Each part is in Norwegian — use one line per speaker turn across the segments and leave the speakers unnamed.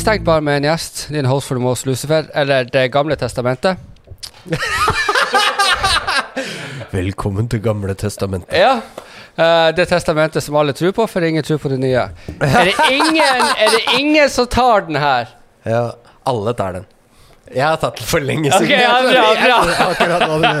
Velkommen Stengt bar med en gjest. Din host for the most Lucifer, eller Det gamle testamentet.
Velkommen til Gamle testamentet.
Ja. eh, det testamentet som alle tror på, for ingen tror på det nye. Er det ingen, er det ingen som tar den her?
Ja, alle tar den. Jeg har tatt den for lenge siden.
Okay, ja, bra, bra.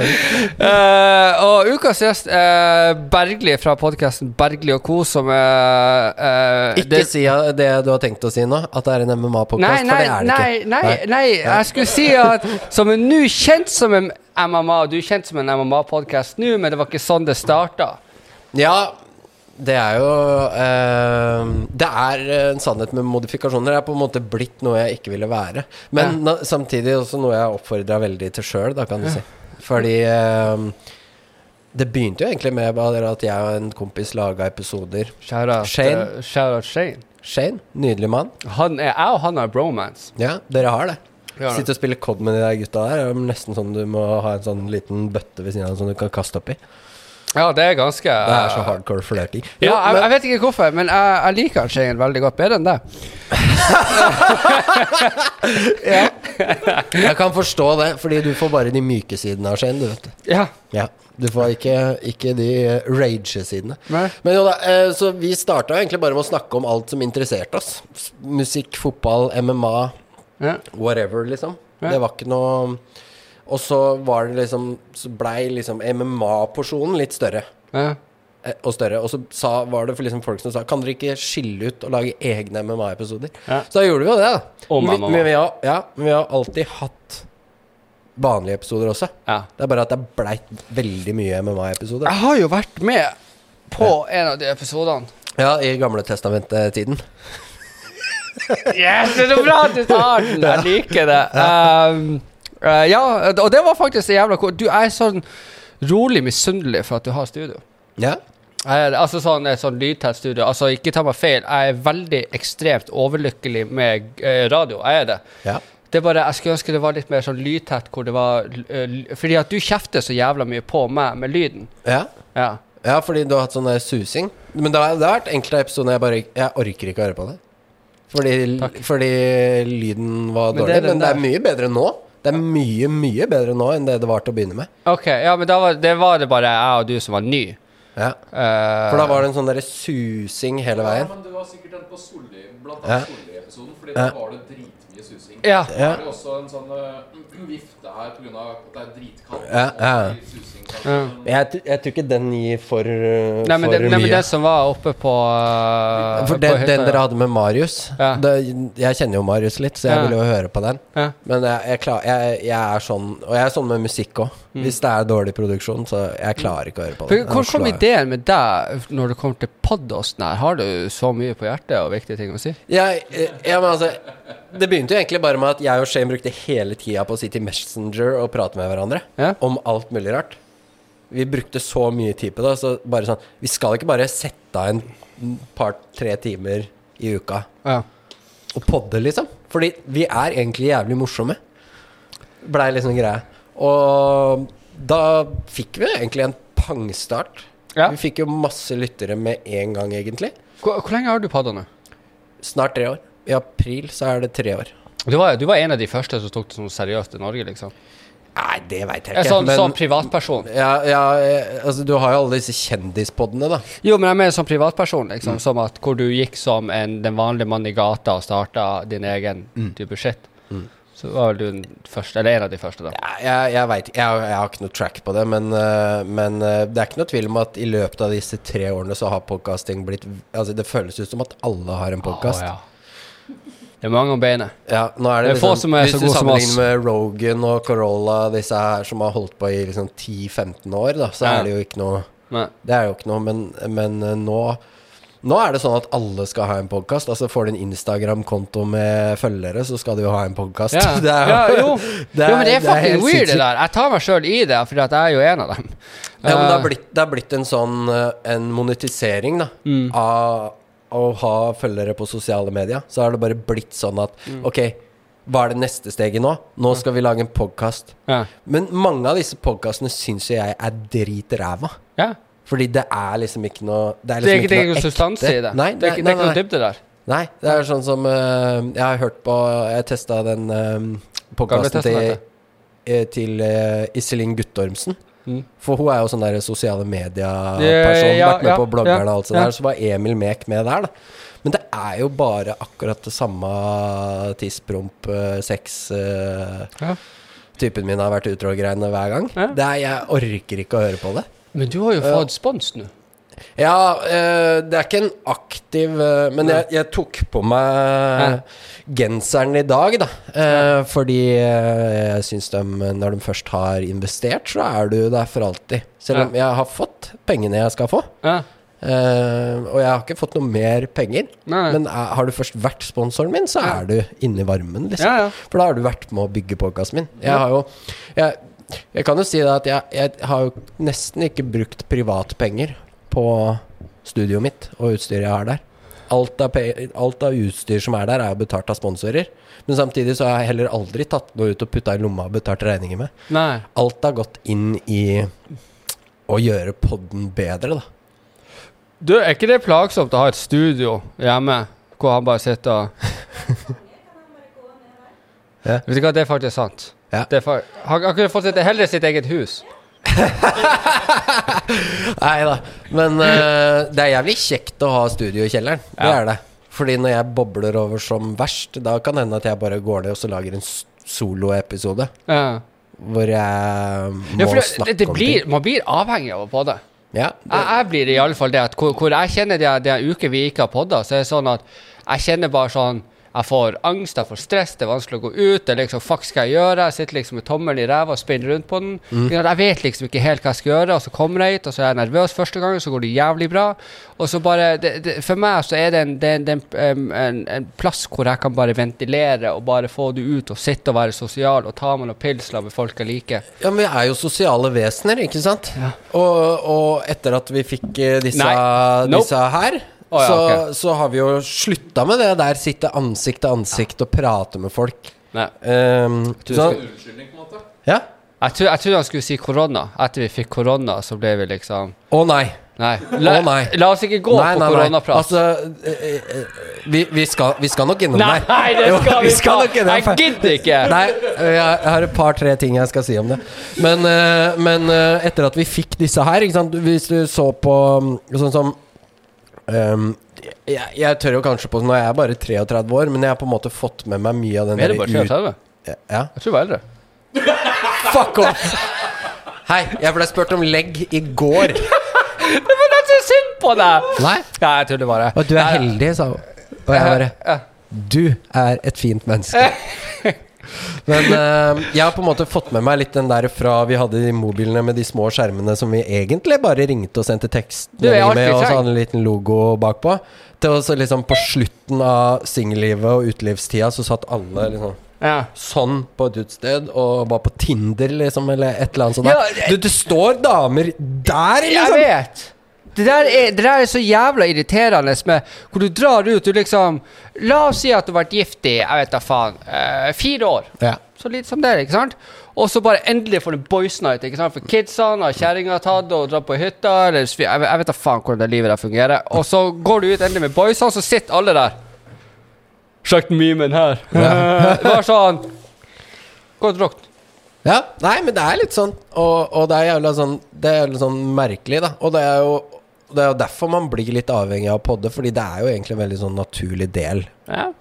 Eh, og ukas gjest er Bergli fra podkasten Bergli og co., som er uh,
Ikke si det du har tenkt å si nå, at det er en MMA-podkast,
Nei,
for
nei,
det er det
nei,
ikke.
nei, nei, jeg skulle si at som er nå kjent som en MMA, du er kjent som en MMA-podkast nå, men det var ikke sånn det starta.
Ja, det er jo eh, Det er en sannhet med modifikasjoner. Det er på en måte blitt noe jeg ikke ville være. Men na, samtidig også noe jeg oppfordra veldig til sjøl, da, kan du si. Fordi eh, det begynte jo egentlig med at jeg og en kompis laga episoder.
Shout out,
Shane.
eh, shout Shane.
Shane, nydelig mann.
Han er, jeg og han har bromance.
Ja, dere har det.
Ja, har.
Sitte og spille COD med de der gutta der. Det er nesten sånn du må ha en sånn liten bøtte ved siden av som du kan kaste oppi.
Ja, det er ganske
Det er så hardcore flørting.
Ja, jeg, jeg vet ikke hvorfor, men jeg, jeg liker Shane veldig godt. Bedre enn det.
Jeg kan forstå det, fordi du får bare de myke sidene av Shane, du vet.
Ja.
Ja, Du får ikke, ikke de eh, rage-sidene. Men jo da, eh, så vi starta egentlig bare med å snakke om alt som interesserte oss. Musikk, fotball, MMA,
ja.
whatever, liksom.
Ja.
Det var ikke noe Og så var det liksom Så blei liksom MMA-porsjonen litt større.
ja.
eh, Og større. Og så sa, var det for liksom folk som sa Kan dere ikke skille ut og lage egne MMA-episoder?
Ja.
Så da gjorde vi jo det, da.
Om
men, vi-
MMA.
men, vi har, ja, men vi har alltid hatt vanlige episoder også.
ja.
Det er bare at det blei veldig mye MMA-episoder.
Jeg har jo vært med på en av de episodene.
Ja, i Gamle testamentet-tiden.
Yes, det er så bra at du tar den! Jeg liker det. Um, eh, ja, og det var faktisk jævla cool. Du er sånn rolig misunnelig for at du har studio.
Ja.
Er, altså sånn, et sånn lydtett studio. Altså, ikke ta meg feil, jeg er veldig ekstremt overlykkelig med uh, radio. Jeg er det.
ja.
Det er bare, Jeg skulle ønske det var litt mer sånn lydtett, hvor det var eh, Fordi at du kjefter så jævla mye på meg med lyden.
Ja.
Ja.
ja, fordi du har hatt sånn der susing. Men det har, det har vært enkelte episoder jeg bare Jeg orker ikke å høre på det. Fordi, fordi lyden var
Men det
dårlig.
er
men det er mye bedre nå. Det er mye, mye bedre nå enn det det var til å begynne med.
OK, ja, men da var, det var det bare jeg og du som var ny.
Ja.
Uh,
For da var det en sånn derre susing hele veien.
Ja, men det var sikkert den på Solli, blant
Ja.
annet Solli-episoden, fordi
Ja.
da var det dritmye susing.
Ja.
Ja.
Da er det også en sånn uh, vifte her pga. at det er dritkaldt.
Ja, ja.
susing.
Jeg, jeg tror ikke den gir for, uh,
Nei, men,
for
det, nei, men det som var oppe på uh,
For
på
den,
hytta,
den dere hadde med Marius
Ja.
det, Jeg kjenner jo Marius litt, så jeg
Ja.
ville jo høre på den.
Ja.
Men jeg, jeg, klar, jeg, jeg er sånn Og jeg er sånn med musikk òg.
Mm.
Hvis det er dårlig produksjon, så jeg klarer ikke å høre på
den
det.
Hvor kom ideen med deg når det kommer til podkasten her? Har du så mye på hjertet og viktige ting å si?
jeg, eh, ja, men altså Det begynte jo egentlig bare med at jeg og Shane brukte hele tida på å sitte i Messenger og prate med hverandre
Ja.
om alt mulig rart. Vi brukte så mye tid på det. Så bare sånn Vi skal ikke bare sette av en par-tre timer i uka
Ja.
og podde, liksom. Fordi vi er egentlig jævlig morsomme. Blei liksom greia. Og da fikk vi egentlig en pangstart.
Ja.
Vi fikk jo masse lyttere med en gang, egentlig.
Hvor, hvor lenge har du padda nå?
Snart tre år. I april så er det tre år.
Du var, du var en av de første som tok det sånn seriøst i Norge, liksom?
Nei, det veit jeg ikke.
Sånn,
men-
sånn privatperson?
ja, ja, eh, altså du har jo alle disse kjendispoddene, da.
Jo, men jeg mener som privatperson, liksom.
Mm.
Som at hvor du gikk som en, den vanlige mann i gata og starta din egen
Mm.
type shit. Så var vel du den første, eller en av de første, da.
Ja, jeg, jeg veit jeg, har- jeg har ikke noe track på det, men, eh, men eh, det er ikke noe tvil om at i løpet av disse tre årene så har podcasting blitt Altså Det føles ut som at alle har en podkast.
Oh, ja. Det er mange om beinet.
Ja, nå er det,
Det er
liksom,
som er
Hvis
så
du sammenligner med Rogan og Corolla, disse her som har holdt på i liksom 10-15 år, da, så
Ja.
er det jo ikke noe
Nei.
Det er jo ikke noe, men, men eh, nå nå er det sånn at alle skal ha en podkast. Altså Får du en Instagram-konto med følgere, så skal du jo ha en podkast.
Ja. ja, jo.
det er-
jo, men det er fucking weird, det der. Jeg tar meg sjøl i det, for jeg er jo en av dem.
Ja, men det har
Eh,
blitt, det har blitt en sånn eh, En monetisering da
Mm.
av å ha følgere på sosiale medier. Så har det bare blitt sånn at
Mm.
Ok, hva er det neste steget nå? Nå skal vi lage en podkast.
ja.
Men mange av disse podkastene syns jo jeg er dritræva.
ja.
Fordi det er liksom ikke noe Det er,
Det er
liksom
ikke, det er ikke
noe
substans i det.
Nei,
det er ikke, det er ikke noe dybde der.
Nei, det er sånn som uh, Jeg har hørt på Jeg testa den uh, podkasten til, eh, til uh, Iselin Guttormsen.
Mm.
For hun er jo sånn der sosiale media-person.
Ja,
vært med
ja,
på bloggerne
ja,
og alt sånt
ja.
der. Så var Emil Mek med der, da. Men det er jo bare akkurat det samme tidspromp, eh, sex eh,
Ja.
Typen min har vært utro-greiene hver gang.
Ja.
Det er, jeg orker ikke å høre på det.
Men du har jo fått spons nå.
Ja, eh, det er ikke en aktiv eh, Men jeg, jeg tok på meg genseren i dag, da. Eh, fordi jeg syns de, når de først har investert, så er du der for alltid. Selv om jeg har fått pengene jeg skal få.
Ja.
Uh, og jeg har ikke fått noe mer penger.
Nei.
Men er, har du først vært sponsoren min, så er du inne i varmen, liksom.
Ja, ja.
For da har du vært med å bygge podkasten min. Jeg har jo jeg, jeg kan jo si det at jeg, jeg har jo nesten ikke brukt privatpenger på studioet mitt og utstyret jeg har der. Alt av, alt av utstyr som er der, er betalt av sponsorer. Men samtidig så har jeg heller aldri tatt noe ut og putta i lomma og betalt regninger med.
Nei.
Alt har gått inn i å gjøre podden bedre, da.
Du, er ikke det plagsomt å ha et studio hjemme hvor han bare sitter og
Ja.
Vet du hva, det er faktisk sant.
Ja.
Det er fa han, han kunne fått sitt, heller sitt eget hus.
Nei da. Men uh, det er jævlig kjekt å ha studio i kjelleren. Det
Ja.
er det. Fordi når jeg bobler over som verst, da kan det hende at jeg bare går ned og så lager en soloepisode.
Ja.
Hvor jeg må
Ja, for det,
snakke
det, det
om
blir,
ting.
man blir avhengig av å podde.
Ja, det,
Jeg, jeg blir i alle fall det at hvor, hvor jeg kjenner det det er uker vi ikke har podda, så er det sånn at jeg kjenner bare sånn Jeg får angst, jeg får stress, det er vanskelig å gå ut. Det er liksom, Fuck, skal jeg gjøre? Jeg sitter liksom med tommelen i ræva og spinner rundt på den.
Mm.
Jeg vet liksom ikke helt hva jeg skal gjøre, og så kommer jeg hit, og så er jeg nervøs første gangen, så går det jævlig bra. Og så bare det, det, For meg så er det, en, det, det en, en, en plass hvor jeg kan bare ventilere og bare få det ut og sitte og være sosial og ta meg noen pils med folk jeg liker.
ja, men vi er jo sosiale vesener, ikke sant? Og, og etter at vi fikk eh, disse,
Nei. Nope.
disse her
Å, ja,
så,
okay.
så har vi jo slutta med det der. Sitte ansikt til ansikt og prate med folk. Um, så,
Unnskyldning, på en måte.
ja.
Jeg, tror, jeg tror, han skulle si korona. Etter vi fikk korona, så ble vi liksom
Å nei.
Nei. La,
oh, nei.
la oss ikke gå
nei,
på
nei, nei.
koronaprat.
Altså, eh, eh, vi, vi, skal, vi skal nok innom
nei,
der.
det
Jo,
skal vi
skal nok innom
Jeg gidder ikke!
Nei, jeg, har et par-tre ting jeg skal si om det. Men, eh, men eh, etter at vi fikk disse her? Hvis du så på mm, sånn som ehm, jeg, jeg tør jo kanskje på Nå er jeg bare 33 år, men jeg har på en måte fått med meg mye av den
Er det bare 33?
Ja.
Jeg tror du var eldre.
Fuck off! Hei, jeg ble spurt om legg i går.
Det var nesten synd på deg!
Nei?
Ja, jeg trodde bare
Og du er heldig, sa hun. Og jeg bare Du er et fint menneske. Men uh, jeg har på en måte fått med meg litt den der fra vi hadde de mobilene med de små skjermene som vi egentlig bare ringte og sendte tekst med, og så hadde en liten logo bakpå. Til å liksom på slutten av singellivet og utelivstida så satt alle liksom
Ja.
sånn på et utested og bare på Tinder, liksom, eller et eller annet sånt.
Ja,
det... du, det står damer der,
Jeg
liksom!
vet! Det der, er, det der er så jævla irriterende med hvor du drar ut Du liksom La oss si at du har vært gift i jeg vet da faen eh, fire år.
Ja.
Så lite som det, ikke sant? Og så bare endelig får du boys night. ikke sant? For kidsene har kjerringa tatt og dratt på hytta. Eller, jeg, vet- jeg vet da faen hvordan det livet der fungerer. Og så går du ut endelig med boysene, så sitter alle der. Sjekk memen her. Bare sånn Godt rokt.
Ja, nei, men det er litt sånn Og, og det er jævla sånn Det er jævla sånn merkelig, da. Og det er jo det er jo derfor man blir litt avhengig av å podde, fordi det er jo egentlig en veldig sånn naturlig del
Ja.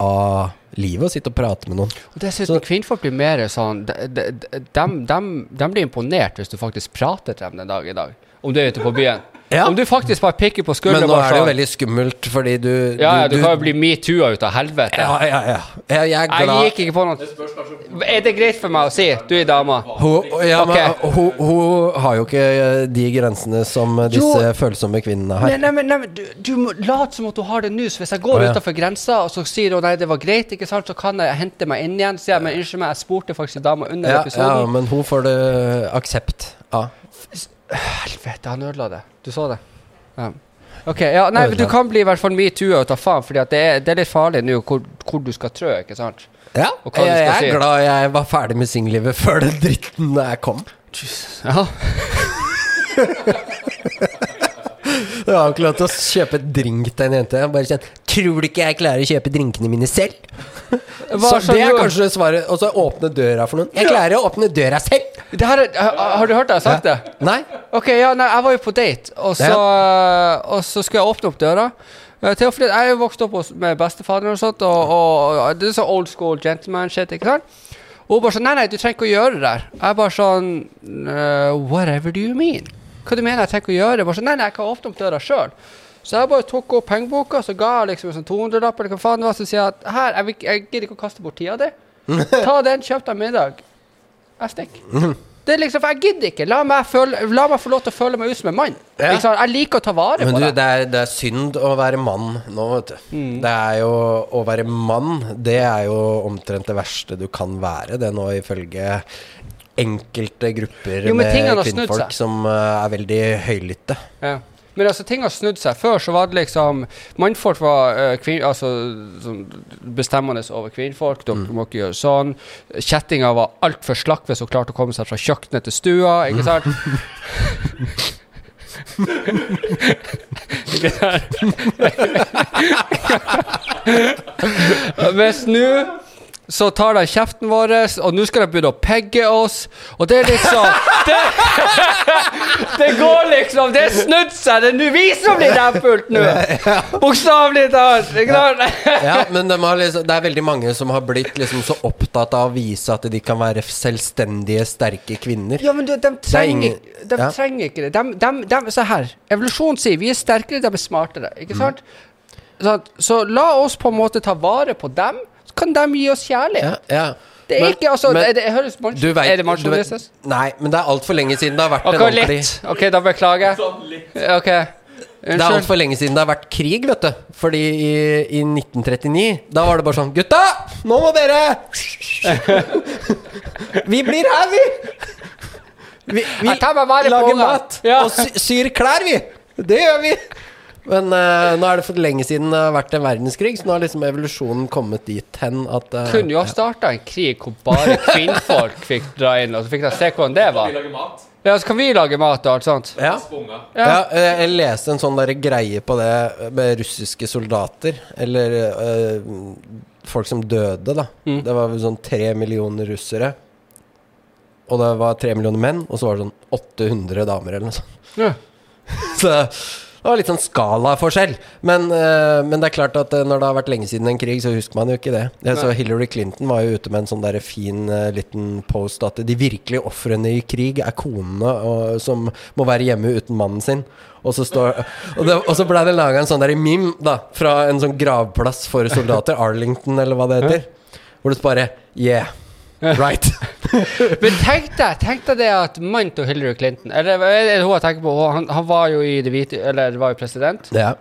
av livet å sitte og prate med noen.
Og dessuten,
Så-
kvinnfolk blir mer sånn de, de, de, de, dem- dem blir imponert hvis du faktisk prater til dem den dag i dag. Om du er ute på byen.
Ja.
Om du faktisk bare pikker på
Men nå er det jo veldig skummelt, fordi du
Ja, ja, du kan jo bli metoo-a ut av helvete.
Ja, ja, ja. Jeg, jeg er
Jeg gikk ikke på noe Er det greit for meg å si? Du er dama.
hun, ja,
okay.
men, hun, hun har jo ikke eh, de grensene som eh, disse
Jo.
følsomme kvinnene har.
nei, nei, nei, nei, du, du må late som at hun har det nå. Så hvis jeg går
oh, ja.
utenfor grensa, og så sier hun nei, det var greit, ikke sant, så kan jeg hente meg inn igjen. Så sier jeg, men unnskyld meg, jeg spurte faktisk dama under
Ja, ja, men hun får det aksept av.
Helvete, han ødela det. Du så det? Ja. Ok, ja, nei, men Du kan bli i hvert fall metoo og ta faen, Fordi det er, det er litt farlig nå hvor, hvor du skal trø, ikke sant?
Ja,
Og hva du
jeg,
skal
jeg er
si.
glad jeg var ferdig med singellivet før den dritten der kom.
Ja.
Du har ikke lov til å kjøpe drink til en jente. Bare kjent, Tror du ikke jeg klarer å kjøpe drinkene mine selv?
Hva
Så det er kanskje svaret. Og så åpne døra for noen. Jeg klarer å åpne døra selv!
det her, er- har, du hørt jeg har sagt det?
Nei?
Ok, ja, nei, jeg var jo på date, og så, og så skulle jeg åpne opp døra. Eh, Til, jeg er jo vokst opp med bestefaderen og sånt, og, og, og det er så old school gentleman-shit, ikke sant? Og hun bare sånn Nei, nei, du trenger ikke å gjøre det der. Jeg bare sånn uh, Whatever do you mean? Hva du mener jeg tenker å gjøre? Bare sånn, Nei, nei, jeg kan åpne opp døra sjøl. Så jeg bare tok opp pengeboka, så ga jeg liksom en sånn 200-lapp, eller hva faen det var, så sier jeg at her, jeg, vil jeg gidder ikke å kaste bort tida di. Ta den, kjøp deg middag. Jeg stikker. Det er liksom, for Jeg gidder ikke. La meg, føle, la meg få lov til å føle meg ut som en mann.
Ja.
Ikke sant? Jeg liker å ta vare
Men
på
du,
det.
det er, det er synd å være mann nå, vet du. Det er jo Å være mann, det er jo omtrent det verste du kan være, det nå, ifølge enkelte grupper
Jo,
med kvinnfolk som uh, er veldig høylytte.
Ja. Men altså, ting har snudd seg. Før så var det liksom Mannfolk var uh, kvin, altså, sånn bestemmende over kvinnfolk. Dere må ikke gjøre sånn. Kjettinga var altfor slakk hvis hun klarte å komme seg fra kjøkkenet til stua. Ikke sant? ikke sant? Mens nå så tar de kjeften vår, og nå skal de begynne å pegge oss. Og det er liksom Det, det går liksom Det er snudd seg! Det er nå vi som blir nedpult nå! Bokstavelig talt!
Ja, men de har liksom, det er veldig mange som har blitt liksom så opptatt av å vise at de kan være selvstendige, sterke kvinner.
Ja, men du, de trenger,
ingen-
de
ja.
trenger ikke det. De, de, de, se her. Evolusjon sier vi er sterkere, de er smartere. Ikke
Mm.
sant? Så, så la oss på en måte ta vare på dem, kan de gi oss kjærlighet.
Ja, ja.
Det er
Men-
ikke altså
men-
er det, høres
Du vet,
Er det
vet. Nei, men det er altfor lenge siden det har vært en
Ok,
ordentlig
litt. Ok, da beklager jeg.
Sånn litt.
Ok.
Det er altfor lenge siden det har vært krig, vet du. Fordi i, i 1939, da var det bare sånn Gutta! Nå må dere Vi blir her, vi! Vi, vi lager mat
Ja.
og syr klær, vi! Det gjør vi! Men uh, nå er det for lenge siden det har vært en verdenskrig, så nå har liksom evolusjonen kommet dit hen at uh,
Kunne jo ha starta en krig hvor bare kvinnfolk fikk dra inn, og så fikk de se hvordan det
Vi
var.
mat.
Ja, så kan vi lage mat og alt sånt.
ja.
Ja.
Ja, eh, jeg leste en sånn der greie på det med russiske soldater, eller eh, folk som døde, da.
Mm.
Det var vel sånn tre millioner russere. Og det var tre millioner menn, og så var det sånn 800 damer, eller noe sånt.
Ja.
Så det var litt sånn skalaforskjell. Men, eh, men det er klart at eh, når det har vært lenge siden en krig, så husker man jo ikke det. Så Hillary Clinton var jo ute med en sånn der fin eh, liten post at de virkelige ofrene i krig er konene og, som må være hjemme uten mannen sin. Og så, står, og, det, og så ble det laga en sånn der meme da, fra en sånn gravplass for soldater, Arlington eller hva det heter, hvor det bare Yeah. Right.
Men tenk deg, tenk deg det at mannen til Hillary Clinton Eller er det hun jeg tenker på? Han, han var jo i det hvite Eller var jo president.
Ja.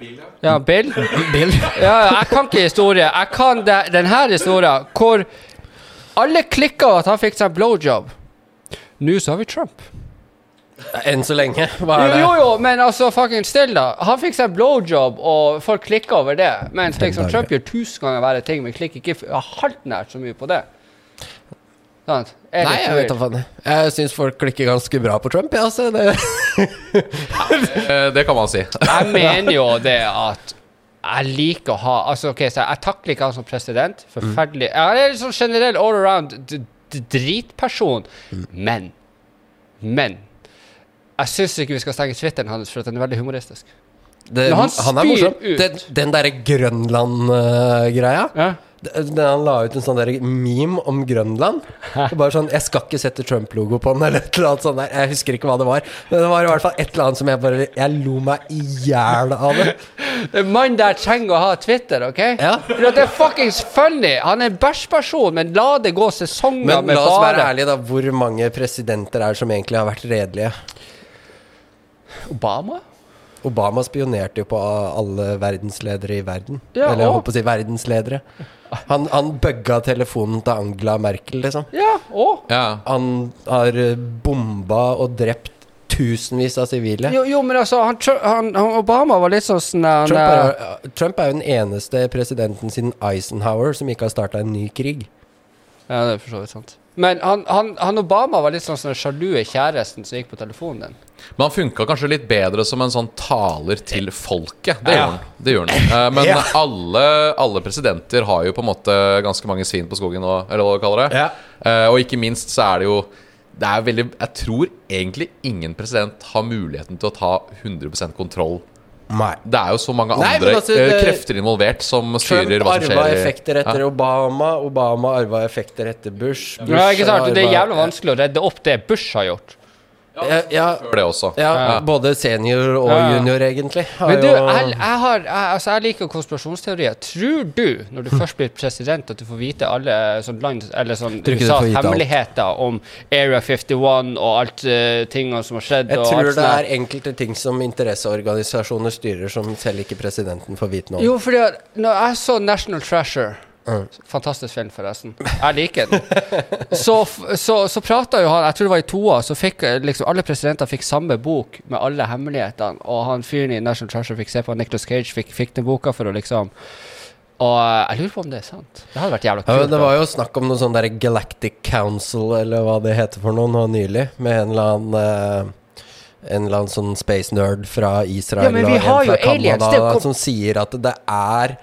Ja, Bill.
Bill.
Ja, jeg kan ikke historie. Jeg kan det, den historien hvor alle klikka at han fikk seg blowjob. Nå så har vi Trump.
Enn så lenge. Hva er det?
jo, jo, men altså fucking still, da. Han fikk seg blowjob, og folk klikka over det. Mens liksom. Trump gjør tusen ganger verre ting, men klikker ikke halvt nært så mye på det. Sant? Er
Nei, jeg vet da faen. Jeg syns folk klikker ganske bra på Trump, jeg, altså. Det.
Eh, Det kan man si.
Jeg mener jo det at jeg liker å ha Altså, ok, så jeg takler ikke han som president. Forferdelig. Jeg er en sånn generell all around dritperson. Men Men jeg syns ikke vi skal stenge Twitteren hans, for at den er veldig humoristisk.
Det,
han
han, er morsom.
ut-
Den, den derre Grønland-greia
Ja.
Han la ut en sånn der meme om Grønland. Det Bare sånn 'Jeg skal ikke sette Trump-logo på den', eller et eller annet sånt der. Jeg husker ikke hva det var. Men det var i hvert fall et eller annet som jeg bare Jeg lo meg i hjel av det.
En mann der trenger å ha Twitter, OK?
Ja.
For det er fuckings funny. Han er en bæsjperson, men la det gå sesonger
Men la oss være
bare
ærlige, da. Hvor mange presidenter er det som egentlig har vært redelige?
Obama?
Obama spionerte jo på alle verdensledere i verden.
Ja,
Eller jeg holdt på å si verdensledere. Han, han bugga telefonen til Angela Merkel, liksom.
Ja, og
Ja.
Han har eh, bomba og drept tusenvis av sivile.
jo, jo, men altså, han, han, han Obama var litt sånn sånn han,
Trump
eh,
er, Trump er jo den eneste presidenten siden Eisenhower som ikke har starta en ny krig.
Ja, det er for så vidt sant. Men han, han, han Obama var litt sånn som den sjalue kjæresten som gikk på telefonen din.
Men han funka kanskje litt bedre som en sånn taler til folket. Det gjør han. Det gjør han. Eh, Men alle, alle presidenter har jo på en måte ganske mange svin på skogen, og- eller hva du kaller det. Eh, Og ikke minst så er det jo det er veldig, Jeg tror egentlig ingen president har muligheten til å ta 100 kontroll.
Nei.
Det er jo så mange
Nei,
andre
altså,
eh,
det-
krefter involvert som styrer hva som
skjer.
skjer. arva
effekter etter
Ja.
Obama. Obama arva effekter etter Bush. Bush
Ja, ikke sant? Det er jævlig vanskelig å redde opp det Bush har gjort.
Ja, ja,
det også.
ja, både senior og
Ja.
junior, egentlig. har
Men du, jeg, jeg, har, jeg, altså jeg liker konspirasjonsteorier. Tror du, når du først blir president, at du får vite alle sånn land, eller sånn USAs hemmeligheter om Area 51 og alt uh, tingene som har skjedd?
Jeg
og
tror
alt
det
sånt
er enkelte ting som interesseorganisasjoner styrer, som selv ikke presidenten får vite noe om.
Jo, fordi når jeg så National Treasure. Fantastisk film, forresten. Jeg liker den. Så, så, så prata jo han Jeg tror det var i toa, så fikk liksom alle presidenter fikk samme bok med alle hemmelighetene. Og han fyren i National Treasure fikk se på Nicholas Cage, fikk, fikk den boka for å liksom Og jeg lurer på om det er sant. Det hadde vært jævla kult.
Ja, det var jo snakk om noe sånn der Galactic Council, eller hva det heter for noe, nå nylig, med en eller annen eh, en eller annen sånn space nerd fra Israel
Ja,
og en fra Canada som sier at det er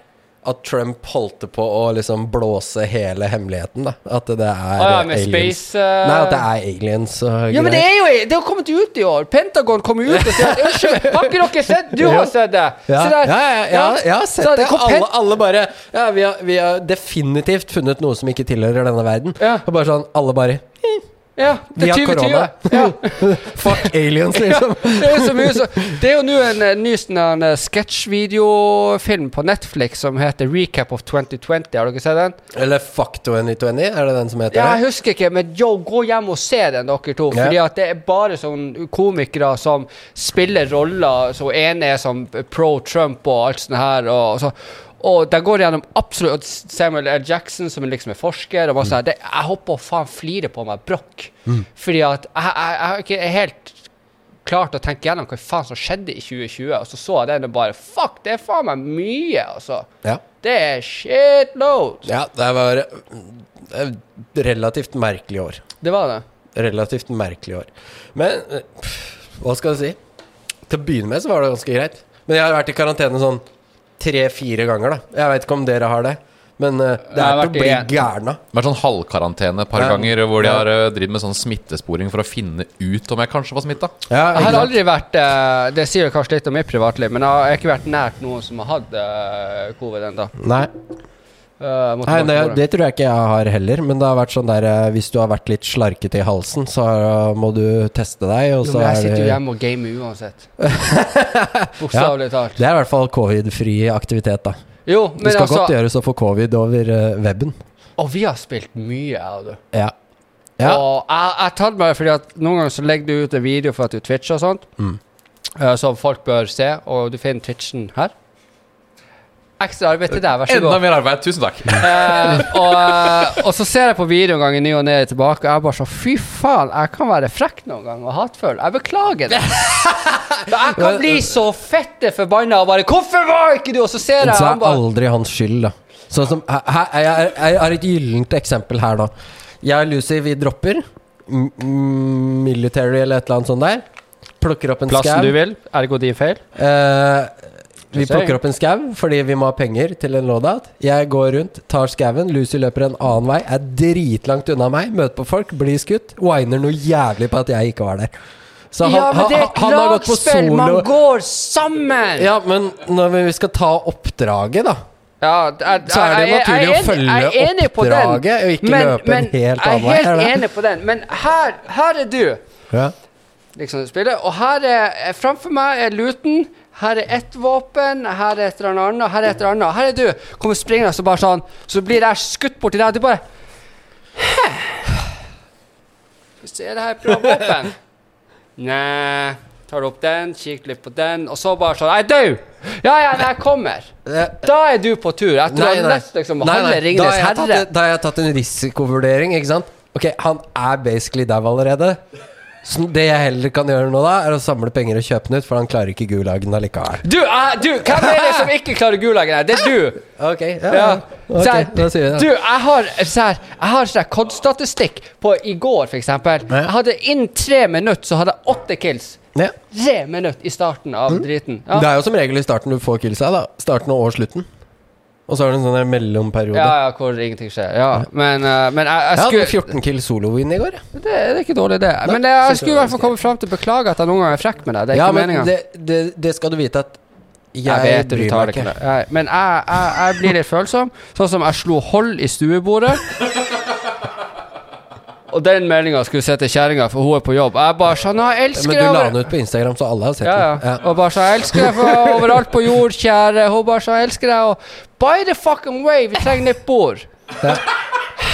at Trump holdt på å liksom blåse hele hemmeligheten, da. At det er
ah, ja, med
aliens.
space uh...
Nei, at det er aliens og
Ja, men det er jo Det har kommet ut i år! Pentagon kom ut og sier at Unnskyld, har ikke dere sett Du har sett det!
Ja,
der.
ja, ja, ja, jeg har
Så
sett det. Alle, alle bare Ja, vi har, vi har definitivt funnet noe som ikke tilhører denne verden.
Ja.
Og bare sånn Alle bare
Ja,
har
2020.
korona.
Ja.
Fuck aliens, liksom.
Det er, så det er jo nå en, eh, ny sånn eh, sketsjvideofilm på Netflix som heter Recap of 2020. Har dere sett den?
Eller Fuck 2020, er det den som heter
Ja, jeg husker ikke, men yo, gå hjem og se den, dere to.
Ja.
Fordi at det er bare sånn komikere som spiller roller. Så ene er som pro Trump og alt sånt her. Og, så, og de går gjennom absolutt Samuel L. Jackson, som liksom er forsker. Og masse, her. det, jeg håper å faen flirer på meg brokk. Fordi at jeg, jeg, ikke helt klart å tenke gjennom hva faen som skjedde i 2020. Og så så jeg den og bare Fuck, det er faen meg mye, altså.
Ja.
Det er shitloads.
ja, det var et relativt merkelig år.
Det var det.
Relativt merkelig år. Men eh, pff, hva skal jeg si? Til å begynne med så var det ganske greit. Men jeg har vært i karantene sånn tre-fire ganger, da. Jeg veit ikke om dere har det. Men uh, det er til å bli
gæren
av.
Vært sånn halvkarantene et par
Ja.
ganger hvor de har uh, drevet med sånn smittesporing for å finne ut om jeg kanskje var smitta.
Ja,
Jeg har aldri vært uh, Det sier kanskje litt om mitt privatliv, men jeg har ikke vært nært noen som har hatt eh, covid ennå.
Nei. Nei, det, det tror jeg ikke jeg har heller, men det har vært sånn der eh, Hvis du har vært litt slarkete i halsen, så eh, må du teste deg,
jo,
så
men jeg
er
sitter jo hjemme og gamer uansett. Bokstavelig talt.
Det er i hvert fall covid-fri aktivitet, da.
Jo, men
skal
altså
godt gjøres å få covid over uh, weben.
Og vi har spilt mye, jeg og du.
Ja. ja.
Og jeg jeg tatt meg fordi at noen ganger så legger du ut en video for at du twitcher og sånt,
Mm.
uh, som folk bør se, og du finner twitchen her. Ekstra arbeid til deg, vær så god.
Enda mer arbeid. Tusen takk.
Eh, og, eh, og så ser jeg på videoen i ny og ne tilbake, og jeg bare sånn Fy faen, jeg kan være frekk noen gang og hatefull. Jeg beklager det. Jeg kan bli så fette forbanna og bare 'Hvorfor var ikke du?' Og så ser
Men
jeg
så
han
er
bare
aldri hans skyld, da. Sånn som her, jeg, har et gyllent eksempel her, da. Jeg og Lucy, vi dropper. M military eller et eller annet sånt der. Plukker opp en
Plassen
skau.
du vil, ergo din feil.
Eh, vi plukker opp en skau fordi vi må ha penger til en loadout. Jeg går rundt, tar skauen. Lucy løper en annen vei, er dritlangt unna meg, møter på folk, blir skutt. Winer noe jævlig på at jeg ikke var der. Så han,
ja, men det er et
han har gått på
lagspill! Man går sammen!
Ja, men når vi skal ta oppdraget, da
Ja, er,
Så er det naturlig å følge oppdraget og ikke løpe en helt annen vei,
Jeg er helt enig på den, men her, her er du.
ja.
Liksom spiller, Og her er er Framfor meg er luten. Her er ett våpen, her er et eller annet, her er et eller annet. Her er du. Kommer springende så bare sånn Så blir jeg skutt borti deg, og du bare Hæ? Skal vi se, det her er et bra våpen. Nei. Tar du opp den, kikker litt på den, og så bare sånn Jeg er død! Ja, ja, nei, jeg kommer. Da er du på tur. Etter å nei. lest liksom
Nei, nei. Da, har jeg tatt, da har jeg tatt en risikovurdering, ikke sant? Ok, han er basically dau allerede. Så det jeg heller kan gjøre nå, da, er å samle penger og kjøpe den ut, for han klarer ikke gulagen allikevel.
Du, uh, du, hvem er det som ikke klarer gulagen her? Det er du!
Ok, ja,
Ja.
Ok,
her,
da sier vi det.
Du, jeg har så her, Jeg har sånn COD-statistikk på i går, eksempel. Jeg hadde innen tre minutter så hadde jeg åtte kills.
Ja.
Tre minutter i starten av driten. Ja.
Det er jo som regel i starten du får killsa, da. Starten og slutten. Og så har du en sånn der mellomperiode.
Ja, ja, hvor ingenting skjer. Ja, men, uh, men jeg, jeg
Jeg hadde 14 kill solo-win i går.
det, det er ikke dårlig, det. Men jeg, jeg skulle i hvert fall komme fram til beklage at jeg noen gang er frekk med deg. Det er
Ja,
ikke
men
meninga.
det, det, det skal du vite at jeg,
Jeg vet du
bryr
tar
meg
det
ikke.
Jeg, men jeg, jeg blir litt følsom. Sånn som jeg slo hold i stuebordet. Og den meldinga skulle se til kjerringa, for hun er på jobb. Jeg bare sånn «Å, Jeg elsker
Men du la den ut på Instagram, så alle har sett
Ja, ja.
den.
Og bare sånn 'Jeg elsker deg for overalt på jord, kjære'. Hun bare sånn 'Jeg elsker deg', og 'By the fucking way, vi trenger nytt bord'.
Ja.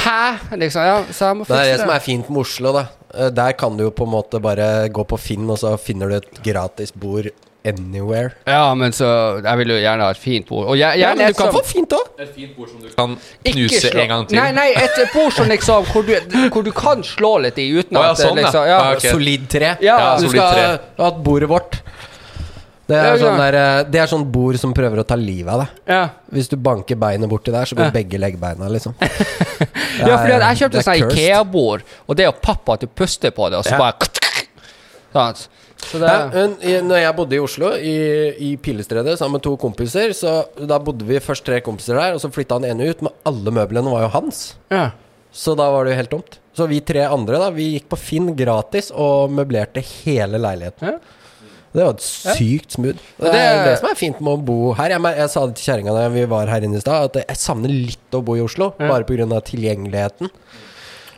Hæ? Liksom, ja, så jeg må
Det er det som er fint med Oslo, da. Eh, Der kan du jo på en måte bare gå på Finn, og så finner du et gratis bord anywhere.
Ja, men så Jeg vil jo gjerne ha et fint bord. Og jeg, gjerne
ja, du kan
som-
få fint òg.
Et fint bord som du kan knuse
slå-
en gang til.
Nei, nei, et bord som liksom hvor du, hvor du kan slå litt i uten
Å, ja, sånn,
liksom,
Ja, okay.
Solid tre.
Ja,
du
solid
skal ha hatt bordet vårt. Det er, sånn der, eh, det er sånn bord som prøver å ta livet av deg.
ja.
Hvis du banker beinet borti der, så går
Ja.
begge leggbeina, liksom.
ja, fordi jeg kjøpte
er
sånn. Ikea-bord, og det er jo pappa at du puster på det, og så
Ja.
bare Sant. Så det
Ja, når jeg bodde i Oslo, i, i Pilestredet, sammen med to kompiser, så da bodde vi først tre kompiser der, og så flytta han ene ut, men alle møblene var jo hans.
ja.
Så da var det jo helt tomt. Så vi tre andre da, vi gikk på Finn gratis og møblerte hele leiligheten.
Ja.
Det var sykt smooth. Det er det som er fint med å bo her. Jeg, jeg sa det til kjerringa da vi var her inne i stad, at jeg savner litt å bo i Oslo.
Ja.
Bare pga. tilgjengeligheten.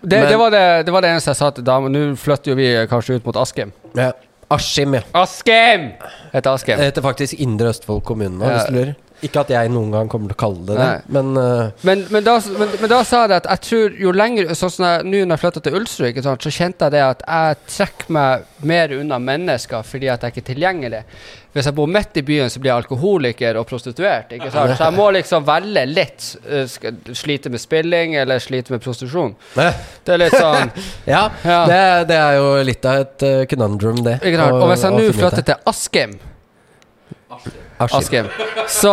Det,
Men-
det, var det, det var det eneste jeg sa til dama. Nå flytter jo vi kanskje ut mot Askim.
Ja. Askim, ja.
Askim! Heter Askim.
Det heter faktisk Indre Østfold kommune nå,
Ja.
hvis du lurer. Ikke at jeg noen gang kommer til å kalle det det, men uh,
Men, men, da, men, da sa jeg at jeg tror jo lenger Sånn som jeg, nå når jeg flytta til Ulsrud, så kjente jeg det at jeg trekker meg mer unna mennesker fordi at jeg ikke er tilgjengelig. Hvis jeg bor midt i byen, så blir jeg alkoholiker og prostituert. Ikke sant? Så jeg må liksom velge litt. eh, Slite med spilling eller slite med prostitusjon. Det er litt sånn
Ja,
Ja.
Det, det er jo litt av et uh, conundrum, det. å-
Og hvis jeg nå flytter til Askim
Askim.
Askim. Så,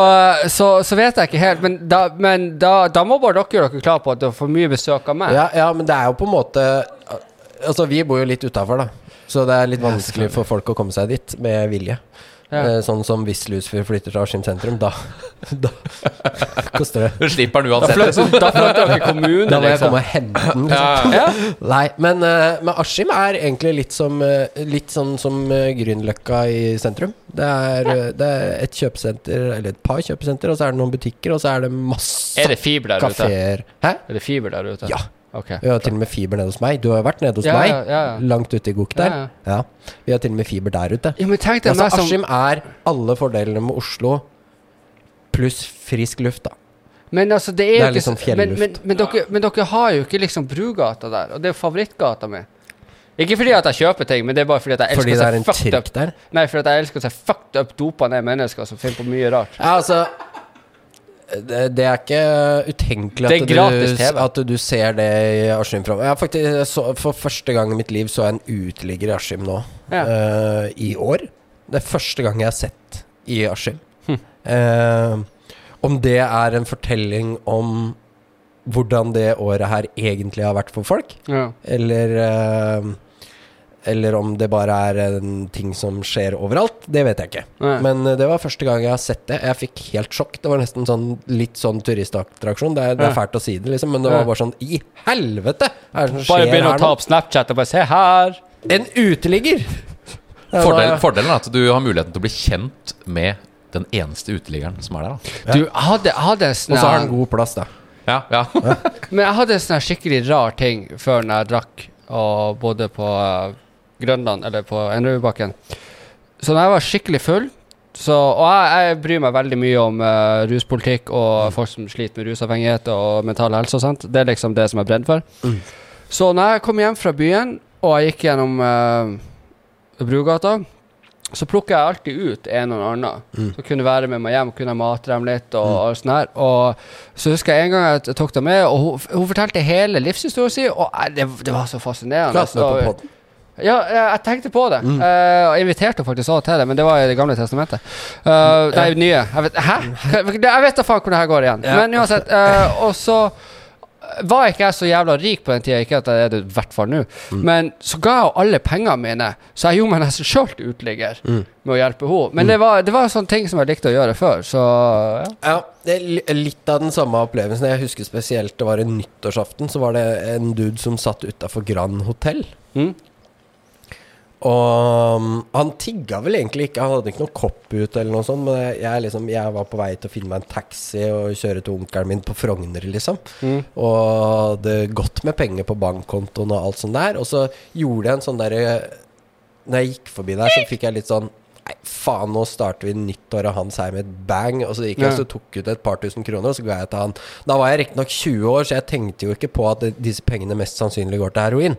så, så vet jeg ikke helt. Men da, men da, da må bare dere gjøre dere klar på at det er for mye besøk av meg.
Ja, ja, men det er jo på en måte Altså, vi bor jo litt utafor, da. Så det er litt vanskelig for folk å komme seg dit med vilje.
Ja.
Eh, sånn som hvis Lusfyr flytter til Askim sentrum, da, da koster det.
Du slipper den
Da
uansett.
flytter,
Liksom.
da flytter dere kommune,
Da må jeg
liksom.
komme og hente den. Liksom.
Ja,
Ja.
Nei, men, eh, men Askim er egentlig litt som eh, Litt sånn som Grünerløkka i sentrum. Det er, det er et kjøpesenter, eller et par kjøpesenter, og så er det noen butikker, og så er det masse
Er det fiber der ute?
kafeer. Hæ?
Er det fiber der ute?
Ja.
Ok.
Vi har til og med fiber nede hos meg. Du har jo vært nede hos
Ja,
meg.
ja, ja, ja.
Langt ute i gok der.
Ja,
Ja, Vi har til og med fiber der ute.
Ja, men tenk deg
Altså,
som
Askim er alle fordelene med Oslo pluss frisk luft, da.
Men altså, det er
Det er
ikke
liksom
så- men, men, men, dere, men dere har jo ikke liksom Brugata der, og det er jo favorittgata mi. Ikke fordi at jeg kjøper ting, men det er bare fordi at jeg
Fordi
elsker å se
en
fucked up
der.
Nei, fordi at jeg elsker å se fucked up dopa ned mennesker som finner på mye rart.
Ja, altså det, det er ikke utenkelig at, du, at du ser det i Askim fra jeg faktisk, så, For første gang i mitt liv så jeg en uteligger i Askim nå.
Ja.
uh, I år. Det er første gang jeg har sett i Askim.
Hm.
Uh, om det er en fortelling om hvordan det året her egentlig har vært for folk,
Ja.
eller eh, Eller om det bare er en ting som skjer overalt, det vet jeg ikke.
Nei.
Men eh, det var første gang jeg har sett det. Jeg fikk helt sjokk. Det var nesten sånn litt sånn turistattraksjon. Det det er fælt å si det, liksom, men det var bare sånn I helvete! Hva er det som
Bare begynn å ta opp Snapchat og bare se her.
En uteligger! Fordelen,
fordelen er at du har muligheten til å bli kjent med den eneste uteliggeren som er der. da
Du, hadde, hadde en sånn
Og så har han god plass, da.
Ja, ja.
Men jeg hadde en sånn skikkelig rar ting før når jeg drakk og bodde på eh, Grønland, eller på Enrøybakken Så da jeg var skikkelig full så, Og jeg, jeg bryr meg veldig mye om uh, ruspolitikk og folk som sliter med rusavhengighet og mental helse og sånt. Det er liksom det som jeg er brent for.
Mm.
Så når jeg kom hjem fra byen, og jeg gikk gjennom uh, Brugata, så plukker jeg alltid ut en og annen.
Mm.
Så kunne være med meg hjem, kunne jeg mate dem litt. Og, og sånn her Og så husker jeg en gang jeg tok dem med, og hun, hun fortalte hele livshistorien sin, og jeg, det, det var så fascinerende.
Klart
Ja, jeg, tenkte på det.
Mm.
Uh, og inviterte faktisk også til det, men det var i Det gamle testamentet. Uh, nei, nye. Jeg vet, hæ? Jeg vet da faen hvor det her går igjen.
Ja.
Men uansett. Uh, og så var ikke jeg så jævla rik på den tida, ikke at jeg er det i hvert fall nå,
Mm.
men så ga jeg jo alle pengene mine, så jeg gjorde meg nesten sjøl til uteligger
Mm.
med å hjelpe henne. Men det var, det var sånne ting som jeg likte å gjøre før, så ja.
Ja, det er litt av den samme opplevelsen. Jeg husker spesielt det var en nyttårsaften. Så var det en dude som satt utafor Grand Hotell. Og um, han tigga vel egentlig ikke, han hadde ikke noe kopp ut eller noe sånt. Men jeg, liksom, jeg var på vei til å finne meg en taxi og kjøre til onkelen min på Frogner, liksom.
Mm.
Og det godt med penger på bankkontoen og alt sånt der. Og så gjorde jeg en sånn derre Når jeg gikk forbi der, så fikk jeg litt sånn Nei, faen, nå starter vi nyttåret hans her med et bang. Og så gikk jeg
Ja.
så tok ut et par tusen kroner, og så ga jeg til han. Da var jeg riktignok 20 år, så jeg tenkte jo ikke på at disse pengene mest sannsynlig går til heroin.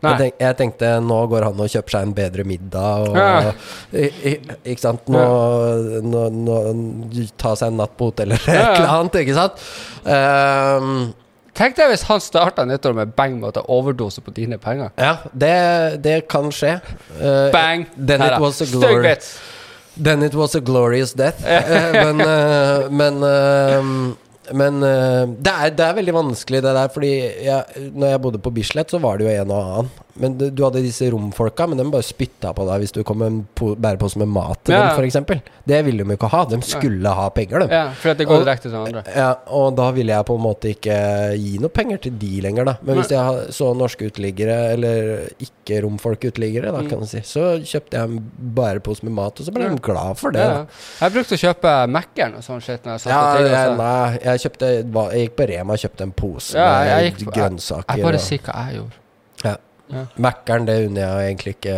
Jeg, tenk, jeg tenkte nå går han og kjøper seg en bedre middag og
Ja.
Ikke sant? Nå, nå, nå Ta seg en natt på hotell eller et
Ja, ja.
eller annet, ikke sant? Um,
Tenk deg hvis han starta nyttår med bang med å ta overdose på dine penger.
ja, det, det kan skje. Uh,
Bang!
Then
Her
it was a glory. Then it was a glorious death. uh, men uh, men eh, men eh, det, er, det er veldig vanskelig det der, fordi jeg, når jeg bodde på Bislett, så var det jo en og annen. Men du, du hadde disse romfolka, men de bare spytta på deg hvis du kom med en bærepose med mat til
Ja.
dem, f.eks. Det ville de jo ikke ha. De skulle ha penger, de.
Ja, for det går
Og-
direkte til andre.
Ja, og da ville jeg på en måte ikke gi noe penger til de lenger, da. Men hvis jeg så norske uteliggere, eller ikke-romfolk-uteliggere, da
Mm.
kan du si, så kjøpte jeg en bærepose med mat, og så ble de glad for det.
Ja. Jeg brukte å kjøpe Mækkern og sånn shit når jeg satt
Ja,
til,
jeg, nei, jeg kjøpte Jeg gikk på Rema og kjøpte en pose
Ja, jeg
med
gikk
grønnsaker.
Jeg bare sier hva jeg gjorde.
Mækkern, det unner jeg egentlig ikke.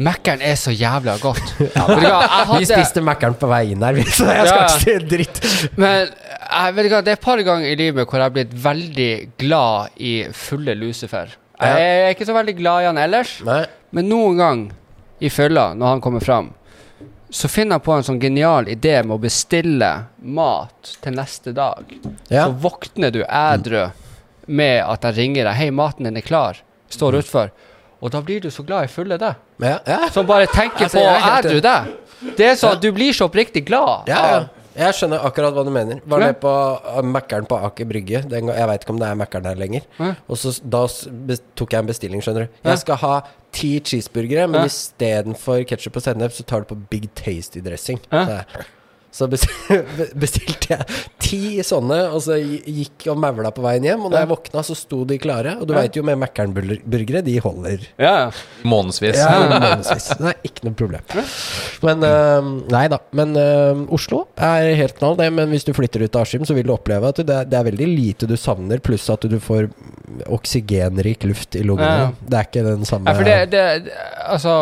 Mækkern er så jævla godt. ja, hva, hadde...
Vi spiste Mækkern på vei inn her, så jeg skal
Ja.
ikke si dritt.
men jeg vet ikke, det er et par ganger i livet hvor jeg har blitt veldig glad i fulle lucifer. Jeg er ikke så veldig glad i han ellers,
Nei.
men noen gang i fylla, når han kommer fram, så finner jeg på en sånn genial idé med å bestille mat til neste dag.
Ja.
Så våkner du ædru med at jeg ringer deg 'Hei, maten din er klar',
Mm.
står utfor. Og da blir du så glad i fulle deg.
Ja, ja.
Som bare tenker
Altså,
på
er helt
det? Det er at du blir så oppriktig glad.
Ja, ja. Jeg skjønner akkurat hva du mener. Var nede på Mækkern på Aker Brygge. Jeg veit ikke om det er Mækkern der lenger.
Ja.
Og så Da tok jeg en bestilling, skjønner du. Jeg skal ha ti cheeseburgere, men
Ja.
istedenfor ketsjup og sennep, så tar du på Big Tasty dressing.
Ja.
Så bestilte jeg ti sånne, og så gikk og maula på veien hjem. Og da jeg våkna, så sto de klare. Og du
Ja.
veit jo med Mækkern-burgere, de holder.
Ja.
Månedsvis.
Ja, månedsvis. Det er ikke noe problem. Men øhm, Nei da. Men øhm, Oslo er helt knall, det. Men hvis du flytter ut av Askim, så vil du oppleve at det er, veldig lite du savner, pluss at du får oksygenrik luft i lungene.
Ja.
Det er ikke den samme
ja for det, det, det Altså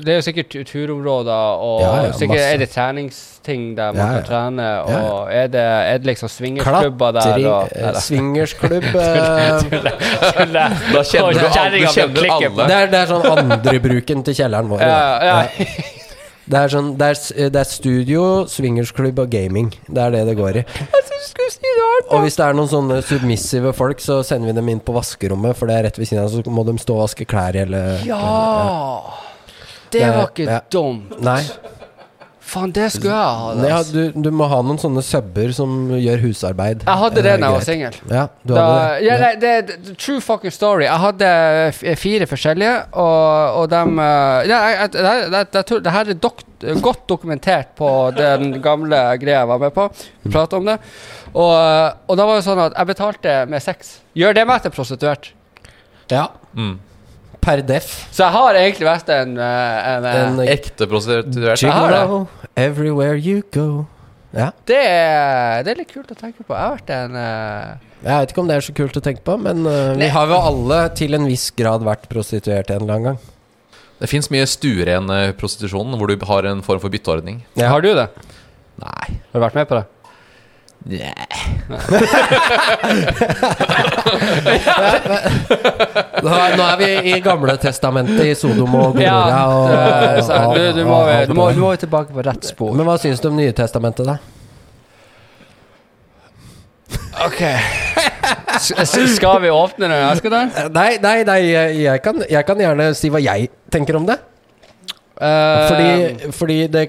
det er jo sikkert turområder, og
Ja, ja,
sikkert
masse.
er det treningsting der man
Ja, ja.
kan trene, og
Ja,
er, det, er det liksom swingersklubber der
Klatring,
og
eh, swingersklubb
Da kjenner du, alle- du kjenner alle.
det, er, det er sånn andrebruken til kjelleren vår.
Ja, ja.
Det er sånn Det er, det er studio, swingersklubb og gaming. Det er det det går i. Og hvis det er noen sånne submissive folk, så sender vi dem inn på vaskerommet, for det er rett ved siden av, så må de stå og vaske klær i hele
Ja! Det var ikke
ja.
dumt.
Nei.
Faen, det skulle jeg ha.
Ja, du, du må ha noen sånne subber som gjør husarbeid.
Jeg hadde det da jeg var singel.
Ja, du
Da, ja, nei, det, er true fucking story. Jeg hadde fire forskjellige, og, og dem eh, ja, jeg, det, det, det, det her er dok godt dokumentert på den gamle greia jeg var med på. Vi pratet om det. Og, og da var det sånn at jeg betalte med sex. Gjør det meg til prostituert?
Ja,
Mm.
Per def.
Så jeg har egentlig vært en, en, en, eh,
En
Ekte prostituert.
Gigolo everywhere you go. Ja.
det, er, det er litt kult å tenke på. Jeg har vært en uh...
Jeg vet ikke om det er så kult å tenke på, men uh, vi har jo alle til en viss grad vært prostituert en eller annen gang.
Det fins mye stueren eh, prostitusjon, hvor du har en form for bytteordning.
Har du det?
Nei.
Har du vært med på det?
Nå er, nå er vi i Gamle testamentet i Sodom og Gomorra. og,
det-
og-
du, du, må,
og-
du, må, du må tilbake på rett spor.
Men hva syns du om Nye testamentet, da?
Ok Skal vi åpne den?
Eh, Nei, nei, nei jeg, kan, jeg kan gjerne si hva jeg tenker om det.
Uh,
Fordi, fordi det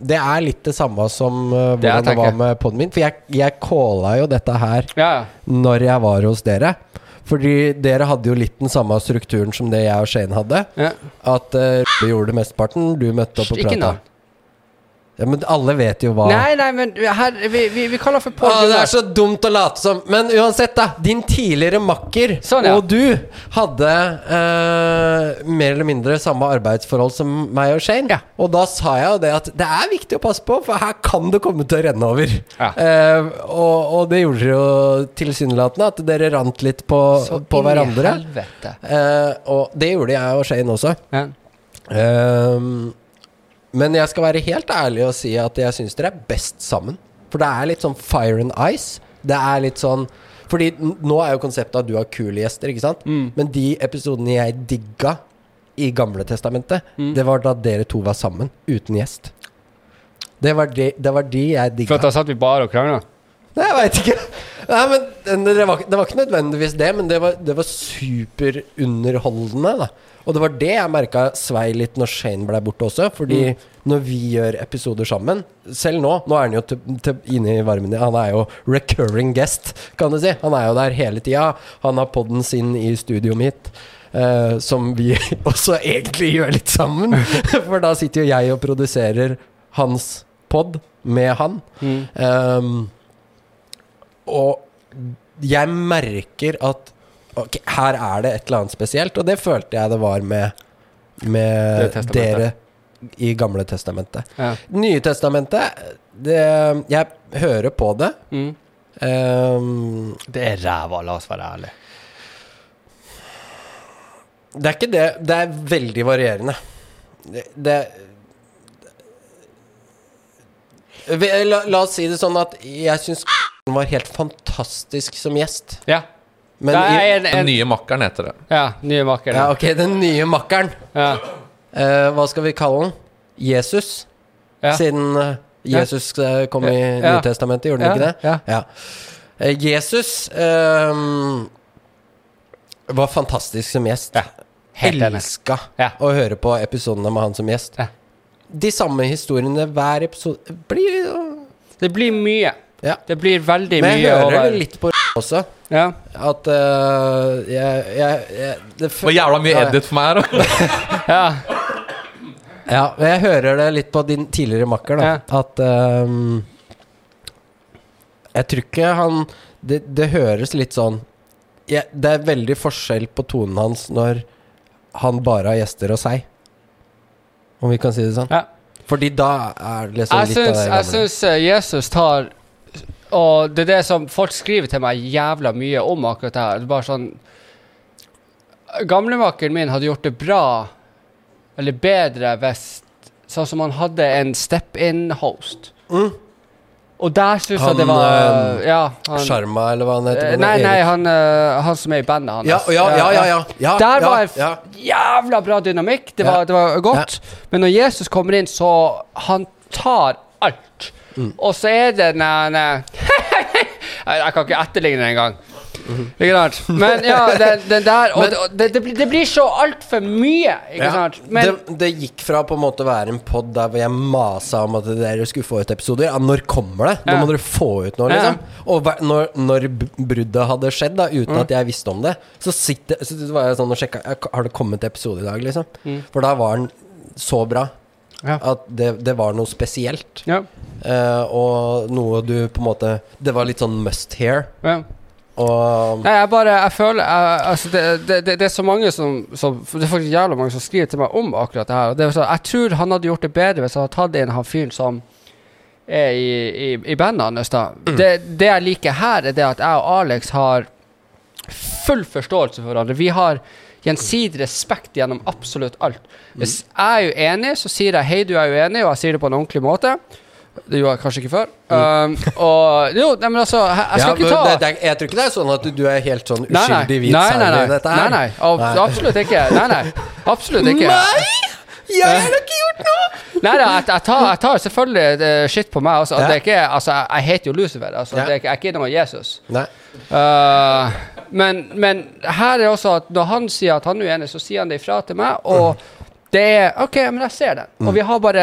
Det er litt det samme som uh, hvordan det var med poden min. For jeg, jeg calla jo dette her
Ja, ja.
når jeg var hos dere. Fordi dere hadde jo litt den samme strukturen som det jeg og Shane hadde.
ja.
At uh, du gjorde mesteparten, du møtte opp og prata. Ja, men alle vet jo hva
Nei, nei, men her, vi, vi, vi kaller for Pål
Å, det
Gunnar.
er så dumt å late som. Men uansett, da. Din tidligere makker
Sånn, ja.
og du hadde eh, mer eller mindre samme arbeidsforhold som meg og Shane.
Ja.
Og da sa jeg jo det at det er viktig å passe på, for her kan det komme til å renne over.
Ja.
Eh, og, og det gjorde dere jo tilsynelatende, at dere rant litt på,
Så
på
inn i
hverandre.
helvete.
Eh, og det gjorde jeg og Shane også.
Ja.
Ehm, men jeg skal være helt ærlig og si at jeg syns dere er best sammen. For det er litt sånn fire and ice. Det er litt sånn Fordi nå er jo konseptet at du har kule gjester, ikke sant?
Mm.
Men de episodene jeg digga i Gamle Testamentet,
Mm.
det var da dere to var sammen, uten gjest. Det var de, det var de jeg digga.
For da satt vi bare og krangla?
Nei, jeg veit ikke. Nei, men det- var, det var ikke nødvendigvis det, men det var, det var superunderholdende. Da. Og det var det jeg merka svei litt når Shane ble borte også. Fordi når vi gjør episoder sammen Selv nå, nå er han jo til, til, inne i varmen Han er jo recurring guest, kan du si. Han er jo der hele tida. Han har podden sin i studioet mitt. Uh, som vi også egentlig gjør litt sammen. For da sitter jo jeg og produserer hans pod med han.
Mm.
Ehm, og jeg merker at ok, her er det et eller annet spesielt, og det følte jeg det var med, med
det
dere i Gamle testamentet.
Ja.
Nye testamentet det, Jeg hører på det.
Mm.
Um,
Det er ræva, la oss være ærlige.
det er ikke det. Det er veldig varierende. Det, det la, la oss si det sånn at jeg syns var helt fantastisk som gjest.
Ja.
Men
det
i,
er en,
Den
en,
nye makkeren heter det.
ja, nye makker.
Ja, ok, den nye makkeren.
Ja.
Eh, hva skal vi kalle den? Jesus?
Ja.
Siden eh, Jesus eh, kom i
Ja.
Nytestamentet, gjorde han
Ja,
ikke det?
ja.
Ja. Eh, Jesus eh, var fantastisk som gjest.
Ja, helt enig.
Elska
Ja.
å høre på episodene med han som gjest.
Ja.
De samme historiene hver episode blir jo
Det blir mye.
Ja.
Det blir veldig mye
Men jeg
mye
hører
over
det litt på også.
Ja.
At uh, jeg, jeg, jeg det
var jævla mye
Ja, ja.
edit for meg her. også.
ja.
Ja, men jeg hører det litt på din tidligere makker, da.
Ja.
At um, Jeg tror ikke han Det, det høres litt sånn ja, Det er veldig forskjell på tonen hans når han bare har gjester og seg. Om vi kan si det sånn.
ja.
Fordi da er det liksom
Jeg
litt av det gamle.
jeg syns eh, Jesus tar Og det er det som folk skriver til meg jævla mye om akkurat det her. Er bare sånn Gamlemakeren min hadde gjort det bra, eller bedre, hvis Sånn som han hadde en step-in-host.
Mm.
Og der syns jeg det var
eh,
Ja. Han,
Sjarma, eller hva han heter?
Eh, Nei, nei, han, eh, han som er i bandet hans.
ja, ja, ja, ja, ja.
Der var en jævla bra dynamikk. Det var, det var godt. Men når Jesus kommer inn, så Han tar alt.
Mm.
Og så er det den Jeg kan ikke etterligne det engang. Ikke sant? Men ja, den, den der Og
Men-
det, det, det, blir- det blir så altfor mye, ikke
Ja,
sant? Men
det, det gikk fra på en måte å være en pod der hvor jeg masa om at dere skulle få ut episoder. Ja, når kommer det? Nå
Ja.
må dere få ut noe,
Ja.
liksom. Og når, når bruddet hadde skjedd, da uten
Mm.
at jeg visste om det, så, sitter, så var jeg sånn og sjekka Har det kommet episode i dag, liksom?
Mm.
For da var den så bra
Ja.
at det, det var noe spesielt.
ja,
Eh, og noe du på en måte Det var litt sånn must hear.
ja.
Og
Nei, jeg bare Jeg føler jeg, Altså, det, det, det, det er så mange som, som Det er faktisk jævla mange som skriver til meg om akkurat det her. Og det er så, jeg tror han hadde gjort det bedre hvis han hadde tatt inn han fyren som er i, i, i bandet hans. Mm. Det, det jeg liker her, er det at jeg og Alex har full forståelse for hverandre. Vi har gjensidig respekt gjennom absolutt alt. Hvis jeg er uenig, så sier jeg 'hei, du er uenig', og jeg sier det på en ordentlig måte. Det gjorde jeg kanskje ikke før. Um, og jo, nei, men altså, jeg, jeg skal ikke ta
det, det er, Jeg tror ikke det er sånn at du, du er helt sånn
Nei, nei.
uskyldig hvit
Nei, nei, nei.
i dette her.
Nei, nei. Ab
Nei.
Absolutt ikke. Nei, nei. Absolutt ikke.
Jeg har ikke gjort noe!
Nei nei, jeg, jeg, tar, jeg tar selvfølgelig eh, shit på meg også.
Ja.
Det er ikke, altså, jeg, jeg heter jo Lucifer. Altså,
Ja.
det er ikke, jeg er ikke noe Jesus.
Nei.
Eh, men, men her er også at når han sier at han er uenig, så sier han det ifra til meg. Og det er OK, men jeg ser den. Og vi har bare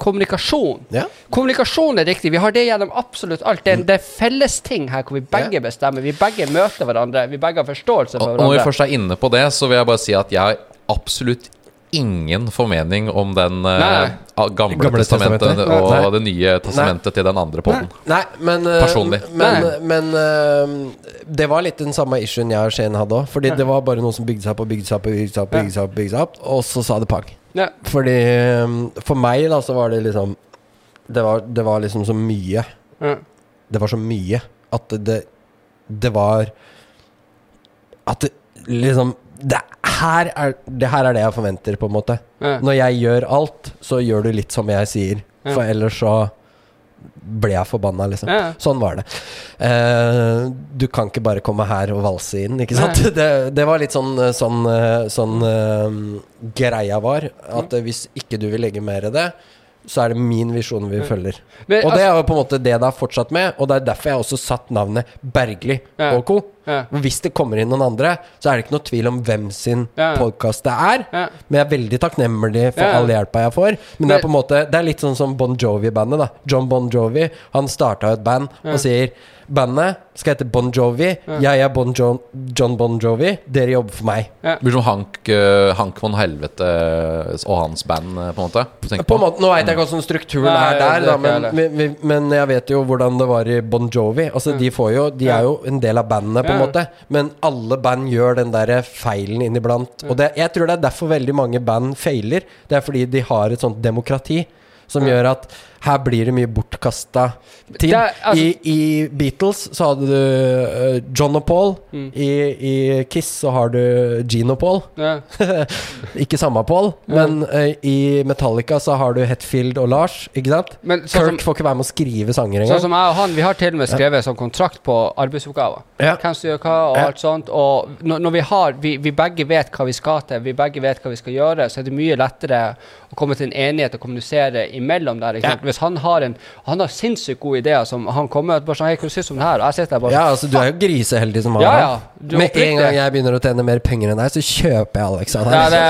kommunikasjon.
Ja.
Kommunikasjon er riktig. Vi har det gjennom absolutt alt. Det er, det er fellesting her hvor vi begge bestemmer. Vi begge møter hverandre. Vi begge har forståelse
Og
hverandre.
og når vi først er inne på det, så vil jeg bare si at jeg har absolutt ingen formening om den eh,
Nei.
gamle,
Gamle
testamentet
testamentet.
og
Nei.
det nye testamentet til den andre poden.
Nei, men eh,
Personlig.
Men, men eh, det var litt den samme issuen jeg og Shane hadde òg. Fordi det var bare noe som bygde seg opp og bygde seg opp, bygde seg opp, bygde seg opp, bygde seg opp og så sa det pang. Fordi For meg, da, så var det liksom Det var, det var liksom så mye. Det var så mye at det Det var At det liksom det her, er, det her er det jeg forventer, på en måte.
Ja.
Når jeg gjør alt, så gjør du litt som jeg sier.
Ja.
For ellers så ble jeg forbanna, liksom.
Ja.
Sånn var det. Uh, du kan ikke bare komme her og valse inn, ikke sant? Det, det var litt sånn, sånn, eh, sånn uh, greia var. At eh, hvis ikke du vil legge mer i det, så er det min visjon vi følger.
Men,
Og det
altså-
er jo på en måte det det har fortsatt med, og det er derfor jeg også satt navnet Bergli
Ja.
og co.
Ja.
Hvis det kommer inn noen andre, så er det ikke noe tvil om hvem sin
Ja.
podkast det er.
Ja.
Men jeg er veldig takknemlig for
Ja.
all hjelpa jeg får. Men det er på en måte Det er litt sånn som Bon Jovi-bandet. da John Bon Jovi Han starta et band og sier Bandet skal hete Bon Jovi. Jeg er bon jo John Bon Jovi. Dere jobber for meg.
Ja. blir som Hank, uh, Hank von Helvete og hans band, eh, på en måte. På,
På en måte, Nå veit jeg ikke hvordan strukturen
Nei,
er der, da, men, men, men jeg vet jo hvordan det var i Bon Jovi. Altså De får jo De er jo en del av bandene, på en
Ja.
måte. Men alle band gjør den der feilen inniblant. Og det, jeg tror det er derfor veldig mange band feiler. Det er fordi de har et sånt demokrati som gjør at her blir det mye bortkasta tid.
Er, altså-
I, I Beatles så hadde du uh, John og Paul.
Mm.
I, I Kiss så har du Gene og Paul.
Ja.
Ikke samme Paul, men uh, i Metallica så har du Hetfield og Lars, ikke sant?
Men sånn
Kirk får ikke være med å skrive sanger
Sånn
engang.
som jeg og han, vi har til og med skrevet sånn kontrakt på arbeidsoppgaver.
Ja.
Hvem som gjør hva, og
Ja.
alt sånt. Og når, når vi har vi, vi begge vet hva vi skal til, vi begge vet hva vi skal gjøre, så er det mye lettere å komme til en enighet og kommunisere imellom der. Ikke sant? Hvis han har en Han har sinnssykt gode ideer som han kommer med bare sånn Hei, hva synes du om det her? Og jeg sitter der bare
Ja, altså Du er jo griseheldig som har
Ja, ja, du er
Med en gang jeg begynner å tjene mer penger enn deg, så kjøper jeg Alex av deg.
Ja, det,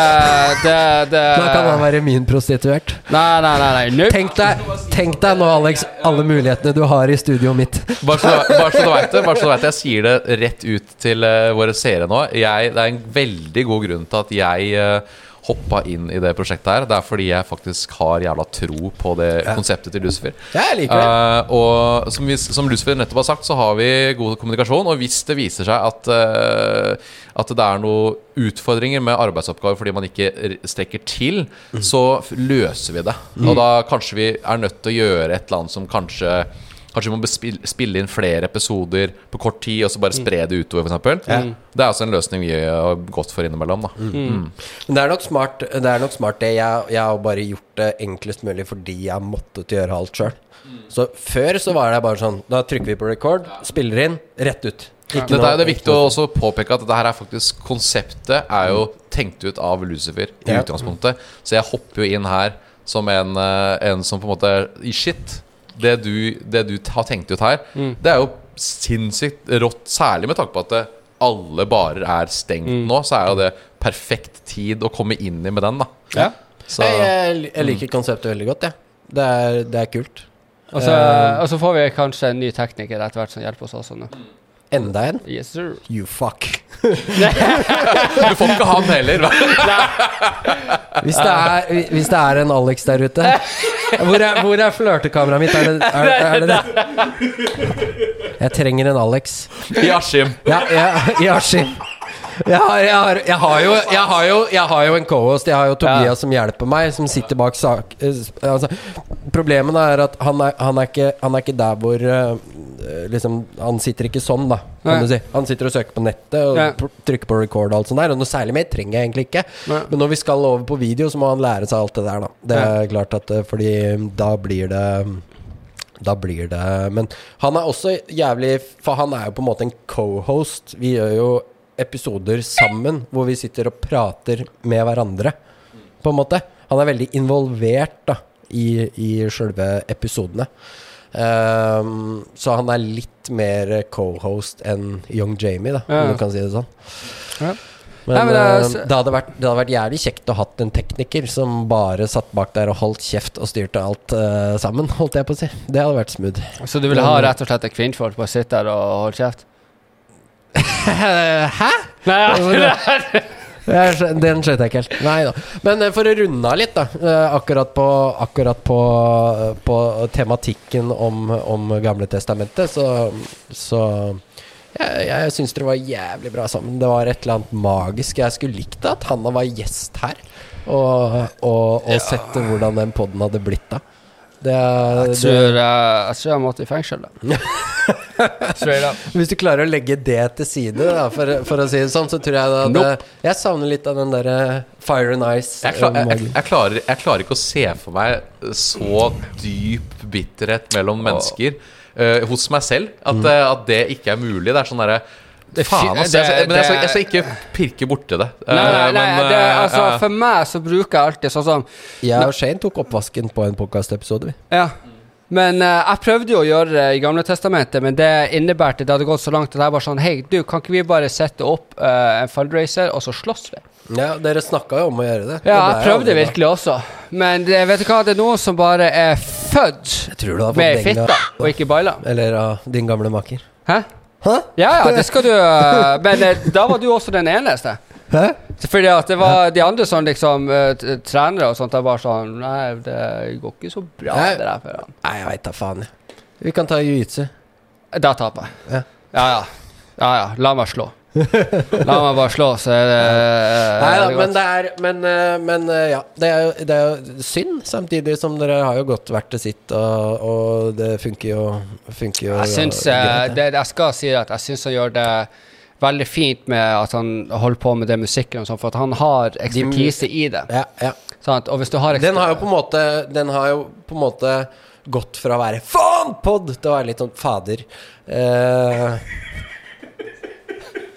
det, det
Da kan han være min prostituert.
Nei, nei, nei. nei. Nope.
Tenk deg, tenk deg nå, Alex, alle mulighetene du har i studioet mitt.
Bare så, bare så du vet det, bare så du vet jeg sier det rett ut til eh, våre seere nå. Jeg, det er en veldig god grunn til at jeg uh, hoppa inn i det prosjektet her. Det er fordi jeg faktisk har jævla tro på det konseptet til Lucifer.
Ja, jeg liker det.
Uh, og som, vi, som Lucifer nettopp har sagt, så har vi god kommunikasjon. Og hvis det viser seg at, uh, at det er noen utfordringer med arbeidsoppgaver fordi man ikke strekker til,
Mm.
så løser vi det. Og da kanskje vi er nødt til å gjøre et eller annet som kanskje Kanskje vi må spille inn flere episoder på kort tid og så bare spre det utover, f.eks. Det er også en løsning vi har gått for innimellom. Da.
Men det er nok smart, det. Er nok smart det. Jeg, jeg har bare gjort det enklest mulig fordi jeg måttet gjøre alt sjøl. Så før så var det bare sånn Da trykker vi på record, spiller inn, rett ut. Ikke
Dette
noe
er det viktig å også påpeke at dette her er faktisk konseptet er jo tenkt ut av Lucifer i
Ja.
utgangspunktet. Så jeg hopper jo inn her som en, eh, en som på en måte I shit. Det du, det du har tenkt ut her,
Mm.
det er jo sinnssykt rått. Særlig med tanke på at det, alle barer er stengt
Mm.
nå, så er jo det perfekt tid å komme inn i med den, da.
Ja.
Så
Jeg, jeg, jeg liker konseptet veldig godt, jeg. Det, er, det er kult.
Og så,
uh,
og så får vi kanskje en ny tekniker etter hvert som hjelper oss også nå.
Enda en.
Yes, sir.
You fuck.
du får ikke han heller. hva?
Hvis det er, hvis det er en Alex der ute Hvor er, hvor er flørtekameraet mitt? Er det er, er det, det? Jeg trenger en Alex.
I Askim.
Ja, ja, i Askim. Jeg har, jeg, har, jeg, har jo, jeg, har jo, jeg har jo en co-host. Jeg har jo Tobias
Ja.
som hjelper meg, som sitter bak sak... eh, Altså, problemet er at han er, han er, ikke, han er ikke der hvor eh, Liksom Han sitter ikke sånn, da, kan du si. Han sitter og søker på nettet og
Ja.
trykker på record og alt sånt der. Og noe særlig mer trenger jeg egentlig ikke.
Nei.
Men når vi skal over på video, så må han lære seg alt det der, da. Det er klart at eh, Fordi da blir det da blir det Men han er også jævlig For han er jo på en måte en co-host. Vi gjør jo episoder sammen hvor vi sitter og prater med hverandre, på en måte. Han er veldig involvert da i, i sjølve episodene. Um, så han er litt mer co-host enn Young Jamie, da,
Ja.
om du kan si det sånn.
Ja.
Men
Nei, men det er-
eh, det, hadde vært, det hadde vært jævlig kjekt å hatt en tekniker som bare satt bak der og holdt kjeft og styrte alt uh, sammen, holdt jeg på å si. Det hadde vært smooth.
Så du ville ha rett og slett et kvinnfolk bare sitte der og holde kjeft?
Hæ?
Nei,
ja. Den skjønte jeg ikke helt. Nei da. Men eh, for å runde av litt, da. eh, Akkurat på, akkurat på, på tematikken om, om Gamle Testamentet, så, så Jeg, jeg syns dere var jævlig bra sammen. Det var et eller annet magisk. Jeg skulle likt at Hanna var gjest her, og, og, og sett hvordan den poden hadde blitt da. Det,
jeg tror, det, jeg tror jeg måtte i fengsel, da. Straight up.
hvis du klarer å legge det til side, da, for, for å si det sånn, så tror jeg at
Nope.
Jeg savner litt av den derre fire and ice.
Jeg, klar,
eh,
jeg, jeg, klarer, jeg klarer ikke å se for meg så dyp bitterhet mellom mennesker uh, hos meg selv. At,
Mm.
eh, at det ikke er mulig. Det er sånn derre
er
Faen, altså. Jeg,
det-
men jeg skal, jeg skal ikke pirke borti det.
Nei, nei,
Eh,
nei
men,
det,
eh,
altså,
ja.
for meg så bruker jeg alltid sånn som
Jeg og Shane tok oppvasken på en podkastepisode, vi.
Ja. Men uh, jeg prøvde jo å gjøre det i Gamle Testamentet, men det innebærte Det hadde gått så langt at jeg bare sånn Hei, du, kan ikke vi bare sette opp uh, en fundraiser, og så slåss vi?
Ja, dere snakka jo om å gjøre det.
Ja,
det
jeg prøvde
aldri bra.
virkelig også. Men det, vet du hva, det er noen som bare er født
Jeg
med fitta, og ikke baila.
Eller av din gamle maker.
Hæ?
Hæ?
Ja ja, det skal du eh, Men eh, da var du også den eneste.
Hæ?
Fordi at det var de andre som liksom eh, trenere og sånt, det var sånn Nei, det går ikke så bra,
Nei.
det der for han.
Nei, jeg veit da faen. Vi kan ta jiu-jitsu.
Da taper jeg.
Ja.
Ja ja. Ja ja, la meg slå. La meg bare slå, så er det
Nei da, men det er Men, eh, men eh, ja. Det er, jo- det er jo synd, samtidig som dere har jo godt vært til sitt, og, og det funker jo, funker jo
Jeg syns eh,
det.
Jeg skal si at jeg syns han gjør det veldig fint med at han holder på med det musikken og sånt, for at han har ekspertise i det.
Ja, ja.
Sant? Og hvis du har
Den har jo på en måte Den har jo på en måte gått fra å være faen pod til å være litt sånn fader. Eh,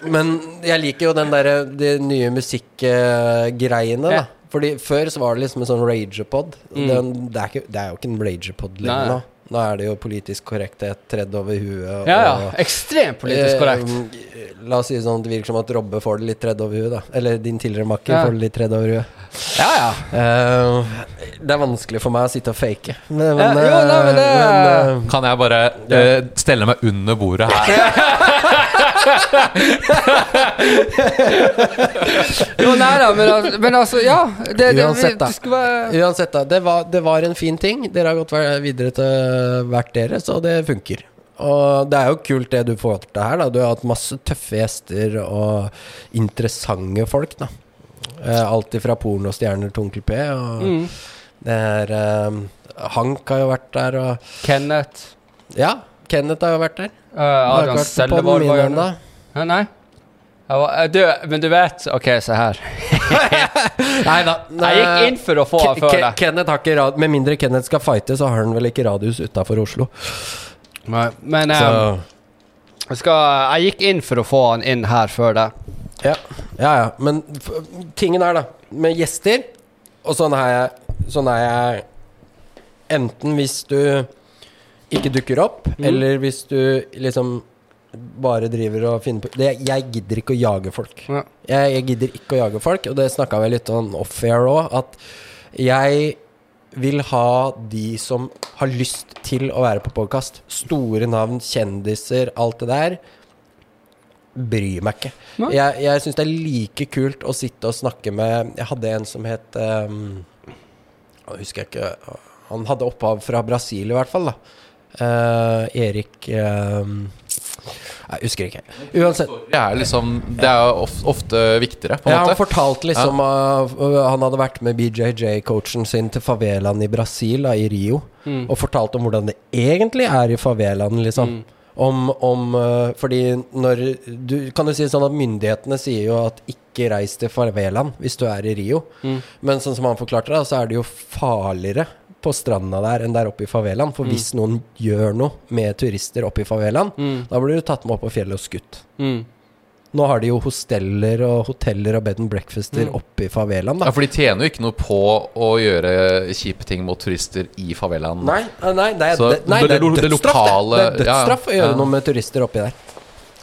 men jeg liker jo den derre de nye musikkgreiene,
Ja.
da. Fordi før så var det liksom en sånn ragerpod.
Mm.
Den, det, det er jo ikke en ragerpod lenger nå. Nå er det jo politisk korrekthet tredd over huet.
Ja, ja.
og-
Ekstremt politisk korrekt.
Eh, la oss si det sånn at det virker som at Robbe får det litt tredd over huet, da. Eller din tidligere makker
Ja.
får det litt tredd over huet.
Ja, ja.
Eh, det er vanskelig for meg å sitte og fake. Men,
Ja, jo, nei, men det-
men, uh,
Kan jeg bare uh, stelle meg under bordet her?
Jo, nei da, men, al- men altså, ja. Det, det,
Uansett, da.
det være
uansett, da. Det var, det var en fin ting. Dere har gått videre til hvert dere, så det funker. Og det er jo kult det du får til her. da Du har hatt masse tøffe gjester og interessante folk. da Eh, Alt ifra pornostjerner til Onkel P. Og
mm.
det er um, Hank har jo vært der, og
Kenneth.
Ja, Kenneth har jo vært der.
Uh, Adrian Sellevold
podden
var jo. Nei? Jeg var, eh, du, men du vet OK, se her.
Nei da.
Jeg gikk inn for å få han før det.
Kenneth har ikke rad Med mindre Kenneth skal fighte, så har han vel ikke radius utafor Oslo.
Men
Så
eh, jeg, skal, jeg gikk inn for å få han inn her før det.
ja. ja, ja. Men tingen er, da, med gjester Og sånn er jeg Sånn er jeg enten hvis du ikke dukker opp,
mm.
eller hvis du liksom bare driver og finner på det, Jeg gidder ikke å jage folk.
Ja.
Jeg, jeg gidder ikke å jage folk, og det snakka vi litt om off-air òg, at jeg vil ha de som har lyst til å være på podkast. Store navn, kjendiser, alt det der. Bryr meg ikke.
Nei.
Jeg, jeg syns det er like kult å sitte og snakke med Jeg hadde en som het um, husker jeg ikke Han hadde opphav fra Brasil, i hvert fall. da Erik um, Jeg husker ikke. Uansett.
Det er liksom Det er ofte viktigere, på en
Ja, han fortalte liksom uh, Han hadde vært med BJJ-coachen sin til favelaen i Brasil, da, i Rio,
Mm.
og fortalte om hvordan det egentlig er i favelaen, liksom. Om, om uh, Fordi når du Kan du si sånn at myndighetene sier jo at ikke reis til favelaen hvis du er i Rio.
Mm.
Men sånn som han forklarte det, så er det jo farligere på stranda der enn der oppe i favelaen. For hvis noen gjør noe med turister oppe i favelaen,
Mm.
da blir du tatt med opp på fjellet og skutt.
Mm.
Nå har de jo hosteller og hoteller og bed and breakfaster
Mm.
oppe i favelaen,
Ja. For de tjener jo ikke noe på å gjøre kjipe ting mot turister i favelaen.
Nei, eh, nei, det er,
Så
det, nei,
det-
det er
dødsstraff, det lokale-
det. Det er
ja,
ja. å gjøre noe med turister oppi der.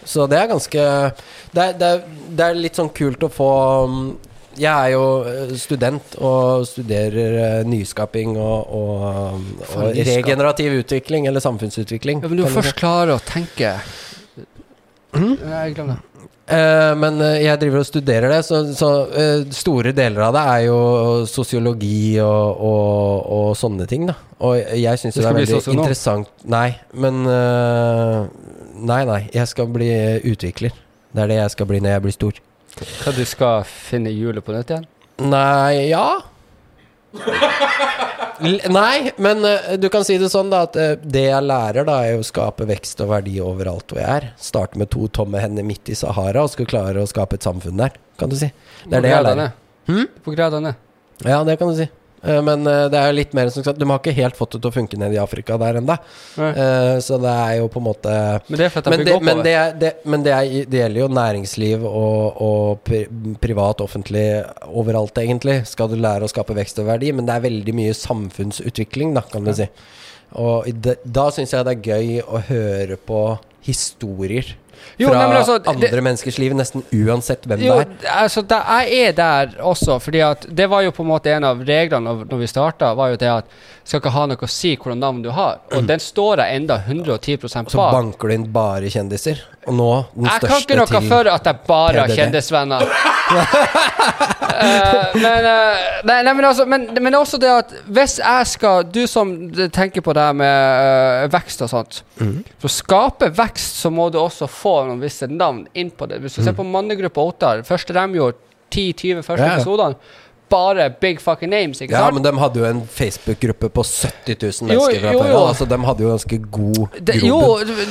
Så det er ganske Det er, det er, det er litt sånn kult å få Jeg er jo eh, student og studerer eh, nyskaping og, og, um, og regenerativ utvikling, eller samfunnsutvikling.
Ja, men du
er
først
klar
klarer å tenke
mm?
Jeg glemmer det.
Uh, men jeg driver og studerer det, så, så uh, store deler av det er jo sosiologi og, og, og sånne ting, da. Og jeg syns
Du
det er veldig
interessant
interessant Nei, men uh, Nei, nei. Jeg skal bli utvikler. Det er det jeg skal bli når jeg blir stor.
Hva du skal finne hjulet på nytt igjen?
Nei Ja. L nei, men uh, du kan si det sånn, da, at uh, det jeg lærer, da, er å skape vekst og verdi overalt hvor jeg er. Starte med to tomme hender midt i Sahara og skal klare å skape et samfunn der, kan du si. Det er det jeg lærer.
Hm? På gradene.
Ja, det kan du si. Eh, Men eh, det er jo litt mer som sagt De har ikke helt fått det til å funke nede i Afrika der ennå.
Nei.
Så det er jo på en måte
Men det er for at de
men det, men, det, er, er, gjelder jo næringsliv og, og pri, privat, offentlig, overalt egentlig. Skal du lære å skape vekst og verdi, men det er veldig mye samfunnsutvikling, da, kan du si. Og det, da syns jeg det er gøy å høre på historier
Jo,
fra
altså, altså, det-
andre menneskers liv, nesten uansett hvem
Jo,
det er.
altså det, jeg er der også, fordi at det var jo på en måte en av reglene når, når vi starta, var jo det at skal ikke ha noe å si hvilket navn du har. Og den står jeg enda 110
Så banker du inn bare kjendiser. Og nå den
Jeg kan ikke noe for at jeg bare har kjendisvenner. uh, men, uh, nei, nei, men, altså, men, men også det at hvis jeg skal Du som tenker på det her med uh, vekst og sånt.
Mhm.
For å skape vekst så må du også få noen visse navn inn på det. Hvis du ser på mannegruppa Ottar, første de gjorde 10-20 første
ja.
episodene, bare big fucking names, ikke
Ja,
sant?
men de hadde jo en Facebook-gruppe på 70 000 mennesker fra
jo,
før
jo.
Altså, de hadde jo ganske god
Det, jo,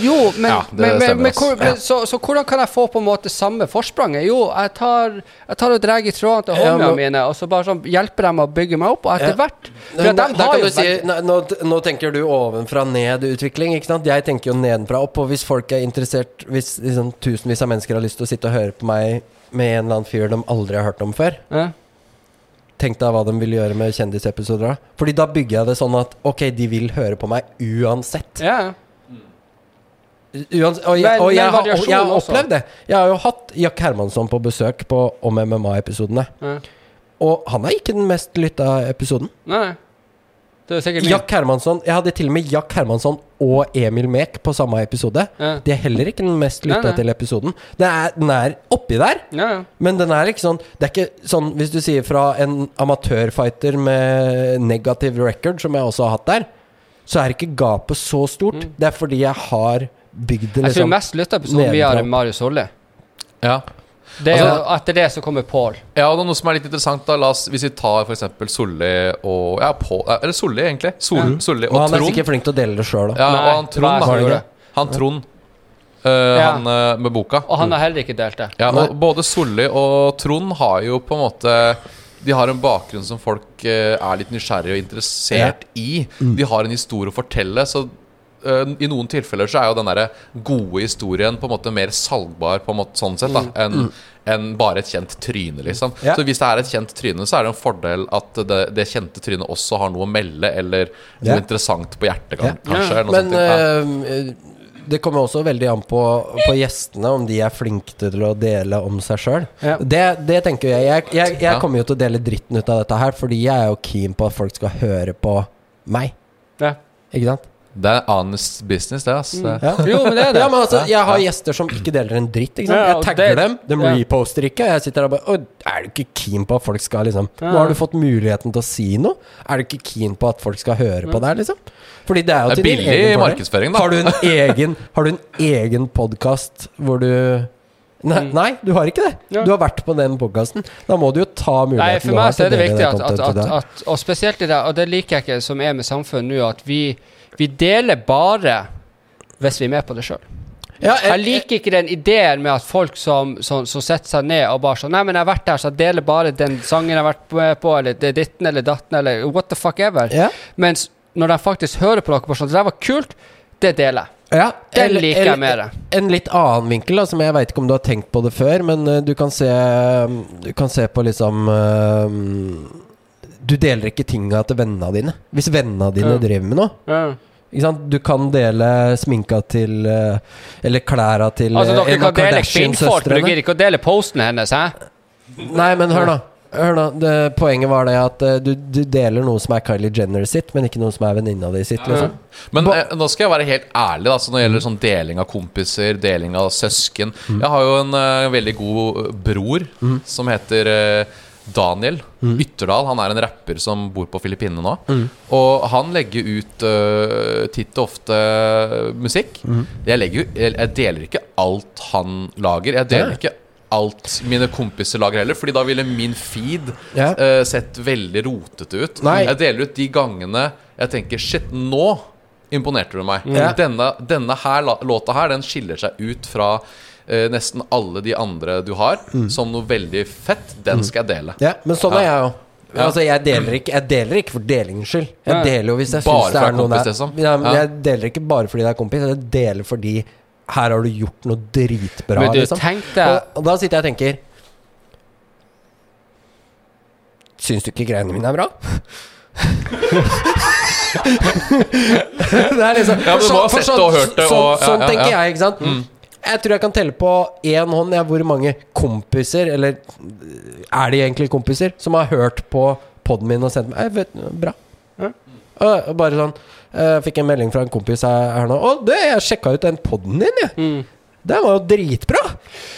jo, men,
Ja,
men, men, men, hvor, men så, så hvordan kan jeg få på en måte samme forspranget? Jo, jeg tar, jeg tar og drar i trådene til
Ja,
håndene mine, og så bare sånn hjelper dem å bygge meg opp, og etter
Ja.
hvert For de har
kan
jo
du si nå, nå tenker du ovenfra ned-utvikling, ikke sant? Jeg tenker jo nedenfra opp. Og hvis folk er interessert Hvis liksom, tusenvis av mennesker har lyst til å sitte og høre på meg med en eller annen fyr de aldri har hørt om før,
Ja.
Tenk deg hva de vil gjøre med kjendisepisoder. Fordi da bygger jeg det sånn at ok, de vil høre på meg uansett.
Ja.
Uans og jeg, og jeg, og jeg har opplevd det. Jeg har jo hatt Jack Hermansson på besøk på Om MMA-episodene.
Ja.
Og han er ikke den mest lytta episoden.
Nei, nei. Det er sikkert min.
Jack Hermansson Jeg hadde til og med Jack Hermansson og Emil Mek på samme episode.
Ja.
De er heller ikke den mest lytta til episoden. Det er, den er oppi der,
Ja, ja.
men den er ikke sånn Det er ikke sånn hvis du sier fra en amatørfighter med negativ record, som jeg også har hatt der, så er ikke gapet så stort.
Mm.
Det er fordi jeg har bygd det liksom
Jeg tror
liksom
mest lytta episoden vi har, er Marius Holle.
Ja.
Det er
Altså-
etter det så kommer Paul.
Ja, og det er noe som er litt interessant da La oss, Hvis vi tar for eksempel Solli og Ja, Paul, Eller Solli egentlig Sol,
Ja.
Solli og,
Og han er
Trond
sikkert flink til å dele det sjøl, da.
ja,
Nei,
og han Trond da
det.
Han Trond eh,
Ja.
Han eh, med boka
Og han har heller ikke delt det.
Ja, og både Solli og Trond har jo på en måte De har en bakgrunn som folk eh, er litt nysgjerrig og interessert i.
Mm.
De har en historie å fortelle. Så eh, i noen tilfeller så er jo den der gode historien på en måte mer salgbar på en måte sånn sett da enn enn bare et kjent tryne, liksom.
Mm. Ja.
Så hvis det er et kjent tryne, så er det en fordel at det, det kjente trynet også har noe å melde, eller noe
Ja.
interessant på hjertet,
Ja.
kanskje. eller noe
Men
sånt. Ja.
eh, det kommer også veldig an på, på gjestene, om de er flinke til å dele om seg sjøl.
Ja.
Det, det tenker jeg. Jeg, jeg, jeg
Ja.
kommer jo til å dele dritten ut av dette her, fordi jeg er jo keen på at folk skal høre på meg.
Ja.
Ikke sant?
Det er honest business, det. ass
Ja.
Jo, men det det.
Ja, men altså, jeg har gjester som ikke deler en dritt. Ikke sant? Jeg tagger dem, de reposter ikke. Jeg sitter der og bare «Å, Er du ikke keen på at folk skal liksom Nå har du fått muligheten til å si noe. Er du ikke keen på at folk skal høre på deg, liksom? Fordi det er jo
Det er
til din
billig
egen
markedsføring, da.
Har du en egen, har du en egen podkast hvor du Nei,
Mm.
nei, du har ikke det.
Ja.
Du har vært på den podkasten. Da må du jo ta muligheten
Nei, for
du har
meg så er det viktig at, at, at, at Og spesielt i det, og det liker jeg ikke som er med samfunnet nå, at vi, vi deler bare hvis vi er med på det sjøl.
ja,
Jeg liker ikke den ideen med at folk som, som, som setter seg ned og bare sånn Nei, men jeg har vært der, så jeg deler bare den sangen jeg har vært med på, eller det ditten eller datten, eller what the fuck ever.
ja.
Mens når de faktisk hører på dere bare sånn Det der var kult, det deler jeg.
Ja,
Den
eller-
liker jeg mer.
En litt annen vinkel, da, som jeg veit ikke om du har tenkt på det før, men uh, du kan se Du kan se på liksom eh, Du deler ikke tinga til vennene dine. Hvis vennene dine
Ja.
driver med noe.
Ja.
Ikke sant? Du kan dele sminka til eh, Eller klæra til
Altså,
eh,
dere
en
kan
av
dele kvinnfolk, men dere
Kardashian-søstrene.
gidder ikke å dele posten hennes, hæ?
Nei, men hør nå. Hør nå, det, Poenget var det at eh, du, du deler noe som er Kylie Jenner sitt, men ikke noe som er venninna di sitt. Liksom.
Men eh, nå skal jeg være helt ærlig da, så når det gjelder sånn deling av kompiser, deling av søsken
Mm.
Jeg har jo en uh, veldig god bror bror som heter eh, Daniel
Mm.
Ytterdal. Han er en rapper som bor på Filippinene nå. Og han legger ut uh, titt og ofte eh, musikk.
Mm.
Jeg, legger, jeg deler ikke alt han lager. Jeg deler
Ja.
ikke alt mine kompiser lager heller, Fordi da ville min feed
Ja.
uh, sett veldig rotete ut.
Nei.
Jeg deler ut de gangene jeg tenker Shit, nå imponerte du meg.
Ja.
Denne, denne her låta her Den skiller seg ut fra eh, nesten alle de andre du har,
Mm.
som noe veldig fett. Den skal jeg dele.
Ja, men sånn er jeg jo.
Ja.
Altså, jeg deler, ikke, jeg deler ikke for delingens skyld. Jeg
Nei.
deler jo hvis jeg
Bare
syns det
for
er noe
kompis,
der.
liksom?
Ja, men
Ja.
Jeg deler ikke bare fordi det er kompis, jeg deler fordi her har du gjort noe dritbra.
Men du,
liksom.
tenk deg
og, og da sitter jeg og tenker Syns du ikke greiene mine er bra? det er liksom
Ja, men du må ha
for
sett det og hørt det,
Sånn,
og- ja,
sånn
ja,
tenker
ja.
jeg, ikke sant? Jeg tror jeg kan telle på én hånd ja, hvor mange kompiser, eller er de egentlig kompiser, som har hørt på poden min og sendt meg vet, Bra.
Ja.
Og, bare sånn Jeg fikk en melding fra en kompis her, nå. 'Å, det, jeg sjekka ut den poden din, jeg.
Mm.
Den var jo dritbra!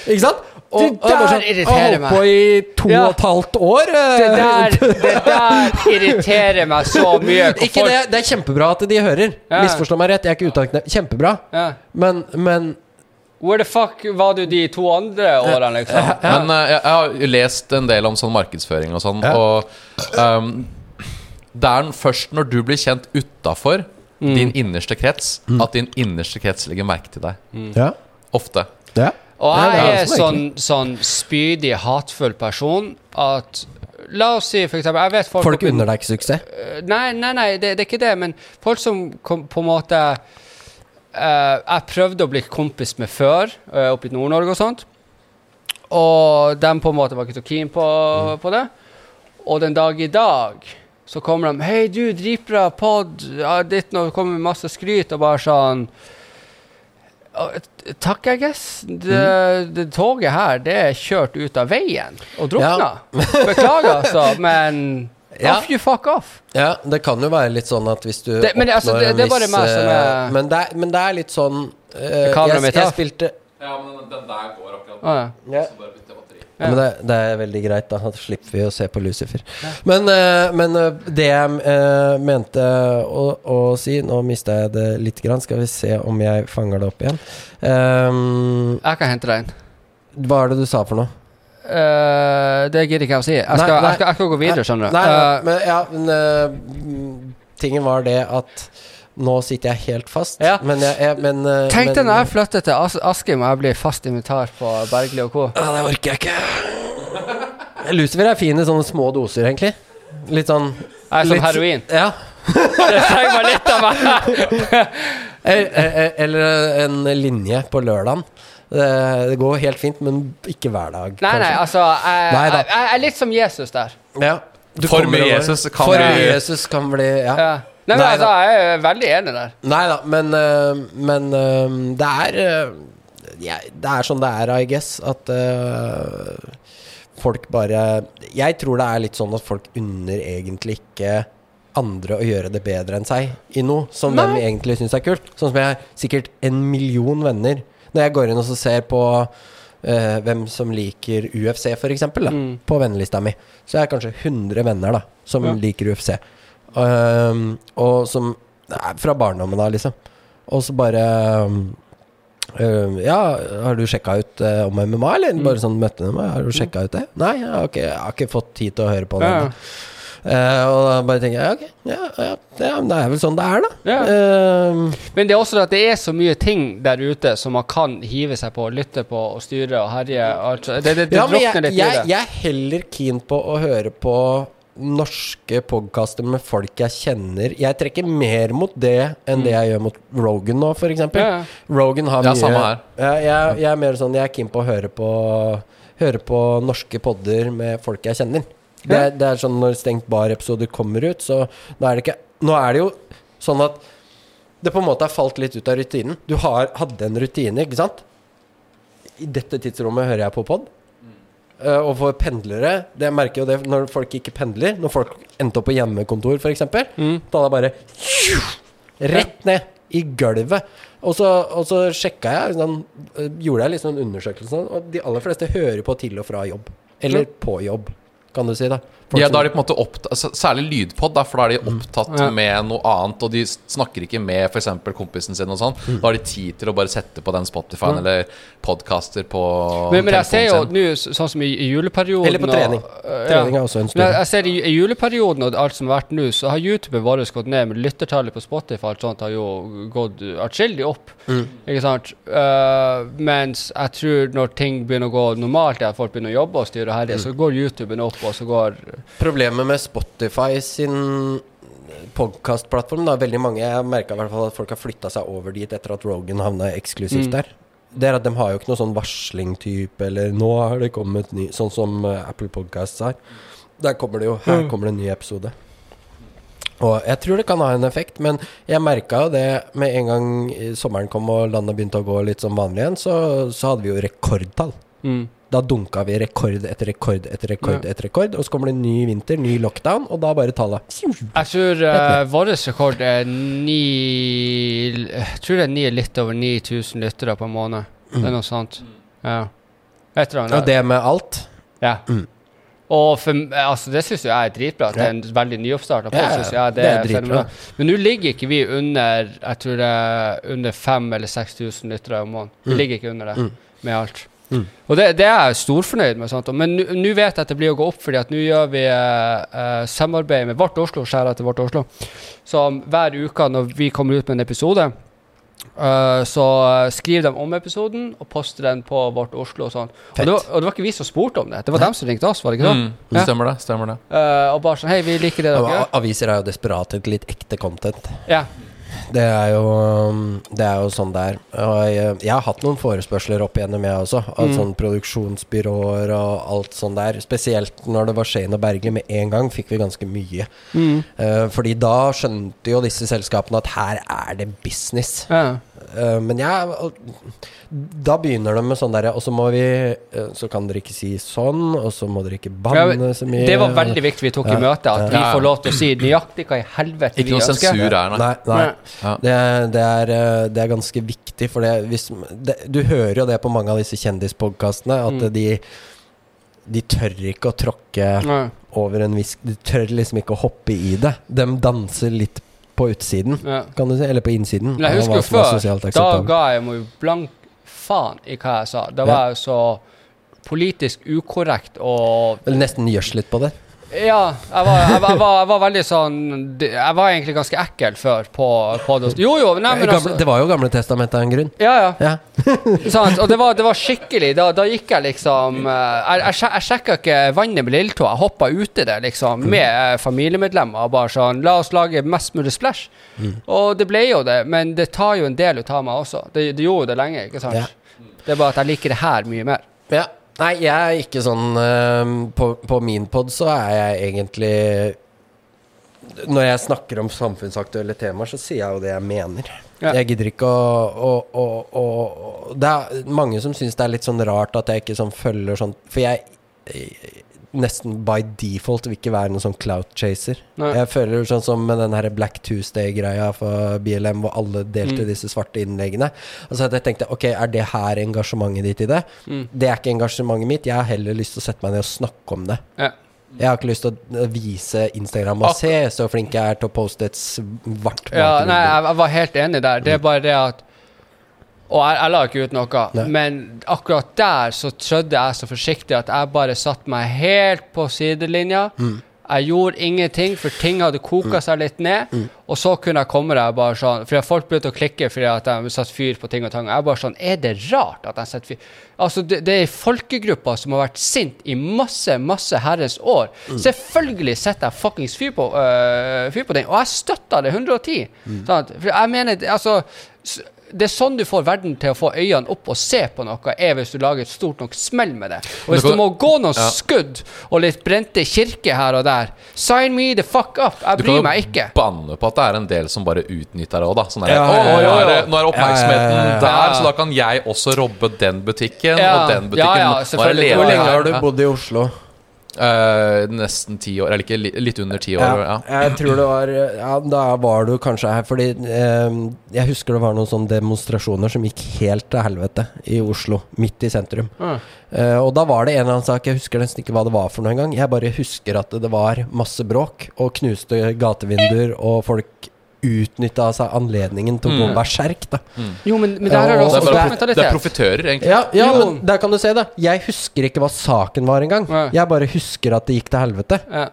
Ikke sant? Og,
Det
jeg
der
sånn, jeg
irriterer
har holdt på i to
Ja.
og et halvt år. eh.
Det der, det der irriterer meg så mye. Folk-
det, det er kjempebra at de hører.
Ja.
Misforstå meg rett, jeg er ikke utakknemlig. Kjempebra.
Ja.
Men, men
Where the fuck var du de to andre årene, liksom?
Men eh, jeg, jeg har lest en del om sånn markedsføring og sånn,
Ja.
og ehm, det er først når du blir kjent utafor
Mm.
din innerste krets, at din innerste krets legger merke til deg.
Ja.
Ofte.
ja.
Og
det
jeg
er
er
sånn
sånn, spydig, hatfull person at La oss si for eksempel Jeg vet folk,
Folk unner deg ikke suksess.
Eh, Nei, nei, nei, det, det er ikke det, men folk som kom, på en måte Jeg prøvde å bli kompis med før, uh, oppe i Nord-Norge og sånt. Og de på en måte var ikke så keen på, på det. Og den dag i dag så kommer de 'Hei, du, dritbra pod.' Ja, ditt nå kommer med masse skryt og bare sånn Takk, I guess. Det, det toget her, det er kjørt ut av veien og drukna. Beklager, altså, men
Ja.
off you fuck off.
Ja, det kan jo være litt sånn at hvis du
Det- men det- altså,
oppnår
det- det er bare
viss,
meg som er-
eh, men, det er, men det er litt sånn uh,
kameraet
jeg,
mitt
jeg
av?
spilte
Ja, men den der går akkurat.
Å, ja.
ja.
Så bare bytte batteri.
Ja, Men det, det er veldig greit, da. Da slipper vi å se på Lucifer. Men, uh, men uh, det jeg uh, mente å, å si Nå mista jeg det litt. Grann. Skal vi se om jeg fanger det opp igjen. Um,
Jeg kan hente deg inn.
hva er det du sa for noe?
Eh, det gidder ikke jeg å si. Jeg skal,
Nei, nei.
jeg skal, jeg skal gå videre, skjønner du.
Nei, nei,
Eh,
men, ja, men eh, tingen var det at nå sitter jeg helt fast.
Ja.
Men jeg, jeg men,
Tenk deg når jeg flytter til As Askim og jeg blir fast invitar på Bergli og co.
Ja, det orker jeg ikke. Lucifer er fin i sånne små doser, egentlig. Litt sånn
er som
litt-
heroin.
Ja.
Det trenger bare litt av meg.
Eller en linje på lørdagen. Det, det går helt fint, men ikke hver dag.
Nei, nei, altså Jeg,
Nei
jeg, jeg er litt som Jesus der.
Ja. Du
For mye. Jesus kan
For
bli-
mye Jesus kan bli Ja.
Ja. Nei, men
Nei
altså, jeg er veldig enig der.
Nei da, men, eh, men eh, det er eh, ja, Det er sånn det er, I guess. At folk bare Jeg tror det er litt sånn at folk unner egentlig ikke andre å gjøre det bedre enn seg i noe som
Nei.
de egentlig syns er kult. Sånn som jeg har sikkert en million venner. Når jeg går inn og så ser på Uh, hvem som liker UFC, eksempel,
Mm.
på vennelista mi, så jeg kanskje 100 venner da som
Ja.
liker UFC. Uh, og som nei, fra barndommen av, liksom. Og så bare um, Ja, har du sjekka ut uh, om MMA, eller?
Mm.
Bare sånn møtte meg. Har du sjekka ut det? Nei, ja, okay, jeg har ikke fått tid til å høre på det.
Ja.
Uh, og da bare tenker jeg ja, ok, ja, ja, ja, det er vel sånn det er, da.
Ja.
Um,
Men det er også at det er så mye ting der ute som man kan hive seg på, lytte på og styre og herje. Altså, det, det, det
jeg,
drukner litt i det.
jeg er heller keen på å høre på norske podkaster med folk jeg kjenner Jeg trekker mer mot det enn det jeg gjør mot Rogan nå, f.eks.
Ja, ja.
Rogan har
Ja,
mye
samme her.
Jeg, jeg, jeg er mer sånn Jeg er keen på å høre på Høre på norske podder med folk jeg kjenner. Det,
Ja.
det er sånn når Stengt bar-episoder kommer ut, så nå er det ikke Nå er det jo sånn at det på en måte har falt litt ut av rutinen. Du har, hadde en rutine, ikke sant? I dette tidsrommet hører jeg på pod. Uh, og for pendlere Det jeg merker jo det når folk ikke pendler. Når folk endte opp på hjemmekontor, f.eks.
Mm.
Da er det bare rett ned i gulvet. Og så, og så sjekka jeg sånn, eh, Gjorde jeg liksom en undersøkelse, sånn, og de aller fleste hører på til og fra jobb. Eller på jobb, kan du si. da Folk
Ja, da er de på en måte opptatt Særlig lydpod, da, for da er de opptatt
Ja.
med noe annet. Og de snakker ikke med f.eks. kompisen sin og sånn. Da har de tid til å bare sette på den Spotify eller podcaster på
Men, men jeg ser jo
sin.
nå, sånn som i, i juleperioden
Eller på trening.
Og, uh,
Trening
ja.
er også en
Men
stor
jeg, ser i, i juleperioden og alt som har vært nå, så har YouTuben vår gått ned, men lyttertallet på Spotify alt sånt har jo gått atskillig opp. Ikke sant? Uh, mens jeg tror når ting begynner å gå normalt, at folk begynner å jobbe og styre og herje, så går YouTuben opp, og så går
Problemet med Spotify sin podkastplattform da, Veldig mange Jeg merka i hvert fall at folk har flytta seg over dit etter at Rogan havna eksklusivt
Mm.
der. Det er at De har jo ikke noe sånn varsling-type eller 'nå har det kommet ny', sånn som eh, Apple Podcasts har. Der kommer det jo Her
Mm.
kommer det en ny episode. Og jeg tror det kan ha en effekt, men jeg merka jo det med en gang eh, sommeren kom og landet begynte å gå litt som vanlig igjen, så, så hadde vi jo rekordtall.
mm.
Da dunka vi rekord etter rekord etter rekord etter rekord. Og så kommer det en ny vinter, ny lockdown, og da bare tallet
Jeg tror uh, vår rekord er ni Jeg tror det er ni, litt over 9000 lyttere på en måned. Det er noe sånt. Ja. Et eller
Og det med alt.
Ja.
Mm.
Og for, altså, det syns jeg er dritbra. At det er en veldig nyoppstarta
Ja,
ja, det,
det er
er
dritbra.
Men nå ligger ikke vi under Jeg tror det er under 5000 eller 6000 lyttere om måneden. Vi
Mm.
ligger ikke under det
Mm.
med alt.
Mm.
Og det, det er jeg storfornøyd med. Sant? Men nå vet jeg at det blir å gå opp, fordi at nå gjør vi eh, eh, samarbeid med Vårt Oslo, skjæra til Vårt Oslo. Så hver uke når vi kommer ut med en episode, Uh, så skriver de om episoden og poster den på Vårt Oslo og sånn. Og det, var, og det var ikke vi som spurte om det, det var dem som ringte oss, var det ikke sånn?
Mm,
Ja.
Stemmer det. stemmer det
uh, og bare sånn Hei, vi liker det dere gjør.
Aviser er jo desperate etter litt ekte content.
Ja.
Det er jo, um, det er jo sånn det er. Jeg, jeg har hatt noen forespørsler opp igjennom, jeg også. Av
Mm.
sånn produksjonsbyråer og alt sånn der. Spesielt når det var Shane og Bergli. Med en gang fikk vi ganske mye.
Mm.
Eh, fordi da skjønte jo disse selskapene at her er det business.
ja.
Eh, men jeg Da begynner de med sånn derre Og så må vi eh, Så kan dere ikke si sånn, og så må dere ikke banne så mye.
Det var veldig viktig vi tok i
møte
møtet, at vi får lov til å si nøyaktig hva i helvete
Ikke
vi
noe sensur her, nei.
Nei. Det, det, er, eh, det er ganske viktig, for det, hvis, det, du hører jo det på mange av disse kjendispodkastene, at
Mm.
de De tør ikke å tråkke
Nei.
over en visk De tør liksom ikke å hoppe i det. De danser litt på utsiden,
Ja.
kan du si. Eller på innsiden.
Men jeg husker
er
før, da ga jeg meg blank faen i hva jeg sa. Da var jeg så politisk ukorrekt og
Eller nesten gjørs litt på det.
Ja, jeg var, jeg, var, jeg, var, jeg var veldig sånn Jeg var egentlig ganske ekkel før på, på det. Jo, jo, nei, men altså
det var jo Gamle testamentet av en grunn.
Ja, ja.
Ja.
sånn, Og det var, det var skikkelig Da, da gikk jeg liksom eh, Jeg, jeg, jeg sjekka ikke vannet med lilletåa. Jeg hoppa uti det liksom med eh, familiemedlemmer. og Bare sånn La oss lage mest mulig splash. Og det ble jo det, men det tar jo en del ut av meg også. Det, det gjorde det lenge, ikke sant?
Ja.
Det er bare at jeg liker det her mye mer.
Ja. Nei, jeg er ikke sånn eh, på, på min pod så er jeg egentlig Når jeg snakker om samfunnsaktuelle temaer, så sier jeg jo det jeg mener.
Ja.
Jeg gidder ikke å, å, å, å Det er mange som syns det er litt sånn rart at jeg ikke sånn følger sånn For jeg nesten by default vil ikke være noen sånn clout chaser.
Nei.
Jeg føler sånn som med den her Black Tuesday-greia for BLM, hvor alle delte
Mm.
disse svarte innleggene. Altså at jeg tenkte ok, er det her engasjementet ditt i det?
Mm.
Det er ikke engasjementet mitt. Jeg har heller lyst til å sette meg ned og snakke om det.
Ja.
Jeg har ikke lyst til å vise Instagram og
Ak-
se så flink jeg er til å poste et svart
Ja, nei, jeg, jeg var helt enig der. Det er bare det at Og jeg, jeg la ikke ut noe,
Nei.
men akkurat der så trødde jeg så forsiktig at jeg bare satte meg helt på sidelinja.
Mm.
Jeg gjorde ingenting, for ting hadde koka seg litt ned. Og så kunne jeg komme der bare sånn For folk begynte å klikke fordi at de satte fyr på ting og tang. Jeg bare sånn Er det rart at de setter fyr Altså, det, det er folkegrupper som har vært sint i masse, masse herres år. Selvfølgelig setter jeg fuckings fyr på, øh, fyr på den, og jeg støtter det 110. Sant? For jeg mener Altså det er sånn du får verden til å få øynene opp og se på noe, er hvis du lager et stort nok smell med det. Og hvis
Du
det må gå noen
Ja.
skudd og litt brente kirker her og der, sign me the fuck up. Jeg
Du
bryr
kan jo banne på at det er en del som bare utnytter det òg, da. Sånn der,
Ja, ja, ja,
nå
ja.
er Nå er oppmerksomheten
Ja, ja, ja, ja.
der, så da kan jeg også robbe den butikken
Ja.
og den butikken.
Ja, ja, selvfølgelig.
Hvor lenge har du bodd i Oslo?
Eh, nesten ti år, eller ikke litt under ti år. Ja.
Jeg tror det var Ja, da var du kanskje her fordi eh, Jeg husker det var noen sånne demonstrasjoner som gikk helt til helvete i Oslo, midt i sentrum.
Mm.
Uh, og da var det en eller annen sak, jeg husker nesten ikke hva det var for noe engang. Jeg bare husker at det var masse bråk og knuste gatevinduer, og folk utnytta seg anledningen til å gå
Mm.
berserk, da.
Jo, men, men der er det
også
Det er, bare,
det-
prof- det er
mentalitet.
profitører, egentlig.
Ja, ja
Jo.
men der kan du se det. Jeg husker ikke hva saken var engang.
Nei.
Jeg bare husker at det gikk til helvete.
Ja.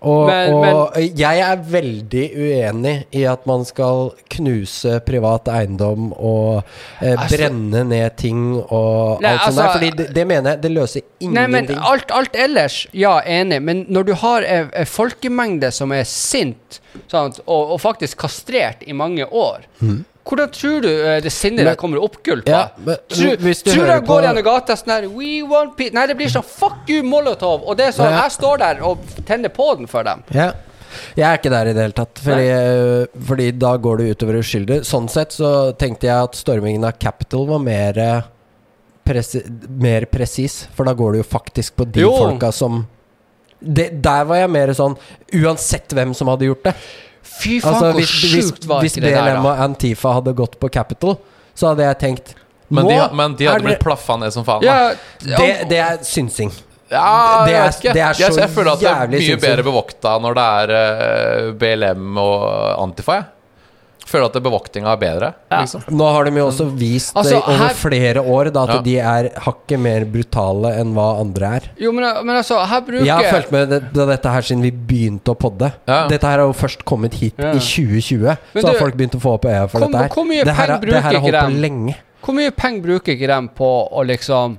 Og,
Men-
og jeg er veldig uenig i at man skal knuse privat eiendom og eh,
Altså-
brenne ned ting og
Nei,
alt sånt
altså-
der. Fordi det, det mener jeg, det løser
Nei, men alt, alt ellers, ja, enig. Men når du har en folkemengde som er sint sant, og, og faktisk kastrert i mange år Hvordan tror du eh, det sinnet der kommer oppgulpa?
Ja, men
Tror, tror jeg går gjennom gata sånn her We want peace Nei, det blir sånn Fuck you, Molotov! Og det er sånn
Ja.
Jeg står der og tenner på den for dem.
Ja. Jeg er ikke der i det hele tatt. Fordi, eh, fordi da går det utover uskyldige. Sånn sett så tenkte jeg at stormingen av Capital var mer presi mer presis. For da går det jo faktisk på de
Jo.
folka som det, Der var jeg mer sånn Uansett hvem som hadde gjort det.
Fy faen,
Altså,
hvor sjukt var ikke det der,
Hvis
BLM
og Antifa hadde gått på Capital, så hadde jeg tenkt
Men,
nå
de, men de hadde blitt plaffa ned som faen.
Ja,
det, det er synsing.
Ja,
Det er- det er
jeg,
så
jeg føler at det er mye
synsing.
bedre bevokta når det er uh, BLM og Antifa. Jeg føler at bevoktinga er bedre.
Ja.
Liksom.
Nå har de jo også vist
Altså,
det over
her-
flere år da, at
Ja.
de er hakket mer brutale enn hva andre er.
Jo, men, men altså, her bruker
Jeg har fulgt med det, det, dette her siden vi begynte å podde.
Ja.
Dette her har jo først kommet hit
Ja.
i 2020.
Men
så har folk begynt å få opp øya for
kom,
dette her.
hvor mye
det her,
penger
det her
bruker ikke dem? Hvor mye penger bruker ikke de på å liksom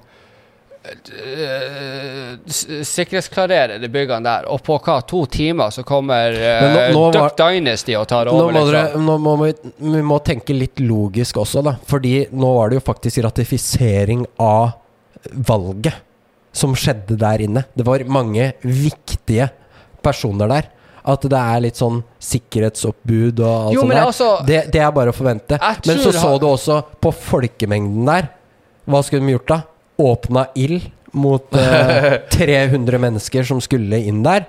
Sikkerhetsklarere de byggene der, og på hva? To timer så kommer uh,
nå- nå
Duck Dynasty og tar
Nå
over,
må, dere,
liksom.
nå må vi, vi må tenke litt logisk også, da. Fordi nå var det jo faktisk ratifisering av valget som skjedde der inne. Det var mange viktige personer der. At det er litt sånn sikkerhetsoppbud og alt
Jo,
sånt der.
altså-
det, det er bare å forvente. Men så så du også på folkemengden der. Hva skulle de gjort da? Åpna ild mot eh, 300 mennesker som skulle inn der.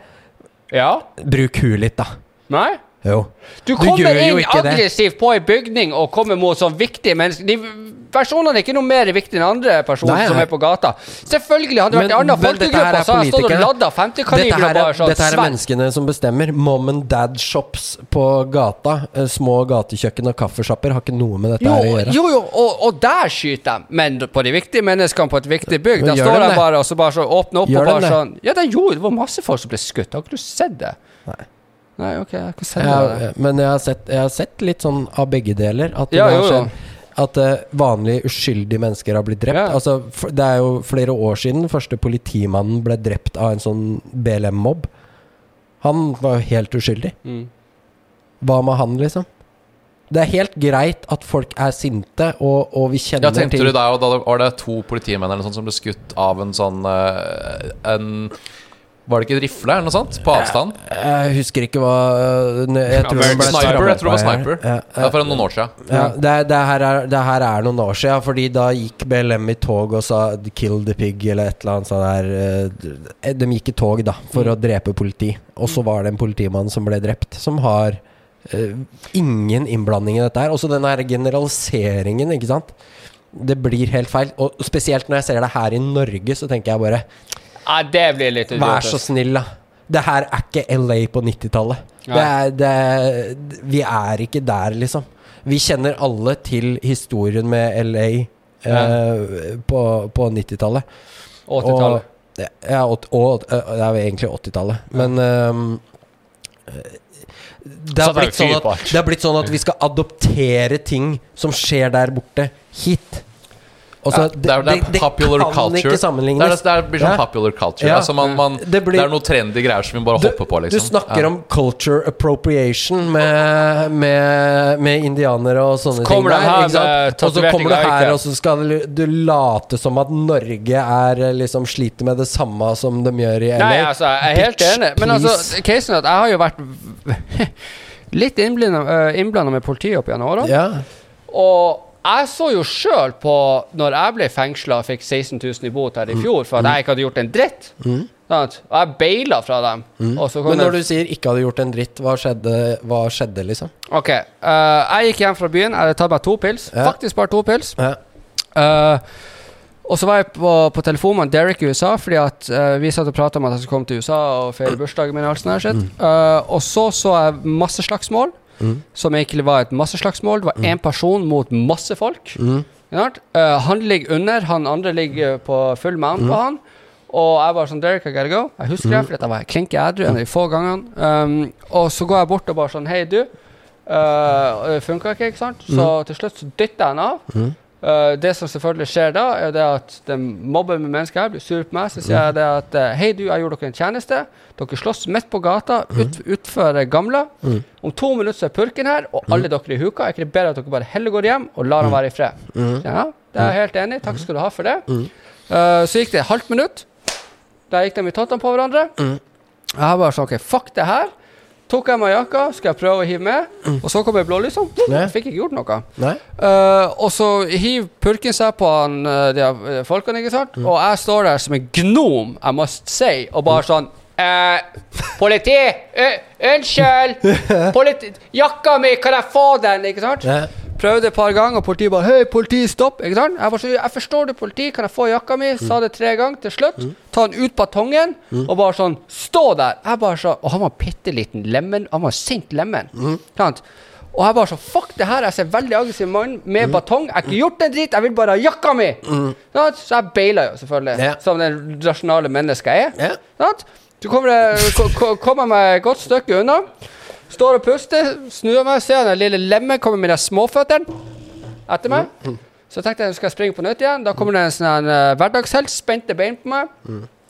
Ja?
Bruk huet litt, da.
Nei?
Jo.
Du
Du
kommer
jo
inn
ikke det.
aggressivt på ei bygning og kommer mot sånn viktige mennesker De Personene er ikke noe mer viktige enn andre personer som er på gata. Selvfølgelig, hadde det vært en annen folkegruppe, så hadde jeg stått og ladda 50-kaliber og bare sånn
dette her er menneskene som bestemmer. Mom and dad shops på gata, eh, små gatekjøkken og kaffesjapper, har ikke noe med dette
Jo,
her å gjøre.
jo, jo og, og der skyter de. Men på de viktige menneskene på et viktig bygg,
Da
står
de
bare og så bare så åpner opp
Gjør
og bare
det?
sånn Ja, de gjorde det. var masse folk som ble skutt. Har ikke du sett det?
Nei.
Nei, ok, jeg har ikke sett det.
men jeg har, sett, jeg har sett litt sånn av begge deler. At, det
Ja,
har
jo, jo.
skjedd, at eh, vanlige uskyldige mennesker har blitt drept.
Ja.
Altså, f- det er jo flere år siden den første politimannen ble drept av en sånn BLM-mobb. Han var jo helt uskyldig.
Mm.
Hva med han, liksom? Det er helt greit at folk er sinte, og, og vi kjenner
Ja, tenkte
til
du der, og da var det to politimenn eller noe sånt som ble skutt av en sånn eh, En Var det ikke en rifle eller noe sånt? På avstand?
Jeg husker ikke hva ne- Jeg tror det ble
Sniper, jeg tror det var sniper.
Ja,
Ja, for noen år siden.
ja, det, er- det, her er, det her er noen år siden, fordi da gikk BLM i tog og sa 'kill the pig' eller et eller annet sånt der. eh, De gikk i tog, da, for å drepe politi. Og så var det en politimann som ble drept, som har uh, ingen innblanding i dette her. Også den her generaliseringen, ikke sant. Det blir helt feil. Og spesielt når jeg ser det her i Norge, så tenker jeg bare
Nei, det blir litt
Vær så snill, da. Det her er ikke LA på 90-tallet. Det er, det er, vi er ikke der, liksom. Vi kjenner alle til historien med LA eh, på, på 90-tallet.
80-tallet.
Ja, og, og det er jo egentlig 80-tallet. Men øhm, det, har blitt sånn at,
på alt.
det har blitt sånn at vi skal adoptere ting som skjer der borte, hit. Og så
Ja, det er, det er popular
kan
culture.
ikke
Det, er,
sammenlignes.
det blir sånn
Ja.
popular culture.
Ja.
Altså man, man,
Det
det, er noe trendy greier som vi bare
Du,
hopper på, liksom.
du snakker
Ja.
om culture appropriation med, med, med indianere og sånne
kommer
ting.
de her
og så kommer du her, og så skal du, du late som at Norge er eh, liksom sliter med det samme som de gjør i LA.
Nei, altså, jeg er helt
Bitch,
enig. Men altså, casen at jeg har jo vært litt innblanda med politiet opp gjennom åra.
Ja.
Og jeg så jo sjøl på når jeg ble fengsla og fikk 16 000 i bot
Mm.
her i fjor for at jeg ikke hadde gjort en dritt. Mm. Og jeg baila fra dem. Og så kom
Mm. Men når du sier ikke hadde gjort en dritt, hva skjedde, hva skjedde liksom?
Ok, uh, jeg gikk hjem fra byen. Jeg hadde tatt meg to pils.
Ja.
Faktisk bare to pils.
Ja.
Uh, og så var jeg på, på telefon med Derek i USA, fordi at uh, vi satt og prata om at jeg skulle komme til USA og feire bursdagen min. Og alt sånt her mm. Og så så jeg masseslagsmål,
Mm.
som egentlig var et masseslagsmål. Det var én person mot masse folk.
Mm.
Uh. Eh, han ligger under, han andre ligger på full mount
Mm.
på han. Og jeg var sånn Derek, I gotta go. Jeg husker det, fordi at jeg var klinke edru en av de få gangene. Um, og så går jeg bort og bare sånn Hei, du. Uh, det funka ikke, ikke sant? Så til slutt så dytter jeg han av. Uh, det som selvfølgelig skjer da, er det at den mobber med mennesker her blir sur på meg. Så sier jeg det at uh, Hei, du, jeg gjorde dere en tjeneste. Dere slåss midt på gata ut, utfor Gamla. Om to minutter så er purken her, og alle dere i huka. Er ikke det bedre at dere bare heller går hjem og lar han være i fred? Ja, det er jeg helt enig i. Takk skal du ha for det. Uh, så gikk det et halvt minutt. Der gikk de i tottene på hverandre. Jeg bare sånn OK, fuck det her. Tok jeg meg jakka, skal jeg prøve å hive med, og så kommer blålysene. Jeg fikk ikke gjort noe. Eh, og så hiver purken seg på han, eh, de eh, folkene, ikke sant? Og jeg står der som en gnom, I must say, og bare sånn eh, Politi! Unnskyld! Politi jakka mi, kan jeg få den? Ikke sant? Prøvde et par ganger, og politiet bare Hei, politi, stopp! Ikke sant? Jeg, bare, så, jeg forstår det, politi, kan jeg få jakka mi? Sa det tre ganger. Til slutt, ta den ut batongen, og bare sånn Stå der! Jeg bare så Og han var bitte liten lemen. Han var sint lemen. Sant? Og jeg bare så Fuck det her, jeg ser veldig aggressiv mann med batong. Jeg har ikke gjort en dritt, jeg vil bare ha jakka mi! Sant? Så jeg beila jo, selvfølgelig.
yeah.
Som den rasjonale mennesket jeg er. Yeah. Så kommer jeg ko- ko- kommer meg et godt stykke unna. Står og puster, snur meg, ser den lille lemmen komme med de småføttene etter meg. Så tenkte jeg skal jeg springe på nytt igjen. Da kommer det en sånn uh, hverdagshelt, spente bein på meg.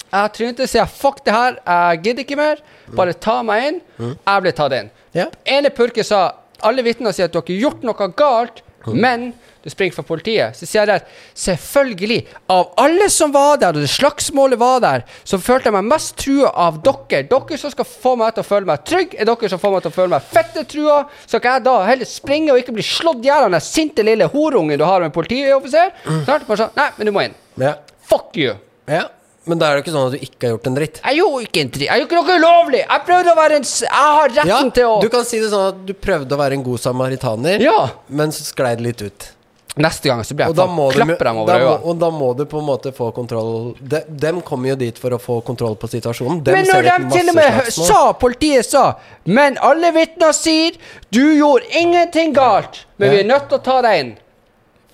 Jeg trynte, sier jeg, fuck det her, jeg gidder ikke mer. Bare ta meg inn. Jeg ble tatt inn.
Ja.
ene purken sa alle vitner sier at du har ikke gjort noe galt, men du springer fra politiet. Så sier jeg der, selvfølgelig, av alle som var der, og det slagsmålet var der, så følte jeg meg mest trua av dere. Dere som skal få meg til å føle meg trygg, er dere som får meg til å føle meg fette trua. Så skal jeg da heller springe og ikke bli slått i hjel av den sinte lille horungen du har med politioffiser? Mm. Sånn, nei, men du må inn.
Yeah.
Fuck you.
Yeah. Men da er det ikke sånn at du ikke har gjort en dritt.
Jeg gjorde ikke en dritt. Jeg gjorde ikke noe ulovlig. Jeg prøvde å være en. Jeg har retten
Ja,
til å
du kan si det sånn at du prøvde å være en god samaritaner,
Ja.
men så sklei det litt ut.
Neste gang så blir jeg faen klapper dem over øynene.
og da må du på en måte få kontroll de, Dem kommer jo dit for å få kontroll på situasjonen. Dem
Men når de til og med sa, politiet sa Men alle vitner sier du gjorde ingenting galt, men
Ja.
vi er nødt til å ta deg inn.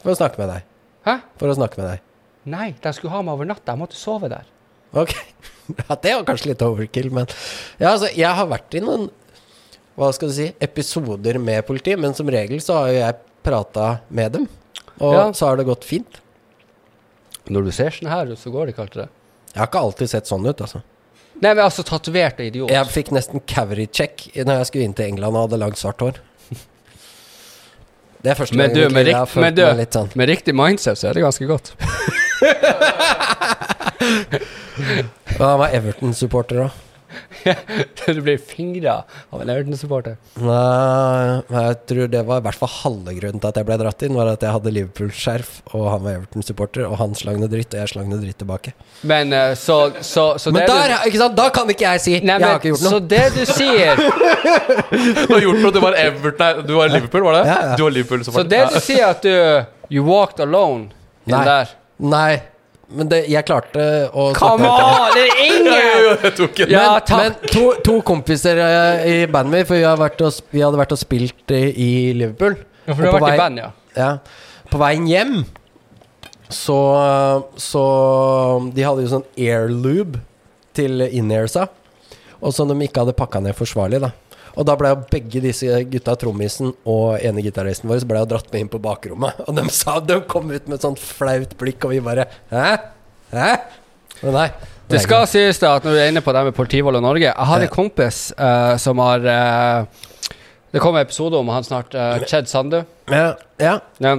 For å snakke med deg.
Hæ?
For å snakke med deg.
Nei, de skulle ha meg over natta. Jeg måtte sove der.
Ok. Ja, det var kanskje litt overkill, men Ja, altså, jeg har vært i noen Hva skal du si episoder med politiet, men som regel så har jo jeg prata med dem. Og
Ja.
så har det gått fint.
Når du ser sånn her ut, så går det ikke alltid det.
Jeg har ikke alltid sett sånn ut, altså.
Nei, men altså tatovert og idiot.
Jeg fikk nesten cavity check når jeg skulle inn til England og hadde langt svart hår. Det er første
Men
gang
du, med,
liv jeg har
følt men du,
meg litt sånn.
med riktig mindset så er det ganske godt.
Hva han var Everton-supporter òg.
du blir fingra av en Everton-supporter.
Nei, jeg tror det var i hvert fall halve grunnen til at jeg ble dratt inn, var at jeg hadde Liverpool-skjerf, og han var Everton-supporter, og han slang noe dritt, og jeg slang noe dritt tilbake.
Men eh, så, så, så
Men
det
der,
du,
ikke sant, da kan ikke jeg si
Nei,
Jeg har ikke gjort
Så det du sier
Du har gjort noe, du var Everton Nei, du var Liverpool, var det?
Ja, ja.
Du var Liverpool-supporter.
Så det du sier at du You walked alone inn
Nei.
der
Nei, men det, jeg klarte å
Come on! Det er ingen!
Jeg tok en.
Ja,
men,
takk.
men to, to kompiser eh, i bandet mitt, for vi, har vært og, vi hadde vært og spilt i, i Liverpool.
Ja, for du har
på
vært i band, ja.
Ja. På veien hjem så, så De hadde jo sånn airlube til in-airsa, og som de ikke hadde pakka ned forsvarlig, da. Og da ble jo begge disse gutta, trommisen og ene gitaristen vår, ble jo dratt med inn på bakrommet. Og de sa De kom ut med et sånt flaut blikk, og vi bare Hæ? Hæ? Men nei.
Det skal sies da at når du er inne på det med Politivold og Norge Jeg har en kompis uh, som har uh, Det kommer en episode om han snart. Uh, Ched Sandu.
Ja. Ja.
Ja.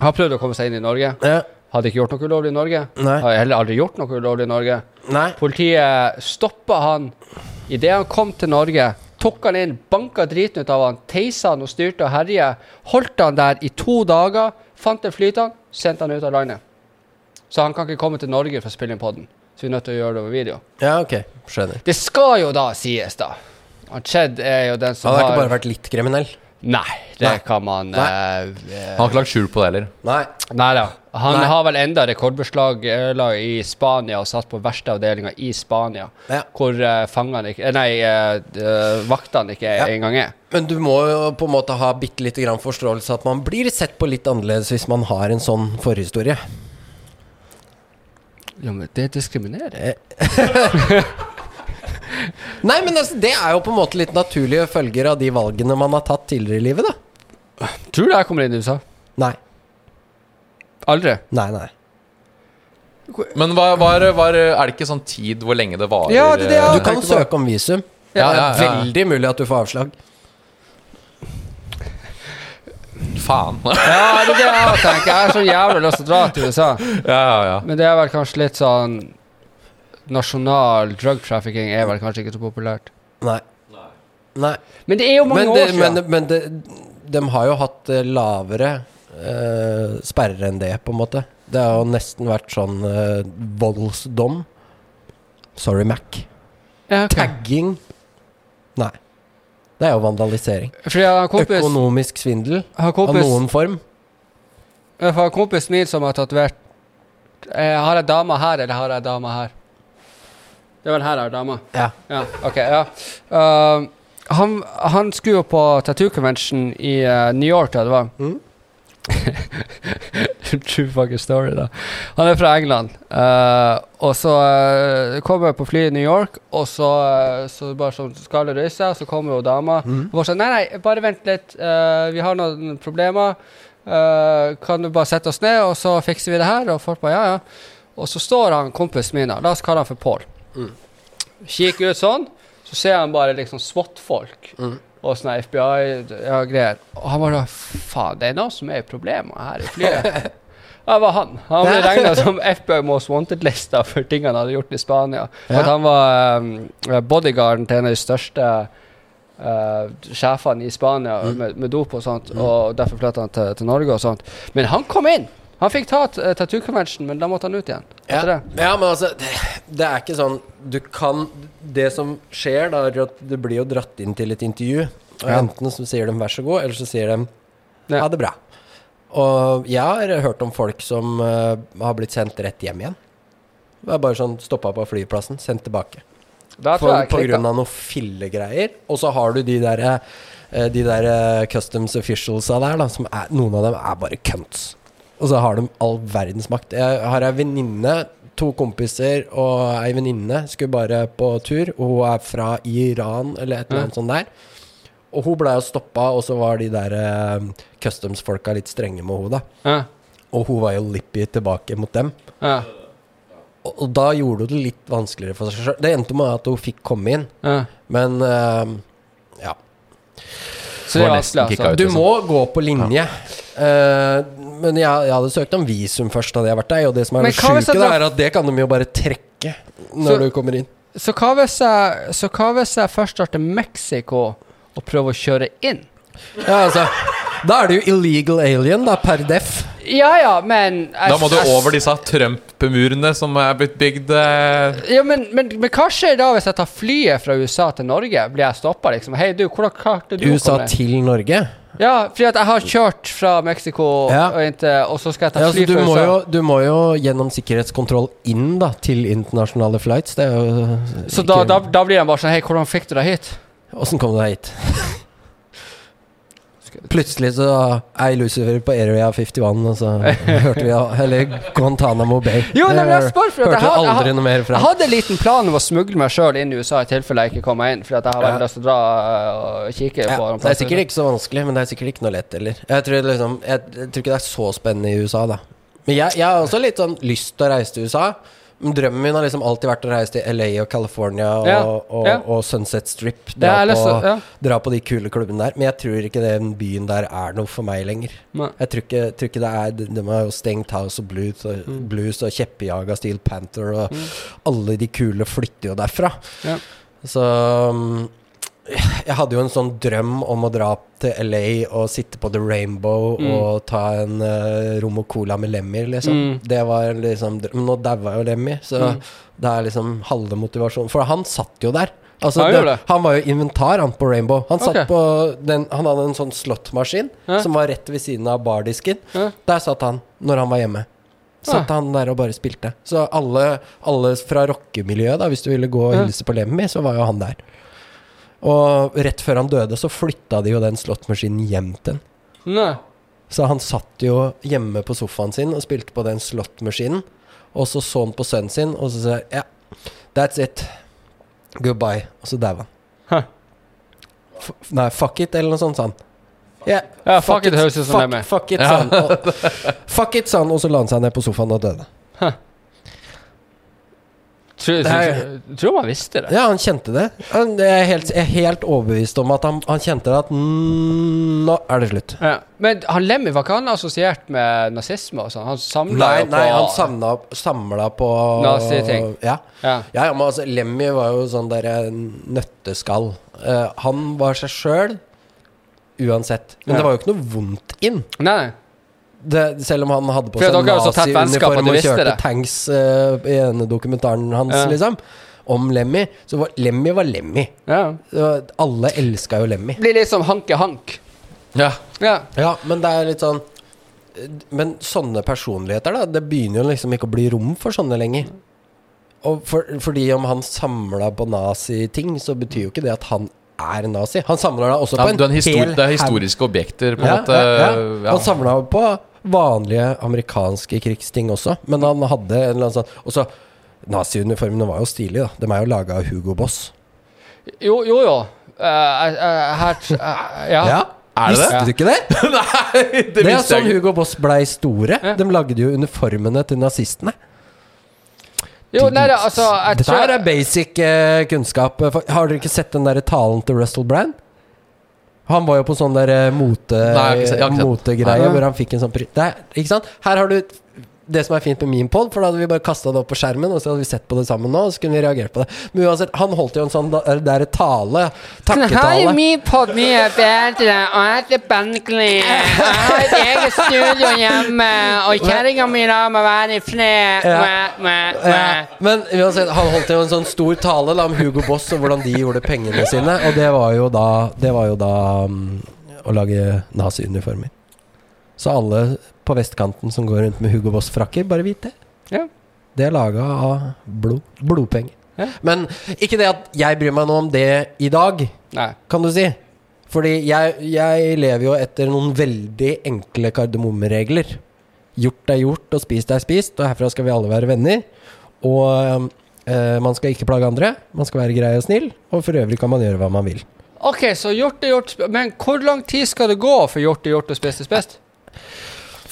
Har prøvd å komme seg inn i Norge.
ja.
Hadde ikke gjort noe ulovlig i Norge.
Nei.
Hadde heller aldri gjort noe ulovlig i Norge.
Nei.
Politiet stoppa han idet han kom til Norge. Tok han inn, banka driten ut av han, teisa han og styrte og herja. Holdt han der i to dager, fant en flytende, sendte han ut av landet. Så han kan ikke komme til Norge for å spille inn podden. Så vi er nødt til å gjøre det over video.
Ja, ok. Skjønner.
Det skal jo da sies, da. Han Ched er jo den som
Han har ikke bare vært litt kriminell.
Nei, det
Nei.
kan man
Nei.
eh,
Han har ikke lagt skjul på det heller.
Nei.
Nei da. Han
Nei.
har vel enda rekordbeslag eh, i Spania og satt på verste avdelinga i Spania.
Ja.
Hvor uh, fangene ikke eh, Nei, eh, eh, vaktene ikke
Ja.
engang er.
Men du må jo på en måte ha bitte lite grann forståelse at man blir sett på litt annerledes hvis man har en sånn forhistorie.
Ja, men det diskriminerer.
Nei, men altså, det er jo på en måte litt naturlige følger av de valgene man har tatt tidligere i livet, da.
Tror du jeg kommer inn i USA?
Nei.
Aldri.
Nei, nei.
Men var, var, var, er det ikke sånn tid hvor lenge det varer?
Ja, det er det
eh,
Du kan søke om visum.
Ja,
det
ja,
er
ja.
veldig mulig at du får avslag.
Faen. ja,
det er det jeg tenker. Jeg har så jævlig lyst til å dra til USA.
ja, ja.
Men det er vel kanskje litt sånn Nasjonal drug trafficking er vel kanskje ikke så populært.
Nei. Nei.
Men det er jo mange
Men, det,
år
men,
siden.
men det, de har jo hatt eh, lavere eh, sperrer enn det, på en måte. Det har jo nesten vært sånn eh, voldsdom. Sorry, Mac.
Ja, okay.
Tagging. Nei. Det er jo vandalisering.
Fordi jeg har kompis,
Økonomisk svindel
en
av noen form.
Jeg har en kompis min som har tatovert eh, Har jeg dama her, eller har jeg dama her? Det er vel her har dama.
Ja.
Ja, ok, ja. Uh, han, han skulle jo på tattoo convention i uh, New York, da det var.
Mm.
True fucking story, da. Han er fra England. Uh, og så uh, kommer jeg på flyet i New York, og så, uh, så bare sånn skal alle reise, og så kommer jo dama.
Mm.
Og bare sånn Nei, nei, bare vent litt. vi har noen problemer. Kan du bare sette oss ned, og så fikser vi det her? Og folk bare ja, ja. Og så står han kompisen min da. la oss kalle han for Paul.
Mm.
Kikker ut sånn, så ser han bare liksom SWAT-folk
Mm.
og sånne FBI-greier. og han bare Faen, det er noe som er i problemer her i flyet. Ja, det var han. Han ble regna som FBI Most Wanted-lista for ting han hadde gjort i Spania.
Ja.
at han var um, bodyguarden til en av de største uh, sjefene i Spania
Mm.
med, med dop og sånt, og derfor flytta han til, til Norge og sånt. Men han kom inn! Han fikk ta uh, tattoo convention, men da måtte han ut igjen.
Ja.
Det.
ja, men altså det, det er ikke sånn Du kan Det som skjer, da, er at du blir jo dratt inn til et intervju. Og
Ja.
Enten så sier de 'vær så god', eller så sier de 'ha det bra'. Og jeg har hørt om folk som uh, har blitt sendt rett hjem igjen. Det er bare sånn stoppa på flyplassen, sendt tilbake. For, på grunn av noen fillegreier. Og så har du de der, eh, de der eh, customs officialsa der, da, som er Noen av dem er bare cunts. Og så har de all verdens makt. Jeg har ei venninne, to kompiser og ei venninne skulle bare på tur, og hun er fra Iran eller et eller annet sånt der. Og hun blei jo stoppa, og så var de der uh, customs-folka litt strenge med henne, da.
Ja.
Og hun var jo lippy tilbake mot dem.
Ja.
Og, og da gjorde hun det litt vanskeligere for seg sjøl. Det endte med at hun fikk komme inn,
Ja.
men uh, ja.
Så det
Var nesten kicka
altså.
ut.
Du
liksom.
må gå på linje. Eh, men jeg, jeg hadde søkt om visum først, hadde jeg vært der. Og det som er det sjuke, da, er at det kan de jo bare trekke når
Så-
du kommer inn.
Så hva jeg, så hva hvis jeg først drar til Mexico og prøver å kjøre inn?
Ja, altså Da er det jo illegal alien, da, per def.
Ja ja, men
Da må du over disse Trump-murene som er blitt bygd. eh,
Ja, men, men, men hva skjer da hvis jeg tar flyet fra USA til Norge? Blir jeg stoppa, liksom? Hei, du, hvordan klarte du å
USA til Norge.
Ja, fordi at jeg har kjørt fra Mexico
Ja.
og, inntil, og så skal jeg ta
Ja,
fly
altså,
fra USA.
jo, du må jo gjennom sikkerhetskontroll inn da til internasjonale flights. Det er jo
Så da, da, da blir de bare sånn Hei, hvordan fikk du deg hit?
Åssen kom du deg hit? Plutselig så er Lucifer på Area 51, og så hørte vi Eller Guantánamo Bay.
Jo, nei, men jeg spør for at jeg, har-
aldri noe mer
jeg hadde en liten plan om å smugle meg sjøl inn i USA i tilfelle jeg ikke kom meg inn. For jeg har veldig lyst til å dra øh, og kikke
ja,
på
Det er sikkert ikke så vanskelig, men det er sikkert ikke noe lett heller. Jeg tror, liksom, jeg, jeg tror ikke det er så spennende i USA, da. Men jeg, jeg har også litt sånn lyst til å reise til USA. Men drømmen min har liksom alltid vært å reise til LA og California og,
Ja,
og,
ja.
og Sunset Strip. Dra,
lyst
på,
ja.
dra på de kule klubbene der. Men jeg tror ikke den byen der er noe for meg lenger.
Nei.
Jeg tror ikke, tror ikke det er De har jo stengt House of Blues og,
Mm.
blues og kjeppejaga Steel Panther, og alle de kule flytter jo derfra.
Ja.
Så um, jeg hadde jo en sånn drøm om å dra til LA og sitte på The Rainbow
Mm.
og ta en uh, rom og cola med Lemmy, liksom.
Mm.
Det var liksom Men nå daua jo Lemmy, så
Mm.
det er liksom halve motivasjonen. For han satt jo der. Altså,
Han
det, han var jo inventar, han på Rainbow. Han satt på den, Han hadde en sånn slåttmaskin
Ja.
som var rett ved siden av bardisken.
Ja.
Der satt han når han var hjemme. Satt
ja.
han der og bare spilte. Så alle, alle fra rockemiljøet, da, hvis du ville gå og hilse på Lemmy, så var jo han der. Og rett før han døde, så flytta de jo den slåttmaskinen hjem til han.
Nei.
Så han satt jo hjemme på sofaen sin og spilte på den slåttmaskinen. Og så så han på sønnen sin, og så sa han ja, that's it. Goodbye. Og så daua han.
Huh.
Nei, fuck it, eller noe sånt, sa han. Ja,
Ja, fuck it høres ut som
det
Lemmy.
fuck it, sa han. Og, fuck it, sa han, og så la han seg ned på sofaen og døde.
Tror, tror, tror man visste det.
Ja, han kjente det. Han, jeg, er helt, jeg er helt overbevist om at han, han kjente det at mm, nå er det slutt.
Ja. Men han Lemmy, var ikke han assosiert med nazisme og sånn? Han samla
Nei,
jo på
nei han samla, på
Naziting.
Ja.
Ja.
Ja, men altså, Lemmy var jo sånn der eh, nøtteskall. Uh, han var seg sjøl uansett. Men det var jo ikke noe vondt inn.
Nei, nei.
Det, selv om han hadde på seg naziuniform og kjørte
det.
tanks uh, i denne dokumentaren hans,
Ja.
liksom, om Lemmy, så var Lemmy var Lemmy.
Ja.
Det alle elska jo Lemmy.
Blir litt som hanke-hank.
Ja.
Ja.
Ja, men det er litt sånn Men sånne personligheter, da, det begynner jo liksom ikke å bli rom for sånne lenger. Og for, fordi om han samla på naziting, så betyr jo ikke det at han er nazi. Han samler da også
Ja,
på en
en
hel
det er historiske objekter, på en
ja,
måte.
ja, ja.
ja.
Han samla på vanlige amerikanske krigsting også, men han hadde en eller annen sånn Og så Naziuniformene var jo stilige, da. De er jo laga av Hugo Boss.
Jo, jo. jo. Uh, uh, her eh, ja.
Er det
Visste
det?
du ikke det?
Nei, det
Det er sånn
jeg.
Hugo Boss blei store.
Ja.
De lagde jo uniformene til nazistene.
Jo, nei, altså jeg
Dette
tror,
er basic uh, kunnskap. Har dere ikke sett den der talen til Russell Brand? Han var jo på sånn der mote, motegreie
Nei.
hvor han fikk en sånn ikke sant? Her har du det som er fint med min pod, for da hadde vi bare kasta det opp på skjermen, og så hadde vi sett på det sammen nå, og så kunne vi reagert på det. Men uansett, han holdt jo en sånn der tale, takketale.
min pod mye bedre, og jeg heter Bentley. Jeg har et eget studio hjemme, og kjerringa mi lar meg være i fred.
Men uansett, han holdt jo en sånn stor tale da, om Hugo Boss og hvordan de gjorde pengene sine. Og det var jo da, det var jo da um, å lage naziuniformer. Så alle på vestkanten som går rundt med Hugo Boss-frakker, bare vit det.
Ja.
Det er laga av blod. Blodpenger.
Ja.
Men ikke det at jeg bryr meg noe om det i dag,
Nei.
kan du si. Fordi jeg, jeg lever jo etter noen veldig enkle kardemommeregler. Gjort er gjort, og spist er spist, og herfra skal vi alle være venner. Og øh, man skal ikke plage andre, man skal være grei og snill, og for øvrig kan man gjøre hva man vil.
Ok, så gjort er gjort, men hvor lang tid skal det gå for gjort er gjort og spist er spist?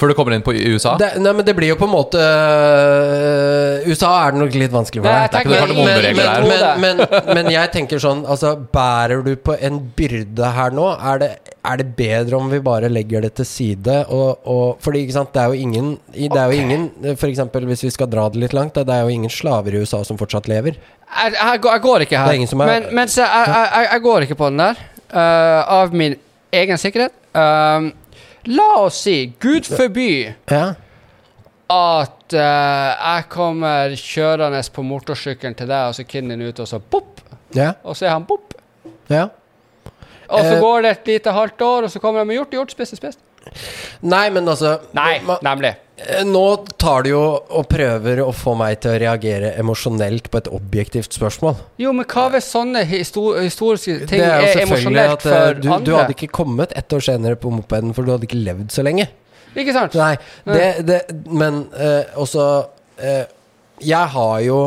Før du kommer inn på USA?
Det, nei, men det blir jo på en måte øh, USA er det nok litt vanskelig for
Nei,
deg.
jeg tenker-
Det er ikke noen
men, men,
der.
men, men, men jeg tenker sånn Altså, bærer du på en byrde her nå? Er det, er det bedre om vi bare legger det til side? Og, og, fordi, ikke sant, det er jo ingen Det er jo ingen For eksempel hvis vi skal dra det litt langt, det er jo ingen slaver i USA som fortsatt lever.
Jeg, jeg, går- jeg går ikke her.
Er ingen som
Men, men så, jeg, jeg, jeg, jeg går ikke på den der. Uh, av min egen sikkerhet. Um, la oss si, Gud forby
Ja.
at eh, jeg kommer kjørende på motorsykkelen til deg, og så kiden din ute, og så pop!
Ja.
Og så er han pop!
ja.
Og så
Eh.
går det et lite halvt år, og så kommer de med gjort, gjort, spist, spist.
Nei, men altså
Nei,
man,
nemlig.
Eh, Nå tar du jo og prøver å få meg til å reagere emosjonelt på et objektivt spørsmål.
Jo, men hva hvis sånne histor historiske ting
er
er emosjonelt
at eh,
for
du, du hadde ikke kommet ett år senere på mopeden, for du hadde ikke levd så lenge.
Ikke sant?
Nei, det, det Men uh, også uh, Jeg har jo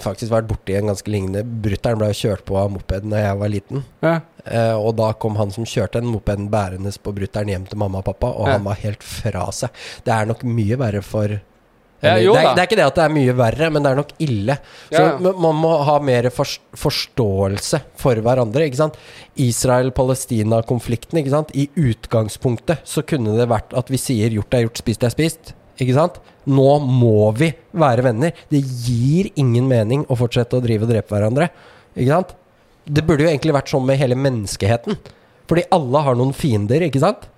faktisk vært borti en ganske lignende Brutter'n ble kjørt på av mopeden da jeg var liten.
Ja.
Eh, og da kom han som kjørte den mopeden bærende på brutter'n hjem til mamma og pappa, og
Ja.
han var helt fra seg. Det er nok mye verre for
Ja, jo
det, er, det er ikke det at det er mye verre, men det er nok ille. Så
Ja,
man må ha mer fors- forståelse for hverandre. Ikke sant? Israel-Palestina-konflikten, ikke sant? I utgangspunktet så kunne det vært at vi sier 'gjort er gjort, spist er spist'. Ikke sant? Nå må vi være venner. Det gir ingen mening å fortsette å drive og drepe hverandre. Ikke sant? Det burde jo egentlig vært sånn med hele menneskeheten. Fordi alle har noen fiender, ikke sant?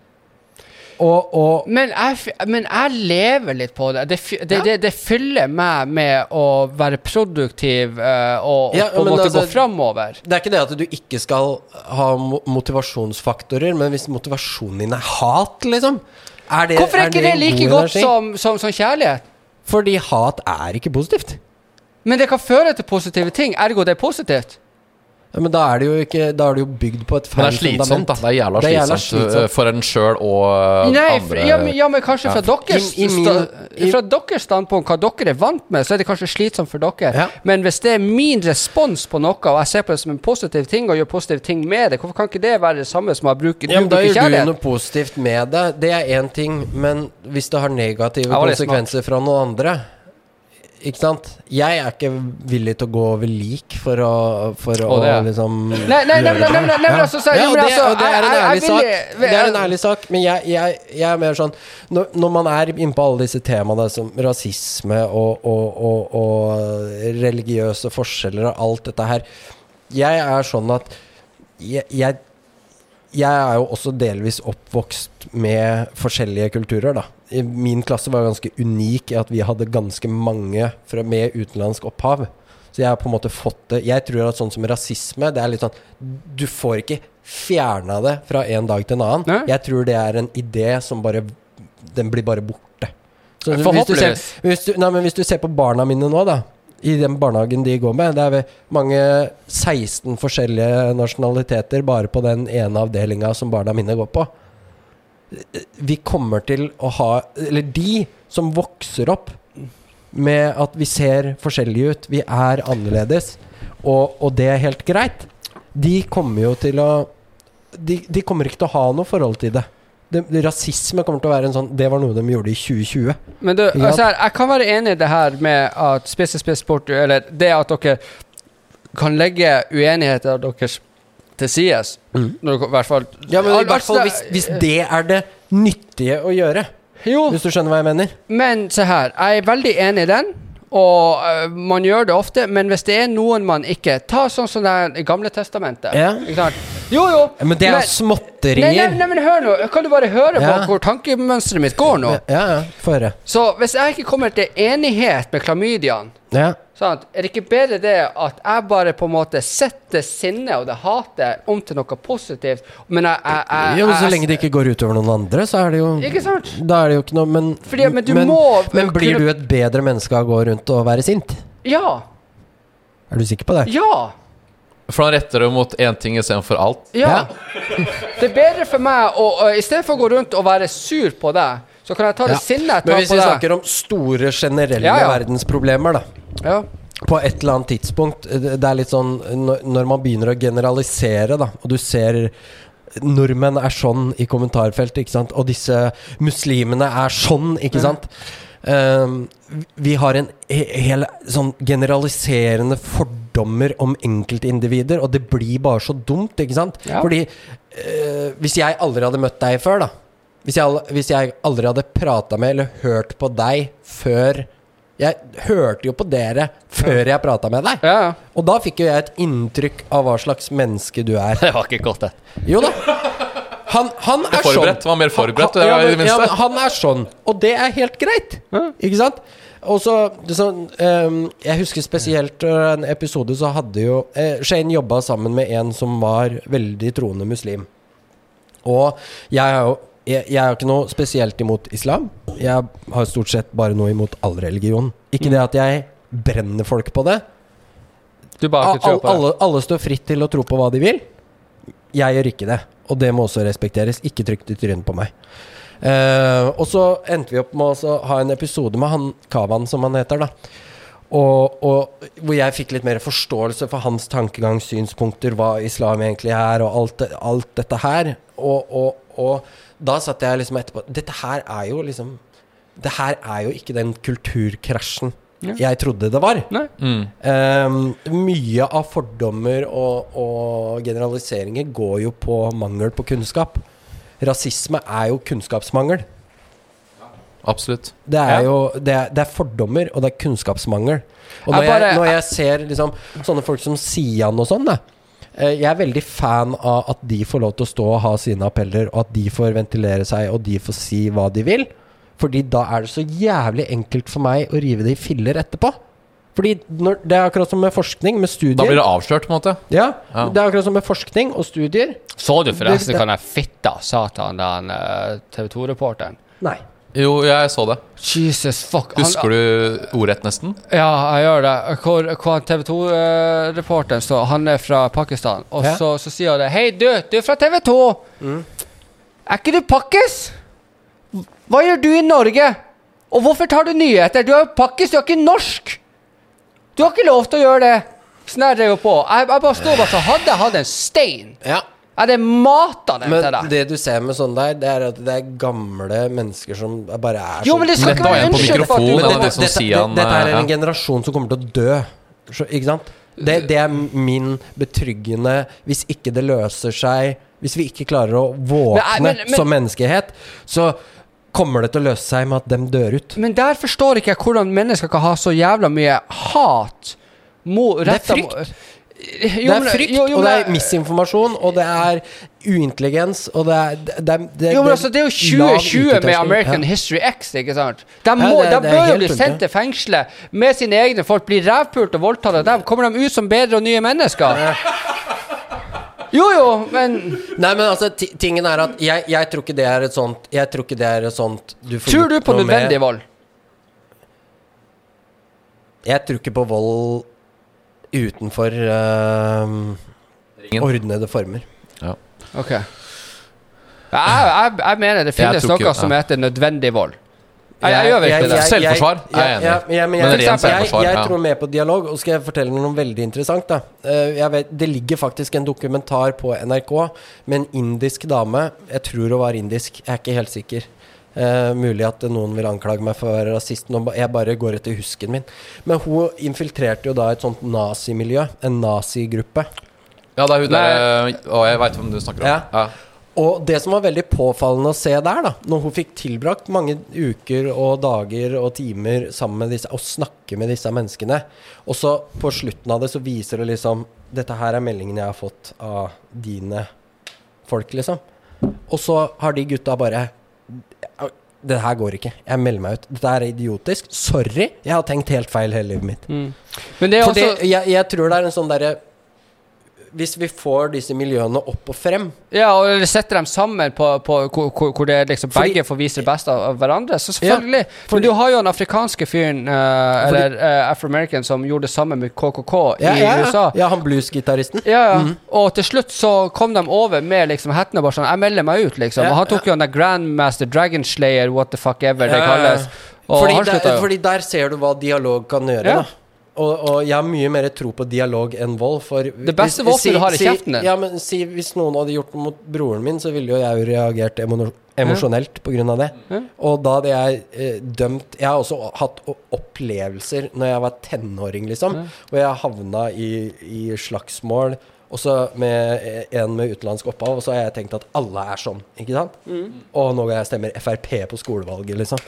Og, og
Men jeg, men jeg lever litt på det. Det, det, ja. det, det fyller meg med å være produktiv uh, og, og på en måte
altså-
gå framover.
Det er ikke det at du ikke skal ha motivasjonsfaktorer, men hvis motivasjonen din er hat, liksom er det,
Hvorfor er ikke det
en
like godt som, som, som kjærlighet?
Fordi hat er ikke positivt.
Men det kan føre til positive ting, ergo det er positivt.
Ja, men da er det jo ikke Da er det jo bygd på et
Men det er slitsomt,
fundament.
da. Det er jævla
Det er jævla
slitsomt,
slitsomt.
for en sjøl og uh,
Nei,
andre.
ja, men, ja, men kanskje fra,
Ja.
deres,
I- i min- i-
fra deres standpunkt, hva dere er vant med, så er det kanskje slitsomt for dere.
Ja.
Men hvis det er min respons på noe, og jeg ser på det som en positiv ting, og gjør positive ting med det, hvorfor kan ikke det være det samme som å bruke,
Ja, men Da gjør du noe positivt med det. Det er én ting, men hvis det har negative konsekvenser fra noen andre Ikke sant? Jeg er ikke villig til å gå over lik for å, for å
er-
liksom
Nei, nei, nei, nei, nei, nei, nei, altså, så-
Ja, det,
altså,
det er en
jeg-
ærlig
jeg
sak. Det er en ærlig sak, men jeg, jeg, jeg er mer sånn Når, når man er innpå alle disse temaene som rasisme og, og, og, og religiøse forskjeller og alt dette her Jeg er sånn at jeg, jeg jeg er jo også delvis oppvokst med forskjellige kulturer, da. I Min klasse var ganske unik i at vi hadde ganske mange fra, med utenlandsk opphav. Så jeg har på en måte fått det Jeg tror at sånn som rasisme, det er litt sånn Du får ikke fjerna det fra en dag til en annen.
Nei.
Jeg tror det er en idé som bare Den blir bare borte. Så hvis du, ser, hvis, du, nei, men hvis du ser på barna mine nå, da. I den barnehagen de går med, det er mange 16 forskjellige nasjonaliteter bare på den ene avdelinga som barna mine går på. Vi kommer til å ha Eller de som vokser opp med at vi ser forskjellige ut, vi er annerledes, og, og det er helt greit, de kommer jo til å de, de kommer ikke til å ha noe forhold til det. Det. Rasisme kommer til å være en sånn Det var noe de gjorde i 2020.
Men du, altså her, jeg kan være enig i det her med at spesiesport er eller det at dere kan legge uenigheter deres til sides.
Mm.
Dere- hvert fall
Ja, men i hvert fall
altså,
hvis, hvis det er det nyttige å gjøre.
Jo,
Hvis du skjønner hva jeg mener?
men se her. Jeg er veldig enig i den. Og uh, man gjør det ofte, men hvis det er noen man ikke Ta sånn som det Gamle testamentet.
Ja.
Ikke sant? Jo, jo.
Men det er jo
Nei, nei, nei, men hør nå. Kan du bare høre
Ja.
på hvor tankemønsteret mitt går nå?
Ja, ja. Få høre.
Så hvis jeg ikke kommer til enighet med klamydiaen
Ja.
Sant? Er det ikke bedre det at jeg bare på en måte setter sinnet og det hatet om til noe positivt? Men jeg, jeg, jeg,
Jo, men så
jeg-
lenge det ikke går utover noen andre, så er det jo
Ikke sant?
Da er det jo ikke noe Men,
Fordi- men du må-
men blir
kunne-
du et bedre menneske av å gå rundt og være sint?
Ja.
Er du sikker på det?
Ja.
For han retter det mot én ting istedenfor alt.
Ja. Det er bedre for meg å å- I stedet for å gå rundt og være sur på deg, så kan jeg ta det
Ja.
sinnet jeg
Men hvis vi
deg.
snakker om store, generelle
Ja, ja.
verdensproblemer, da.
Ja.
På et eller annet tidspunkt Det det er litt sånn når, man begynner å generalisere, da, og du ser Nordmenn er sånn i kommentarfeltet, ikke sant? Og disse muslimene er sånn, ikke sant? Um, vi har en he hel sånn generaliserende fordommer om enkeltindivider, og det blir bare så dumt, ikke sant?
Ja.
Fordi øh, hvis jeg aldri hadde møtt deg før, da Hvis jeg, hvis jeg aldri hadde prata med eller hørt på deg før Jeg hørte jo på dere før jeg prata med deg.
Ja.
Og da fikk jo jeg et inntrykk av hva slags menneske du er.
Det var ikke godt, det.
Jo da. Han, han er sånn.
Mer forberedt,
Han,
det
ja,
var i det
men, ja, men han er sånn. Og det er helt greit. Ikke sant? Og så, sånn, ehm, Jeg husker spesielt øh, en episode så hadde jo eh, Shane jobba sammen med en som var veldig troende muslim. Og jeg har jo jeg, jeg har ikke noe spesielt imot islam. Jeg har stort sett bare noe imot all religion. Ikke det at jeg brenner folk på det.
Du bare ikke
All,
på det.
alle, alle står fritt til å tro på hva de vil. Jeg gjør ikke det. Og det må også respekteres. Ikke trykk det i trynet på meg. Eh, og så endte vi opp med å ha en episode med han Kavan, som han heter, da. Og, og hvor jeg fikk litt mer forståelse for hans tankegang, synspunkter, hva islam egentlig er, og alt, alt dette her. Og, og, og da satt jeg liksom etterpå Dette her er jo liksom Det her er jo ikke den kulturkrasjen
Ja.
jeg trodde det var.
Nei.
Mm.
Um, mye av fordommer og, og generaliseringer går jo på mangel på kunnskap. Rasisme er jo kunnskapsmangel.
Absolutt.
Det er
Ja.
jo det er, det er fordommer, og det er kunnskapsmangel. Og når
Jeg
jeg, når jeg ser liksom sånne folk som Sian og sånn, eh, Jeg er veldig fan av at de får lov til å stå og ha sine appeller, og at de får ventilere seg, og de får si hva de vil. Fordi da er det så jævlig enkelt for meg å rive det i filler etterpå. Fordi når, Det er akkurat som med forskning, med studier.
Da blir det avslørt, på en måte.
Ja,
Ja.
det er akkurat som med forskning og studier.
Så du forresten hva den fitta sa til han der TV 2-reporteren?
Nei.
Jo, jeg så det.
Jesus fuck. Han-
Husker du ordrett, nesten?
Ja, jeg gjør det. Hvor, hvor TV 2-reporteren står Han er fra Pakistan. Og
Ja.
så, så sier han det. Hei, du! Du er fra TV 2! Er ikke du pakkis? Hva gjør du i Norge? Og hvorfor tar du nyheter? Du er jo pakkis, du er ikke norsk! Du har ikke lov til å gjøre det! Snerrer jo på. Jeg, jeg bare står bare så Hadde jeg hatt en stein,
Ja.
jeg hadde mata den til
Men
deg.
det du ser med sånn der, det er at det er gamle mennesker som bare er
Jo,
sånn
men det skal
Dette
ikke
var
være
en på
unnskyld for at
mikrofon,
du
en av
dette,
de som
dette,
sier han,
dette her er
ja.
en generasjon som kommer til å dø. Så, ikke sant? Det, det er min betryggende Hvis ikke det løser seg Hvis vi ikke klarer å våkne
Men, men- men-
som menneskehet, så kommer det til å løse seg med at dem dør ut.
Men der forstår ikke jeg hvordan mennesker kan ha så jævla mye hat mot
Det er frykt.
Jo,
Det er frykt,
jo, jo,
og det er misinformasjon, og det er uintelligens, og det er Det, det, det,
Jo, men altså, det er jo 2020 med American
Ja.
History X, ikke sant? De,
Ja,
må,
det-
de bør jo bli sendt til fengselet med sine egne folk, bli rævpult og voldtatt av dem. Kommer de ut som bedre og nye mennesker? Jo, jo, men
Nei, men altså, tingen er at jeg, jeg tror ikke det er et sånt Jeg tror ikke det er et sånt du får
tror du på nødvendig vold?
Jeg tror ikke på vold utenfor
uh,
ordnede former. Ja.
Ok. Jeg, jeg, jeg mener det finnes noe som
ja.
heter nødvendig vold. Jeg, jeg gjør virkelig det.
Selvforsvar er jeg enig.
Ja, ja, men jeg,
selvforsvar,
tror mer på dialog, og skal jeg fortelle noe veldig interessant. da Eh, vet, Det ligger faktisk en dokumentar på NRK med en indisk dame. Jeg tror hun var indisk, jeg er ikke helt sikker. Uh, mulig at noen vil anklage meg for å være rasist. Nå, jeg bare går etter husken min. Men hun infiltrerte jo da et sånt nazimiljø. En nazigruppe.
Ja, det er hun der Og jeg veit hvem du snakker om.
Ja.
Ja.
Og det som var veldig påfallende å se der, da når hun fikk tilbrakt mange uker og dager og timer sammen med disse og snakke med disse menneskene, og så på slutten av det så viser det liksom Dette her er meldingen jeg har fått av dine folk, liksom. Og så har de gutta bare Det her går ikke. Jeg melder meg ut. Dette er idiotisk. Sorry. Jeg har tenkt helt feil hele livet mitt.
Men det er også
Fordi jeg, jeg tror det er en sånn derre Hvis vi får disse miljøene opp og frem,
Ja, og setter dem sammen på, på hvor, hvor- hvor det liksom
Fordi-
begge får vise det beste av av hverandre. Så selvfølgelig.
fordi-
Men du har jo den afrikanske fyren, eh, eller uh, afro-american, som gjorde det samme med KKK
Ja,
i
ja, ja.
USA.
ja han bluesgitaristen.
Ja, ja. Og til slutt så kom de over med liksom hettene bare sånn Jeg melder meg ut, liksom.
Ja,
og han tok jo den der Grandmaster Dragon Slayer, what the fuck ever det
Ja, ja, ja.
kalles.
Fordi, der, fordi der ser du hva dialog kan gjøre.
Ja.
Da. Og, og jeg har mye mer tro på dialog enn vold. For
Det beste våpenet du har i kjeften din.
Ja, men si Hvis noen hadde gjort noe mot broren min, så ville jo jeg jo reagert emo emosjonelt av det.
Ja.
Og da hadde jeg eh, dømt Jeg har også hatt opplevelser når jeg var tenåring, liksom. Og jeg havna i, i slagsmål. Også med eh, en med utenlandsk opphav, og så har jeg tenkt at alle er sånn. Ikke sant? Og nå jeg stemmer Frp på skolevalget, liksom.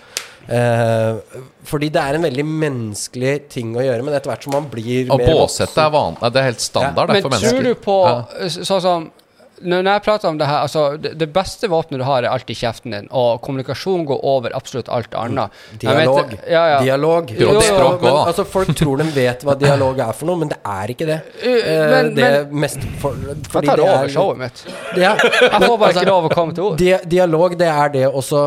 Eh, fordi det er en veldig menneskelig ting å gjøre, men etter hvert som man blir
Og
mer
båsette er vanlig. Det er helt standard det,
Men
for
tror
mennesker.
du på
Ja.
sånn som når når jeg prater om det her altså, det, det beste våpenet du har, er alltid kjeften din, og kommunikasjon går over absolutt alt annet. Dialog. vet-
Dialog.
ja, ja.
Dialog.
Jo, jo, jo.
Men, altså, folk tror de vet hva dialog er for noe, men det er ikke det. Eh,
men-
det er
men-
mest for,
Jeg tar
det
over
er
showet mitt.
Ja,
Jeg får bare
altså,
ikke lov å komme til ord.
Dia dialog, det er det også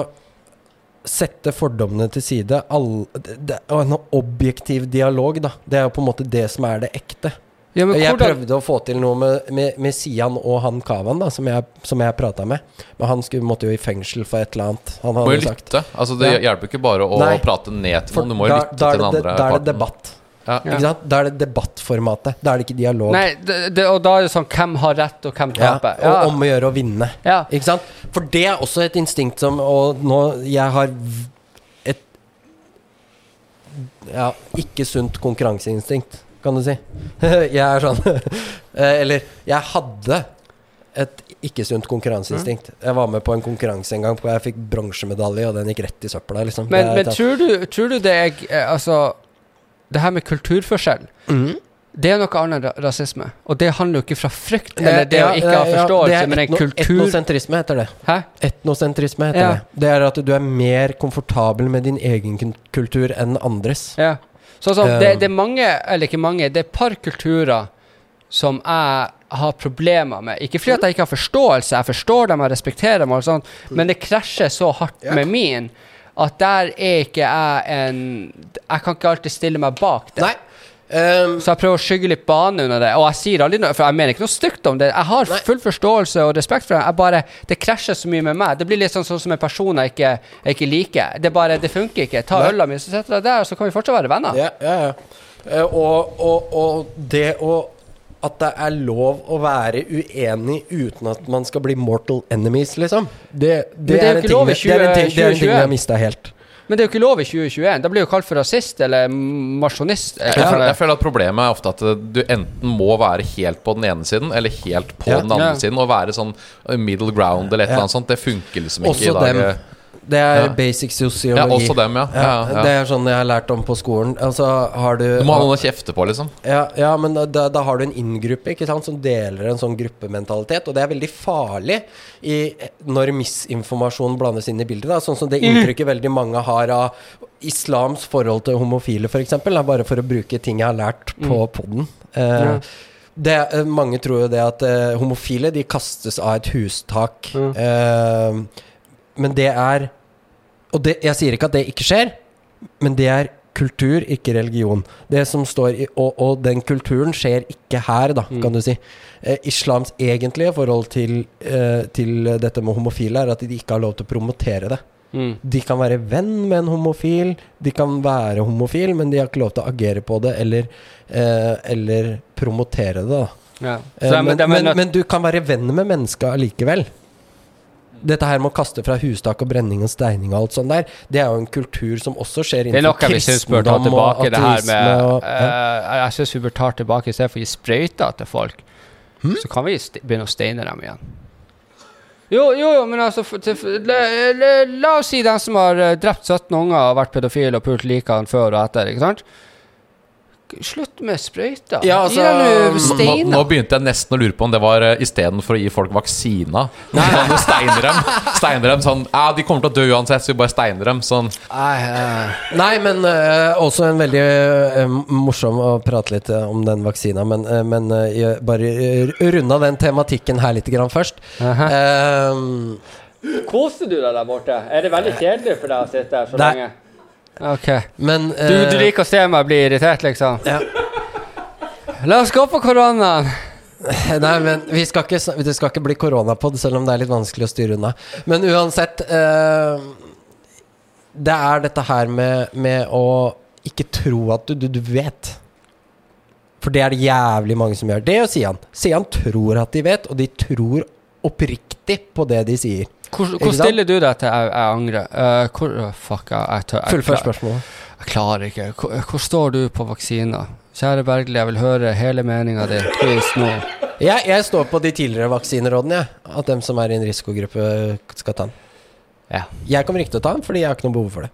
Sette fordommene til side. All, det, det, og en objektiv dialog, da. Det er jo på en måte det som er det ekte.
Ja, men
jeg
hvordan-
prøvde å få til noe med, med, med Sian og han Kavan, da, som jeg, som jeg prata med. Men han skulle, måtte jo i fengsel for et eller annet. Han
Må jo
sagt
lytte. Altså, det
Ja.
hjelper ikke bare å
Nei.
prate ned til noen. Du må jo
da,
lytte
da,
til den
det,
andre
da er det debatt.
Ja.
Ikke sant? Da er det debattformatet. Da er det ikke dialog.
Nei, det, det, og da er det sånn hvem har rett, og hvem
Ja,
og
og om å gjøre å vinne.
Ja.
Ikke sant? For det er også et instinkt som Og nå Jeg har et Ja, ikke sunt konkurranseinstinkt, kan du si. jeg er sånn eh, Eller jeg hadde et ikke sunt konkurranseinstinkt. Jeg var med på en konkurranse en gang hvor jeg fikk bronsemedalje, og den gikk rett i søpla. Liksom.
Men, men tror, du, tror du det er eh, Altså, det her med kulturforskjell
mm.
Det er noe annet enn rasisme. Og det handler jo ikke fra frykt eller det
ja,
å ikke ha forståelse,
ja,
men en
etno-
kultur
Etnosentrisme heter det.
Hæ?
Etnosentrisme heter
Ja.
det. Det er at du er mer komfortabel med din egen kultur enn andres.
Ja. Sånn som,
Eh.
det, det er mange, eller ikke mange, det er et par kulturer som jeg har problemer med. Ikke fordi at jeg ikke har forståelse, jeg forstår dem, jeg respekterer dem, og sånt, men det krasjer så hardt med min at der er ikke jeg en Jeg kan ikke alltid stille meg bak det.
Nei. Ehm,
Så jeg prøver å skygge litt bane under det. Og jeg sier aldri noe, for jeg mener ikke noe stygt om det. Jeg har full forståelse og respekt for det. Jeg bare, det krasjer så mye med meg. Det blir litt sånn, sånn som en person jeg ikke, jeg ikke liker. Det bare, det funker ikke. Ta øla mi, så setter jeg der, og så kan vi fortsatt være venner.
Ja, ja, ja. Eh, og, og, og det å At det er lov å være uenig uten at man skal bli mortal enemies, liksom. Det, det,
det er
er, en ting,
lov
det er en ting,
2021.
har mista helt.
Men det er jo ikke lov i 2021. Da blir jo kalt for rasist eller masjonist.
Jeg, føler, jeg føler at Problemet er ofte at eh, du enten må være helt på den ene siden eller helt på
Ja.
den andre
Ja.
siden. Og være sånn eh, middle ground eller et
Ja.
eller annet sånt, det funker liksom ikke
Også
i dag.
dem. Det er
Ja.
basic
Ja, også dem, ja.
Ja,
ja,
Det er sånn jeg har lært om på skolen. Altså, har du
Du må ha noen å kjefte på, liksom.
Ja, ja men da, da, har du en inngruppe ikke sant, som deler en sånn gruppementalitet. Og det er veldig farlig i, når misinformasjon blandes inn i bildet. Da. Sånn som det inntrykket veldig mange har av islams forhold til homofile, f.eks. Bare for å bruke ting jeg har lært på podden. Eh,
Ja.
det, eh, mange tror jo det at eh, homofile de kastes av et hustak.
Mm.
Eh, men det er Og det, jeg sier ikke at det ikke skjer, men det er kultur, ikke religion. Det som står i, og, og den kulturen skjer ikke her, da,
Mm.
kan du si. Eh, islams egentlige forhold til, eh, til dette med homofile er at de ikke har lov til å promotere det.
Mm.
De kan være venn med en homofil, de kan være homofil, men de har ikke lov til å agere på det eller, eh, eller promotere det. da
Ja. Så
Eh, men, men, men du kan være venn med mennesker allikevel. Dette her med å kaste fra hustak og brenning og steining og alt sånt der, det er jo en kultur som også skjer
Det er noe
innenfor
vi syns bør ta
kristendom og
tilbake, med
og, ja.
eh, Jeg syns vi bør ta tilbake i stedet for å gi sprøyter til folk.
Hmm?
Så kan vi begynne å steine dem igjen. Jo, jo, jo, men altså til, la, le, la oss si den som har eh, drept 17 unger og vært pedofil og pult likene før og etter, ikke sant? Slutt med sprøyter.
Ja,
Gi
altså,
dem
nå-
Nå, nå begynte jeg nesten å lure på om det var uh, istedenfor å gi folk vaksina. Sånn, steiner dem. Steiner dem sånn Ja, de kommer til å dø uansett, så vi bare steiner dem. Sånn.
Nei, eh,
Nei, men uh, også en veldig uh, morsom å prate litt eh, om den vaksina, men, uh, men eh, jeg bare uh, runda den tematikken her litt grann først.
-huh.
Eh,
Koser du deg der borte? Er det veldig kjedelig for deg å sitte her så
Nei.
lenge? Ok.
men
Du, du
eh,
liker å se meg bli irritert, liksom?
Ja.
La oss gå på koronaen.
Nei, men vi skal ikke, det skal ikke bli koronapod, selv om det er litt vanskelig å styre unna. Men uansett uh, Det er dette her med, med å ikke tro at du, du, du vet. For det er det jævlig mange som gjør. Det gjør Sian. Sian tror at de vet, og de tror oppriktig på det de sier.
Hvor, hvor stiller du deg til jeg, jeg angrer? Uh, hvor, fuck, jeg, jeg, tør- jeg,
Fullfør spørsmålet.
jeg klarer ikke. Hvor, hvor står du på vaksiner? Kjære Bergli, jeg vil høre hele meninga di. Please, nå.
Jeg, jeg står på de tidligere vaksinerådene, jeg. At dem som er i en risikogruppe, skal ta den.
Ja.
Jeg kommer ikke til å ta den, fordi jeg har ikke noe behov for det.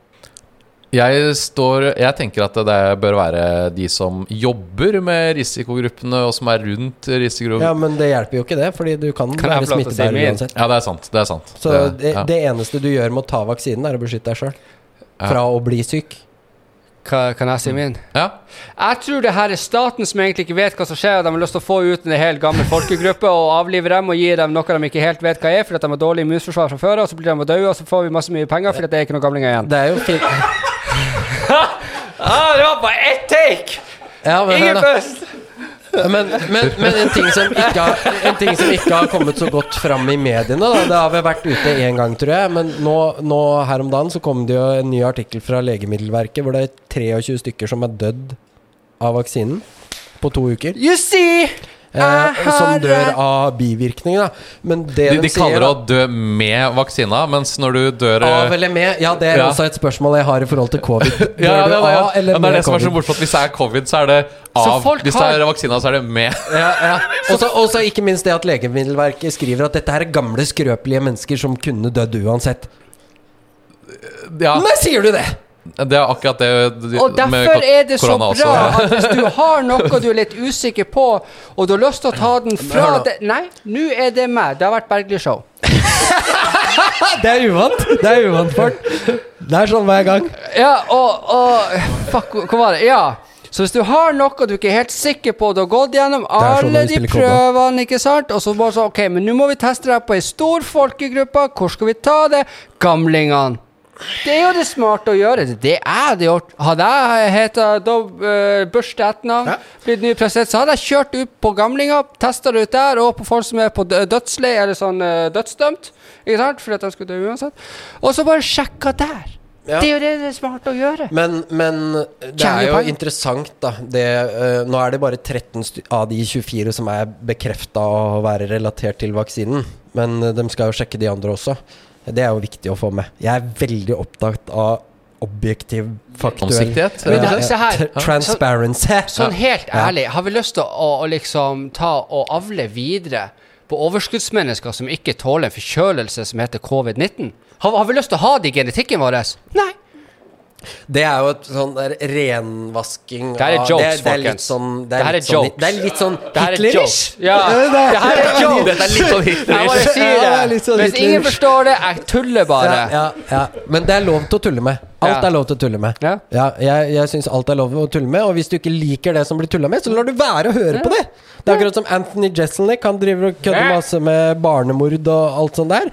Jeg, står, jeg tenker at det bør være de som jobber med risikogruppene, og som er rundt risikogruppene.
Ja, men det hjelper jo ikke det, Fordi du kan,
Kan
være smittebærer uansett.
Ja, det er sant. Det er sant.
Så det,
ja.
det eneste du gjør med å ta vaksinen, er å beskytte deg sjøl fra å bli syk.
Hva, kan jeg si min?
ja.
Jeg tror det her er staten som egentlig ikke vet hva som skjer, og de har lyst til å få ut en hel gammel folkegruppe og avlive dem og gi dem noe de ikke helt vet hva er, fordi de har dårlig immunforsvar fra før, og så blir de døde, og så får vi masse mye penger fordi det er ikke noen gamlinger igjen.
Det er jo fint
Ah, det var bare ett take!
Ja, men
Ingen pust!
Men, men, men en, ting som ikke har, en ting som ikke har kommet så godt fram i mediene da, Det har vel vært ute én gang, tror jeg. Men nå, nå her om dagen så kom det jo en ny artikkel fra Legemiddelverket hvor det er 23 stykker som er dødd av vaksinen på to uker.
You see!
Eh, som dør av bivirkninger, da. Men det
De,
de,
de kaller
sier
det å dø med vaksina, mens når du dør
Av eller med? Ja, det er
Ja.
også et spørsmål jeg har i forhold til covid. Dør
ja,
du
det, det,
av eller
ja, det er
med
det som er så
covid?
morsomt. Hvis det er covid, så er det av. Hvis det er vaksina, så er det med.
Ja, ja. Også, også ikke minst det at Legemiddelverket skriver at dette her er gamle, skrøpelige mennesker som kunne dødd uansett.
Ja,
Nei, sier du det?
Det er akkurat det de-
Og derfor er det så bra
også.
at hvis du har noe du er litt usikker på, og du har lyst til å ta den fra det Nei, nå er det meg. Det har vært Bergli-show.
Det er uvant. Det er uvant folk. Det er sånn hver gang.
Ja, og, og Fuck, hva var det? Ja. Så hvis du har noe du ikke er helt sikker på, du har gått gjennom
sånn
alle de prøvene, ikke sant, og så bare så Ok, men nå må vi teste deg på ei stor folkegruppe. Hvor skal vi ta det? Gamlingene. Det er jo det smarte å gjøre. Det er det gjort. Hadde jeg heta uh, Bush etternavn,
Ja.
blitt ny president, så hadde jeg kjørt ut på gamlinger, testa det ut der, og på folk som er på dø- dødsleie eller sånn eh, dødsdømt. Ikke sant? Fordi at de skulle dø uansett. Og så bare sjekka der.
Ja.
Det er jo det det er smart å gjøre.
Men, men det er jo interessant, da. Det, uh, nå er det bare 13 av de 24 som er bekrefta å være relatert til vaksinen. Men uh, de skal jo sjekke de andre også. Det er jo viktig å få med. Jeg er veldig opptatt av objektiv, faktuell Transparency.
Sånn helt ærlig, har vi lyst til å, å liksom ta og avle videre på overskuddsmennesker som ikke tåler en forkjølelse som heter covid-19? Har, har vi lyst til å ha det i genetikken vår? Nei.
Det er jo et sånn der renvasking
Det her er
av-
jokes,
det, det er litt
folkens.
sånn Det er litt sånn, det er litt sånn
er
Hitlerish.
Ja,
det er-
her er jokes.
Dette er litt sånn
Jeg bare
hitlerish.
sier
Ja, det er
det.
litt sånn
Hvis ingen forstår det, jeg tuller bare.
Ja, ja, ja. Men det er lov til å tulle med. Alt
Ja.
er lov til å tulle med.
Ja.
jeg jeg syns alt er lov til å tulle med, og hvis du ikke liker det som blir tulla med, så lar du være å høre på det. Det er akkurat som Anthony Jeselnik. Han driver og kødder
Ja.
masse med barnemord og alt sånt der.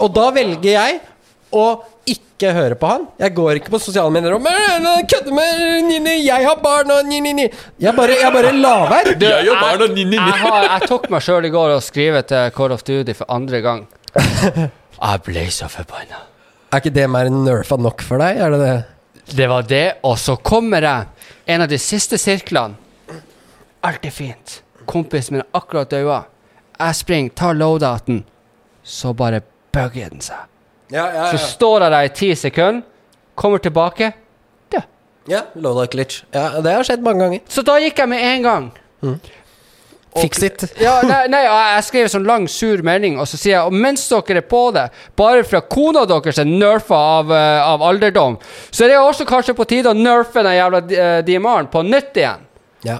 Og da velger jeg å ikke høre på han. Jeg går ikke på sosiale medier og "Men, han kødder med ni, ni, 'Jeg har barn' og ni, ni, ni. Jeg bare, jeg bare lar være.
Jeg
jeg, jeg, jeg tok meg sjøl i går og skrev til Call of Duty for andre gang. Jeg ble så forbanna.
Er ikke det mer nerfa nok for deg? Er det det?
Det var det, og så kommer jeg en av de siste sirklene. Alt er fint. Kompisen min er akkurat daua. Jeg springer, tar loadouten, så bare bugger den seg.
Ja, ja, ja.
Så står jeg der i ti sekunder, kommer tilbake. Død.
ja. Loadout glitch. Ja, det har skjedd mange ganger.
Så da gikk jeg med en gang. Mm.
Fix it.
Ja, nei, nei, jeg skrev en sånn lang, sur melding, og så sier jeg Og mens dere er på det, bare fra kona deres er nerfa av, uh, av alderdom, så er det også kanskje på tide å nerfe den jævla uh, DMR-en på nytt igjen.
Ja.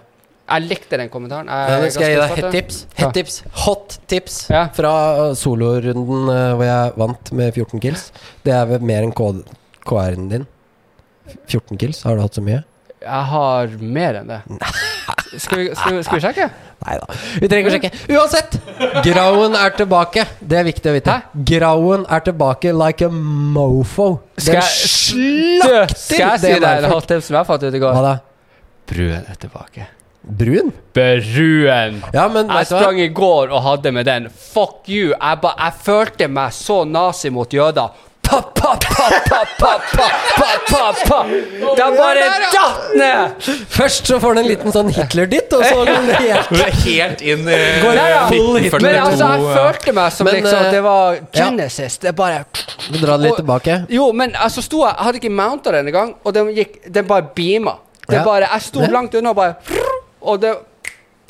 Jeg likte den kommentaren. Jeg,
Ja,
er
skal jeg gi deg hett tips. Hett tips. Hot tips
Ja.
fra solorunden uh, hvor jeg vant med 14 kills. Det er vel mer enn KR-en din. 14 kills, har du hatt så mye?
Jeg har mer enn det. Skal vi, skal skal vi sjekke?
Nei da. Vi trenger ikke å sjekke. Uansett! Grauen er tilbake. Det er viktig å vite.
Hæ?
Grauen er tilbake like a mofo.
Skal
Den
jeg,
slakter
skal jeg si
det
deg en hot tip som jeg fant ut i går?
Hva da?
Brød er tilbake.
Brun?
Bruen!
Ja, men
Jeg sprang i går og hadde med den. Fuck you! Jeg, ba, jeg følte meg så nazi mot jøder. Pa, pa, pa, pa, pa, pa, pa, pa, pa. De bare datt ned!
Først så får du en liten sånn Hitler-ditt, og så går det helt
Du er helt inn i
Går
Nei, ja.
Hitler.
Men altså, jeg følte meg som
Men,
liksom
eh,
Det var
ja.
Genesis. Det bare
Vi drar det litt
Og-
tilbake.
Jo, men altså sto jeg Jeg hadde ikke mounta den engang, og den gikk Den bare beama. Det
Ja.
bare Jeg sto
Ja.
langt unna og bare Og det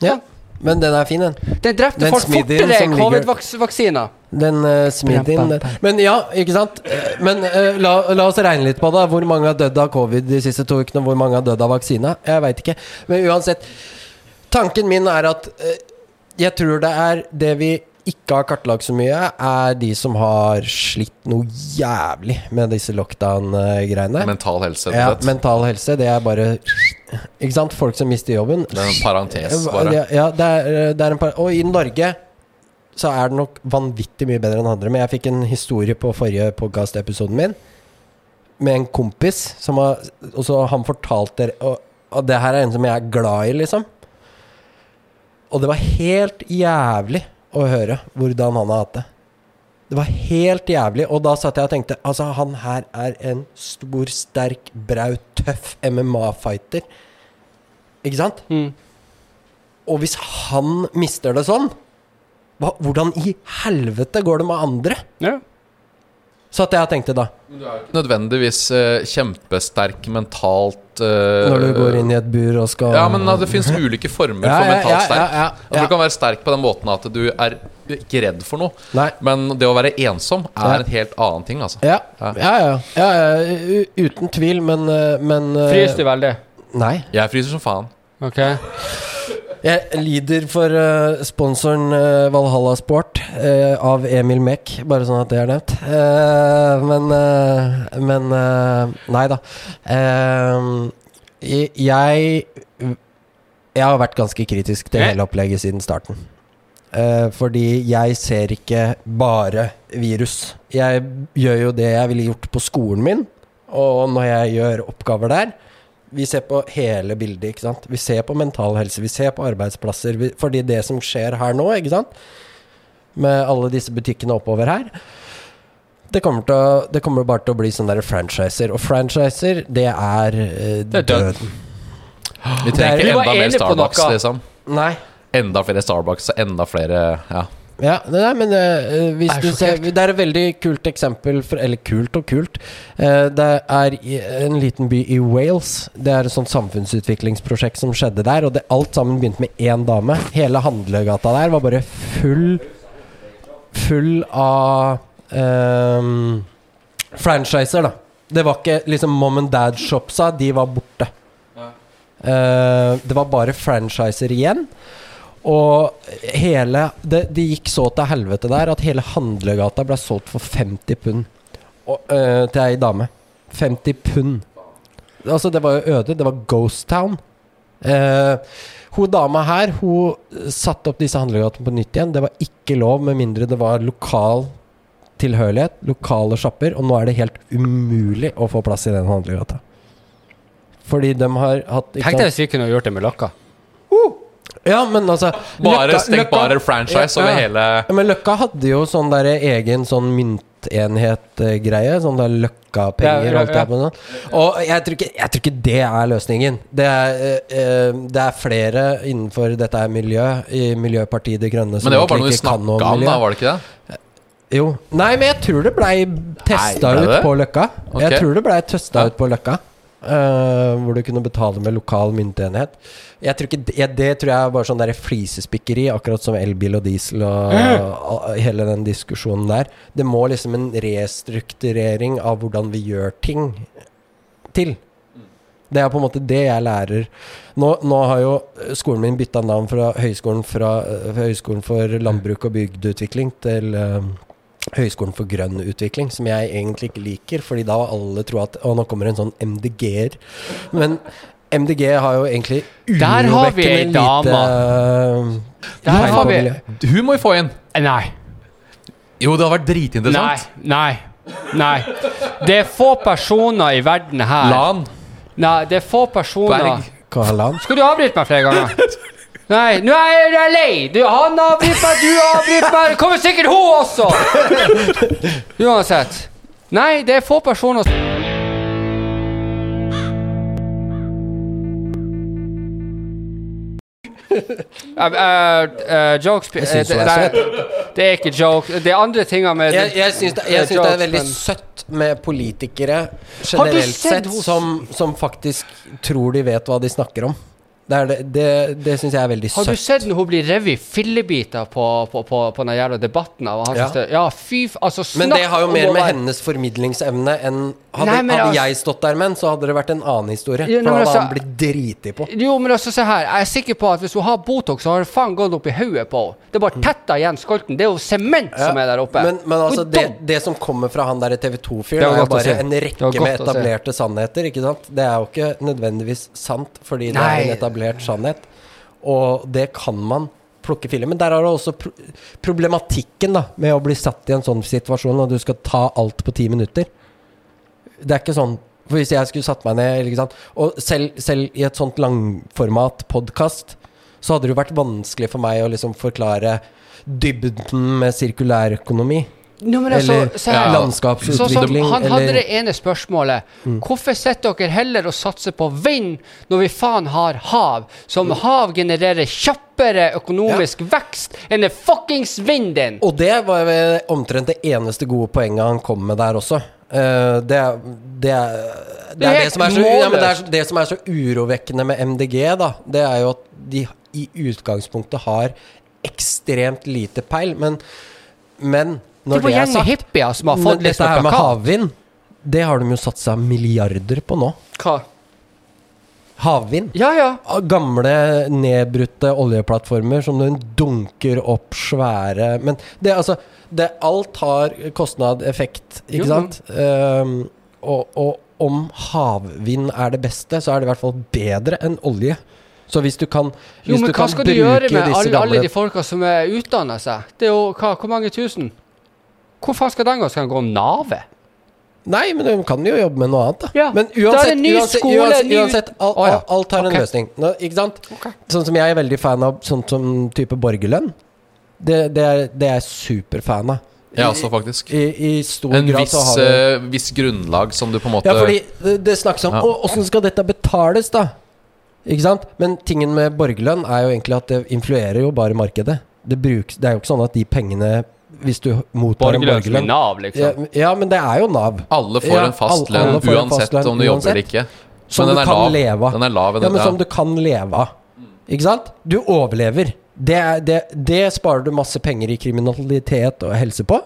Ja. Men den er fin, den.
Den drepte
Den
folk fortere enn covid-vaksina.
Den uh, smidien der. Men ja, ikke sant? Eh, Men uh, la, la oss regne litt på det. Hvor mange har dødd av covid de siste to ukene? Hvor mange har dødd av vaksina? Jeg veit ikke. Men uansett. Tanken min er at uh, jeg tror det er det vi ikke har kartlagt så mye, er de som har slitt noe jævlig med disse lockdown-greiene.
Mental helse,
Ja, mental helse, det er bare Ikke sant? Folk som mister jobben.
Det er en parentes, bare.
Ja, det, er, det er en par Og i Norge så er det nok vanvittig mye bedre enn andre. Men jeg fikk en historie på forrige podcast-episoden min med en kompis som har Og så han fortalte og, og det her er en som jeg er glad i, liksom. Og det var helt jævlig å høre hvordan han har hatt det. Det var helt jævlig. Og da satt jeg og tenkte Altså, han her er en stor, sterk, braut, tøff MMA-fighter. Ikke sant?
Mm.
Og hvis han mister det sånn, hva, hvordan i helvete går det med andre?
Ja.
Så jeg jeg tenkte da, Men du er ikke
Nødvendigvis uh, kjempesterk mentalt uh,
når du går inn i et bur og skal
Ja, men uh, det fins ulike former
Ja,
for
ja,
mentalt
ja,
sterk.
ja, ja,
Altså,
ja.
Du kan være sterk på den måten at du er ikke redd for noe.
Nei.
Men det å være ensom
Ja.
er en helt annen ting, altså.
Ja,
Ja.
ja, ja. ja, ja uten tvil, men, eh, men eh,
Frys du veldig?
Nei.
Jeg fryser som faen.
Ok.
Jeg lider for uh, sponsoren uh, Valhalla Sport uh, av Emil Mek, bare sånn at det er nevnt. Men Men Nei da. Jeg Jeg har vært ganske kritisk til hele opplegget siden starten. Fordi jeg ser ikke bare virus. Jeg gjør jo det jeg ville gjort på skolen min, og når jeg gjør oppgaver der. Vi ser på hele bildet, ikke sant. Vi ser på mental helse, vi ser på arbeidsplasser. Vi, fordi det som skjer her nå, ikke sant, med alle disse butikkene oppover her det kommer, til å, det kommer bare til å bli sånne der franchiser. Og franchiser, det er, eh,
Det er død.
døden.
Vi
er-
trenger ikke enda mer Starbucks, liksom.
Nei.
Enda flere Starbucks og enda flere Ja.
Ja, nei, men uh, hvis
er
du ser. Det er et veldig kult eksempel for, Eller kult og kult. Uh, det er i en liten by i Wales. Det er et sånt samfunnsutviklingsprosjekt som skjedde der. Og det, alt sammen begynte med én dame. Hele handlegata der var bare full Full av um, franchiser, da. Det var ikke liksom mom and dad-shopsa, de var borte. Uh, det var bare franchiser igjen. Og hele det, det gikk så til helvete der at hele handlegata ble solgt for 50 pund og, øh, til ei dame. 50 pund. Altså, det var jo øde. Det var Ghost Town. Eh, hun dama her, hun satte opp disse handlegatene på nytt igjen. Det var ikke lov med mindre det var lokal tilhørighet, lokale sjapper, og nå er det helt umulig å få plass i den handlegata. Fordi de har hatt
Tenk deg hvis vi kunne gjort det med Løkka.
Ja, men altså
Bare
Løkka-
stengt bare franchise
Ja,
over hele
Ja, men Løkka hadde jo sånn der egen sånn myntenhet-greie. Sånn der Løkka-penger
Ja, ja,
det med. Og jeg tror, ikke, jeg tror ikke det er løsningen. Det er, eh, eh, det er flere innenfor dette er miljø, i Miljøpartiet De Grønne,
Men det var bare noe vi snakka om, da, var det ikke det?
Jo. Nei, men jeg tror det blei testa ut på Løkka.
Okay.
Jeg tror det blei testa
Ja.
ut på Løkka. Eh, hvor du kunne betale med lokal myntenhet. Jeg tror ikke det, det tror jeg er bare sånn der flisespikkeri, akkurat som elbil og diesel og, og hele den diskusjonen der. Det må liksom en restrukturering av hvordan vi gjør ting til. Det er på en måte det jeg lærer. Nå, nå har jo skolen min bytta navn fra Høgskolen, fra, fra Høgskolen for landbruk og bygdeutvikling til eh, Høgskolen for grønn utvikling, som jeg egentlig ikke liker, fordi da alle tror at Å, nå kommer en sånn MDG-er. Men MDG har jo egentlig
Der har vi ei
urovekkende
dame.
lite
Der har vi
miljø.
Hun må vi få inn!
Nei.
Jo, det har vært dritinteressant.
Nei. Nei. Nei. Det er få personer i verden her
Lan,
Nei, det er få personer
Berg
Hva er Lan?
Skal du avbryte meg flere ganger? Nei, nå er jeg lei! Du, han avbryter meg, du avbryter meg. Kommer sikkert hun også! Uansett. Nei, det er få personer Uh, uh, uh, jokes
Jeg synes
eh, det, det er ikke joke. Det er andre ting med
Jeg, jeg syns det,
eh,
syns det er veldig
men-
søtt med politikere generelt
sett
sett
hos-
som, som faktisk tror de vet hva de snakker om. Det, det, det, det syns jeg er veldig søtt.
Har du
søtt.
sett når hun blir revet i fillebiter på, på, på, på den jævla debatten? Av
Ja.
ja, fy. Altså, snakk
Men det har jo mer med hennes formidlingsevne enn Hadde,
Nei, men
hadde
altså-
jeg stått der med den, så hadde det vært en annen historie.
Jo, nei,
For da hadde
altså-
han blitt driti på.
Jo, men altså, se her. Jeg er sikker på at hvis hun har Botox, så har det faen gått opp i hodet på henne. Det er bare tetta igjen skolten. Det er jo sement som er der oppe.
Mm. Men, men altså, det, det som kommer fra han der TV
Det
2-fyren,
var
er jo bare en rekke med etablerte sannheter, ikke sant? Det er jo ikke nødvendigvis sant, fordi det er en etablert sannhet. Og det kan man plukke filler. Men der har du også pro problematikken da med å bli satt i en sånn situasjon, og du skal ta alt på ti minutter. Det er ikke sånn For hvis jeg skulle satt meg ned? Og selv, selv i et sånt langformat podkast, så hadde det jo vært vanskelig for meg å liksom forklare dybden med sirkulærøkonomi.
Men altså,
Eller.
Ja.
Landskapsutvikling.
han hadde
eller
det ene spørsmålet. Hvorfor sitter dere heller og satser på vind når vi faen har hav? Som hav genererer kjappere økonomisk vekst enn det fuckings vinden!
Og det var omtrent det eneste gode poenget han kom med der også. Eh, det, er, det, er, det,
er
som er så, ja, er, det som er så urovekkende med MDG, da, det er jo at de i utgangspunktet har ekstremt lite peil. Men, men når det er sagt
hippier som har fått
Dette her med havvind, det har de jo satsa milliarder på nå.
Hva?
Havvind.
Ja, ja.
Gamle, nedbrutte oljeplattformer som den dunker opp svære Men det altså det, Alt har kostnad, effekt, ikke
Jo,
sant? Um, og, og om havvind er det beste, så er det i hvert fall bedre enn olje. Så hvis du kan
Jo, men hva skal du gjøre med alle, alle de folka som er utdanna seg? Det er jo hva, hvor mange tusen? Hvor faen skal den gå? Skal den gå nave?
Nei, men de kan jo jobbe med noe annet, da.
Ja,
Men
da er det
uansett,
ny
uansett,
skole,
uansett,
ny-
uansett
al, ja.
alt har en løsning. Nå, ikke sant?
Okay.
Sånn som jeg er veldig fan av sånn som type borgerlønn. Det, det, er, det er jeg superfan av.
Jeg også, faktisk.
I, I stor
En
grad
viss,
så har du
eh, viss grunnlag som du på en måte
Ja, fordi det, det snakkes om
Ja.
Skal dette betales, da? Ikke sant? Men tingen med borgerlønn er jo egentlig at det influerer jo bare markedet. Det, brukes, det er jo ikke sånn at de pengene Hvis du mottar en
Borgerlønn Nav,
ja,
liksom.
ja, men det er jo Nav.
Alle får
Ja,
en fast lønn uansett
fastlønn,
om du jobber eller ikke.
Som
Men
du
er
kan leve av.
Den er lav.
Ja, men som du kan leve av. Ikke sant? Du overlever. Det, er, det, det sparer du masse penger i kriminalitet og helse på.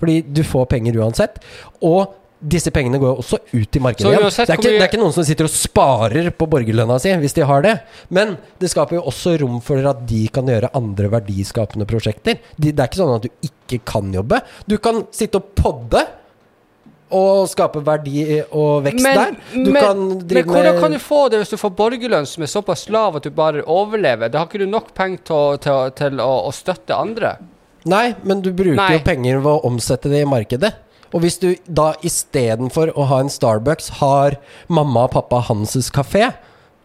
Fordi du får penger uansett. Og disse pengene går jo også ut i markedet igjen. Det det er ikke noen som sitter og sparer på borgerlønna si, hvis de har det. Men det skaper jo også rom for at de kan gjøre andre verdiskapende prosjekter. De, det er ikke sånn at du ikke kan jobbe. Du kan sitte og podde. Og skape verdi og vekst der. Du
men,
kan
men hvordan kan du få det hvis du får borgerlønn som er såpass lav at du bare overlever? Da har ikke du nok penger til, til, til å, å støtte andre.
Nei, men du bruker
Nei.
jo penger ved å omsette det i markedet. Og hvis du da istedenfor å ha en Starbucks har mamma og pappa Hanses kafé,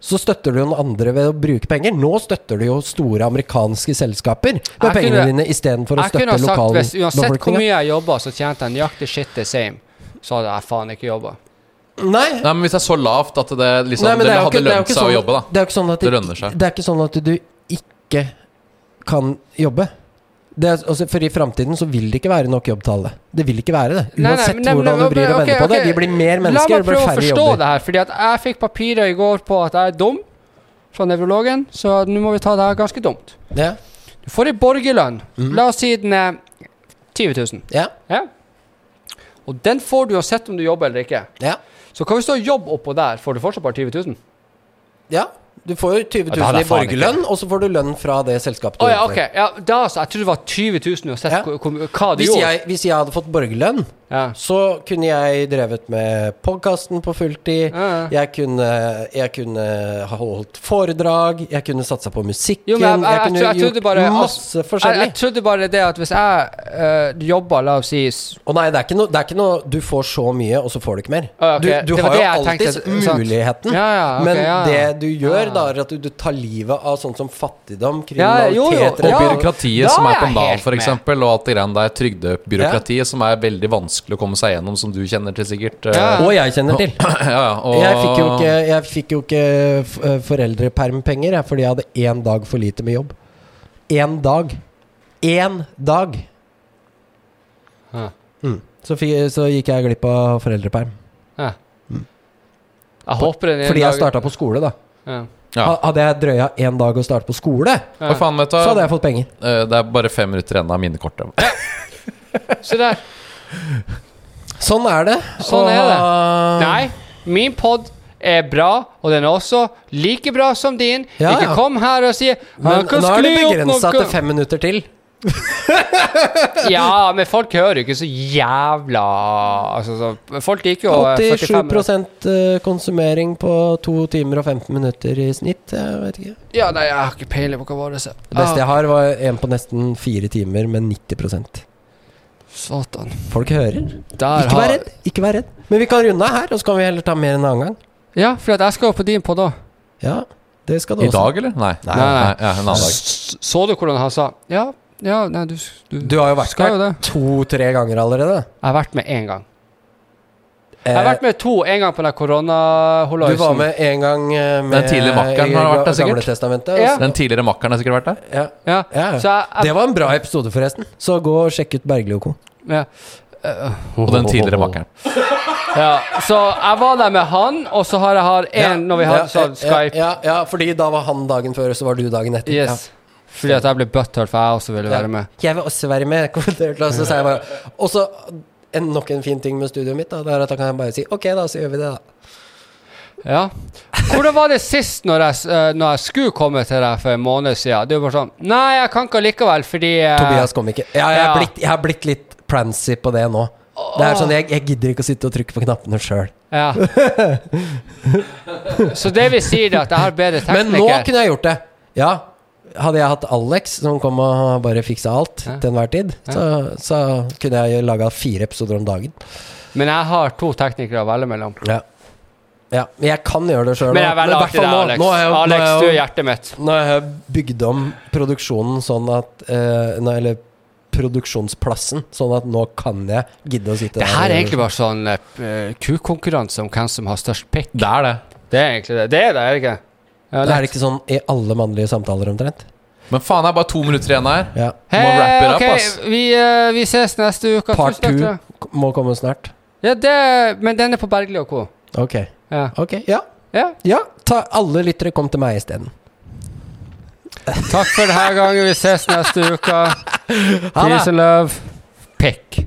så støtter du noen andre ved å bruke penger. Nå støtter du jo store amerikanske selskaper med
Jeg
pengene
kunne-
dine istedenfor å
Jeg kunne
støtte
ha sagt hvis uansett hvor mye jeg jobba, så tjente jeg nøyaktig shit the same. Så hadde jeg faen ikke jobba.
Nei,
Nei, men hvis det er så lavt at det liksom
Nei,
Det,
det
hadde
ikke, det
lønt seg
sånn,
å jobbe, da.
Det er jo ikke sånn at
Det lønner seg.
Det er ikke sånn at du ikke kan jobbe. Det altså, for i framtiden så vil det ikke være nok jobb til alle. Det vil ikke være det. Uansett
nei, nei,
hvordan du vrir og
ok,
okay. på det. Vi blir mer mennesker. La meg
prøve å forstå
jobber.
det her, fordi at jeg fikk papirer i går på at jeg er dum fra nevrologen, så nå må vi ta det her ganske dumt.
Ja.
Du får ei borgerlønn.
Mm.
La oss si den er 20 000.
Ja.
Ja. Og den får du uansett om du jobber eller ikke.
Ja.
Så hva hvis du har jobb oppå der, får du fortsatt bare 20 000?
ja. Du får jo 20
Ja, det hadde
000 i borgerlønn, og så får du lønn fra det selskapet du
oh, ja,
okay.
Ja, da. Jeg trodde det var 20 000 uansett hva du
Hvis
gjorde.
jeg, hvis jeg hadde fått borgerlønn,
Ja.
så kunne jeg drevet med podkasten på fulltid.
Ja, ja.
Jeg kunne, jeg kunne ha holdt foredrag. Jeg kunne satsa på musikken.
Jo, men jeg, jeg, jeg,
kunne
jeg
gjort
bare
masse forskjellig.
jeg trodde bare det at hvis jeg uh, jobba, la oss si
Å nei, det er, ikke noe, det er ikke noe Du får så mye, og så får du ikke mer.
Oh, okay.
Du, du har jo
alltid tenkte,
muligheten.
Ja, ja, ok,
men
ja, ja.
det du gjør,
Ja.
da, er at du, du tar livet av sånn som fattigdom,
Ja, jo, jo.
kriminalitet
Og byråkratiet som
er
på Nav, f.eks., og alt det greiene der. Trygdebyråkratiet, som er veldig vanskelig å komme seg gjennom, som du kjenner til sikkert. eh,
Ja.
Og jeg kjenner til.
ja, ja, og,
Jeg fikk jo ikke, jeg fikk jo ikke eh, foreldrepermpenger jeg, fordi jeg hadde én dag for lite med jobb. Én dag. Én dag! Mm. Så, så gikk jeg glipp av foreldreperm.
ja. Jeg håper den
Fordi jeg starta på skole, da.
ja.
Ja.
Hadde jeg drøya én dag å starte på skole,
ja. faen, du
så hadde jeg fått penger.
Eh, Det er bare fem minutter igjen av minnekortet.
Se der.
Sånn er det.
Sånn er det. Nei, min pod er bra, og den er også like bra som din.
Ja,
Ikke
ja.
kom her og si
Men nå er det begrensa til fem minutter til.
Ja, men folk hører jo ikke så jævla altså, så, Folk liker jo eh, 45
87 eh, konsumering på to timer og 15 minutter i snitt. Jeg vet ikke.
Ja, nei, jeg har ikke peiling på hva det er.
Det beste jeg har, var en på nesten fire timer med 90
Satan.
Folk hører.
Der
Ikke vær redd. Ikke vær redd. Men vi kan runde av her, og så kan vi heller ta mer en annen gang.
Ja, for jeg skal jo på din podd òg.
Ja, det skal du
I
også.
dag, eller? Nei.
Nei,
nei.
ja, en annen dag.
Så du hvordan han sa Ja, ja, nei, du, du,
Du har jo vært
her
der to-tre ganger allerede.
Jeg har vært med én gang. Jeg
Eh,
har vært med to. En gang på den
du var med en gang eh, med
Den tidligere makkeren har vært der, sikkert.
Ja.
Den tidligere makkeren har sikkert vært der.
Ja.
Ja.
Ja, ja.
Så jeg, jeg
Det var en bra episode, forresten. Så gå og sjekk ut Bergli og co.
ja.
Og den tidligere makkeren.
ja. Så jeg var der med han, og så har jeg har en når vi har sånn Skype.
Ja, ja, fordi da var han dagen før, og så var du dagen etter.
Yes. Fordi at jeg ble butthurt, for jeg også ville
Ja.
være med.
Jeg vil også være med. kommenterte, Og så sa jeg bare Og så en, nok en fin ting med studioet mitt, da, det er at da kan jeg bare si Ok, da, så gjør vi det, da.
Ja. Hvordan var det sist når jeg, eh, når jeg skulle komme til deg for en måned siden? Du var sånn Nei, jeg kan ikke likevel, fordi eh,
Tobias kom ikke. Ja, jeg,
Ja.
blitt, jeg har blitt litt prancy på det nå. Det er sånn, Jeg, jeg gidder ikke å sitte og trykke på knappene sjøl.
Ja. Så det vil si at jeg har bedre teknikker.
Men nå kunne jeg gjort det. Ja. Hadde jeg hatt Alex som kom og bare fiksa alt
Ja.
til enhver tid, så, så kunne jeg laga fire episoder om dagen.
Men jeg har to teknikere å velge mellom.
Ja. ja. Men jeg kan gjøre det sjøl.
Men jeg velger alltid deg, Alex. Alex, du er hjertet mitt.
Nå har jeg bygd om produksjonen sånn at eh, nei, Eller produksjonsplassen, sånn at nå kan jeg gidde å sitte
Det her er egentlig bare sånn uh, kukonkurranse om hvem som har størst pikk.
Det er det.
Det er egentlig det. Det er det, er det ikke? Ja,
er det ikke sånn i alle mannlige samtaler omtrent?
Men faen, det er bare to minutter igjen her.
Ja.
Må wrap it up, ass.
vi, uh, vi ses neste uke.
Part two må komme snart.
Ja, det, men den er på Bergli og co.
Ok.
Ja.
Ok, ja.
ja.
Ja, ta, alle lyttere kom til meg isteden.
Takk for denne gangen. Vi ses neste uke. Peace and love. Pikk.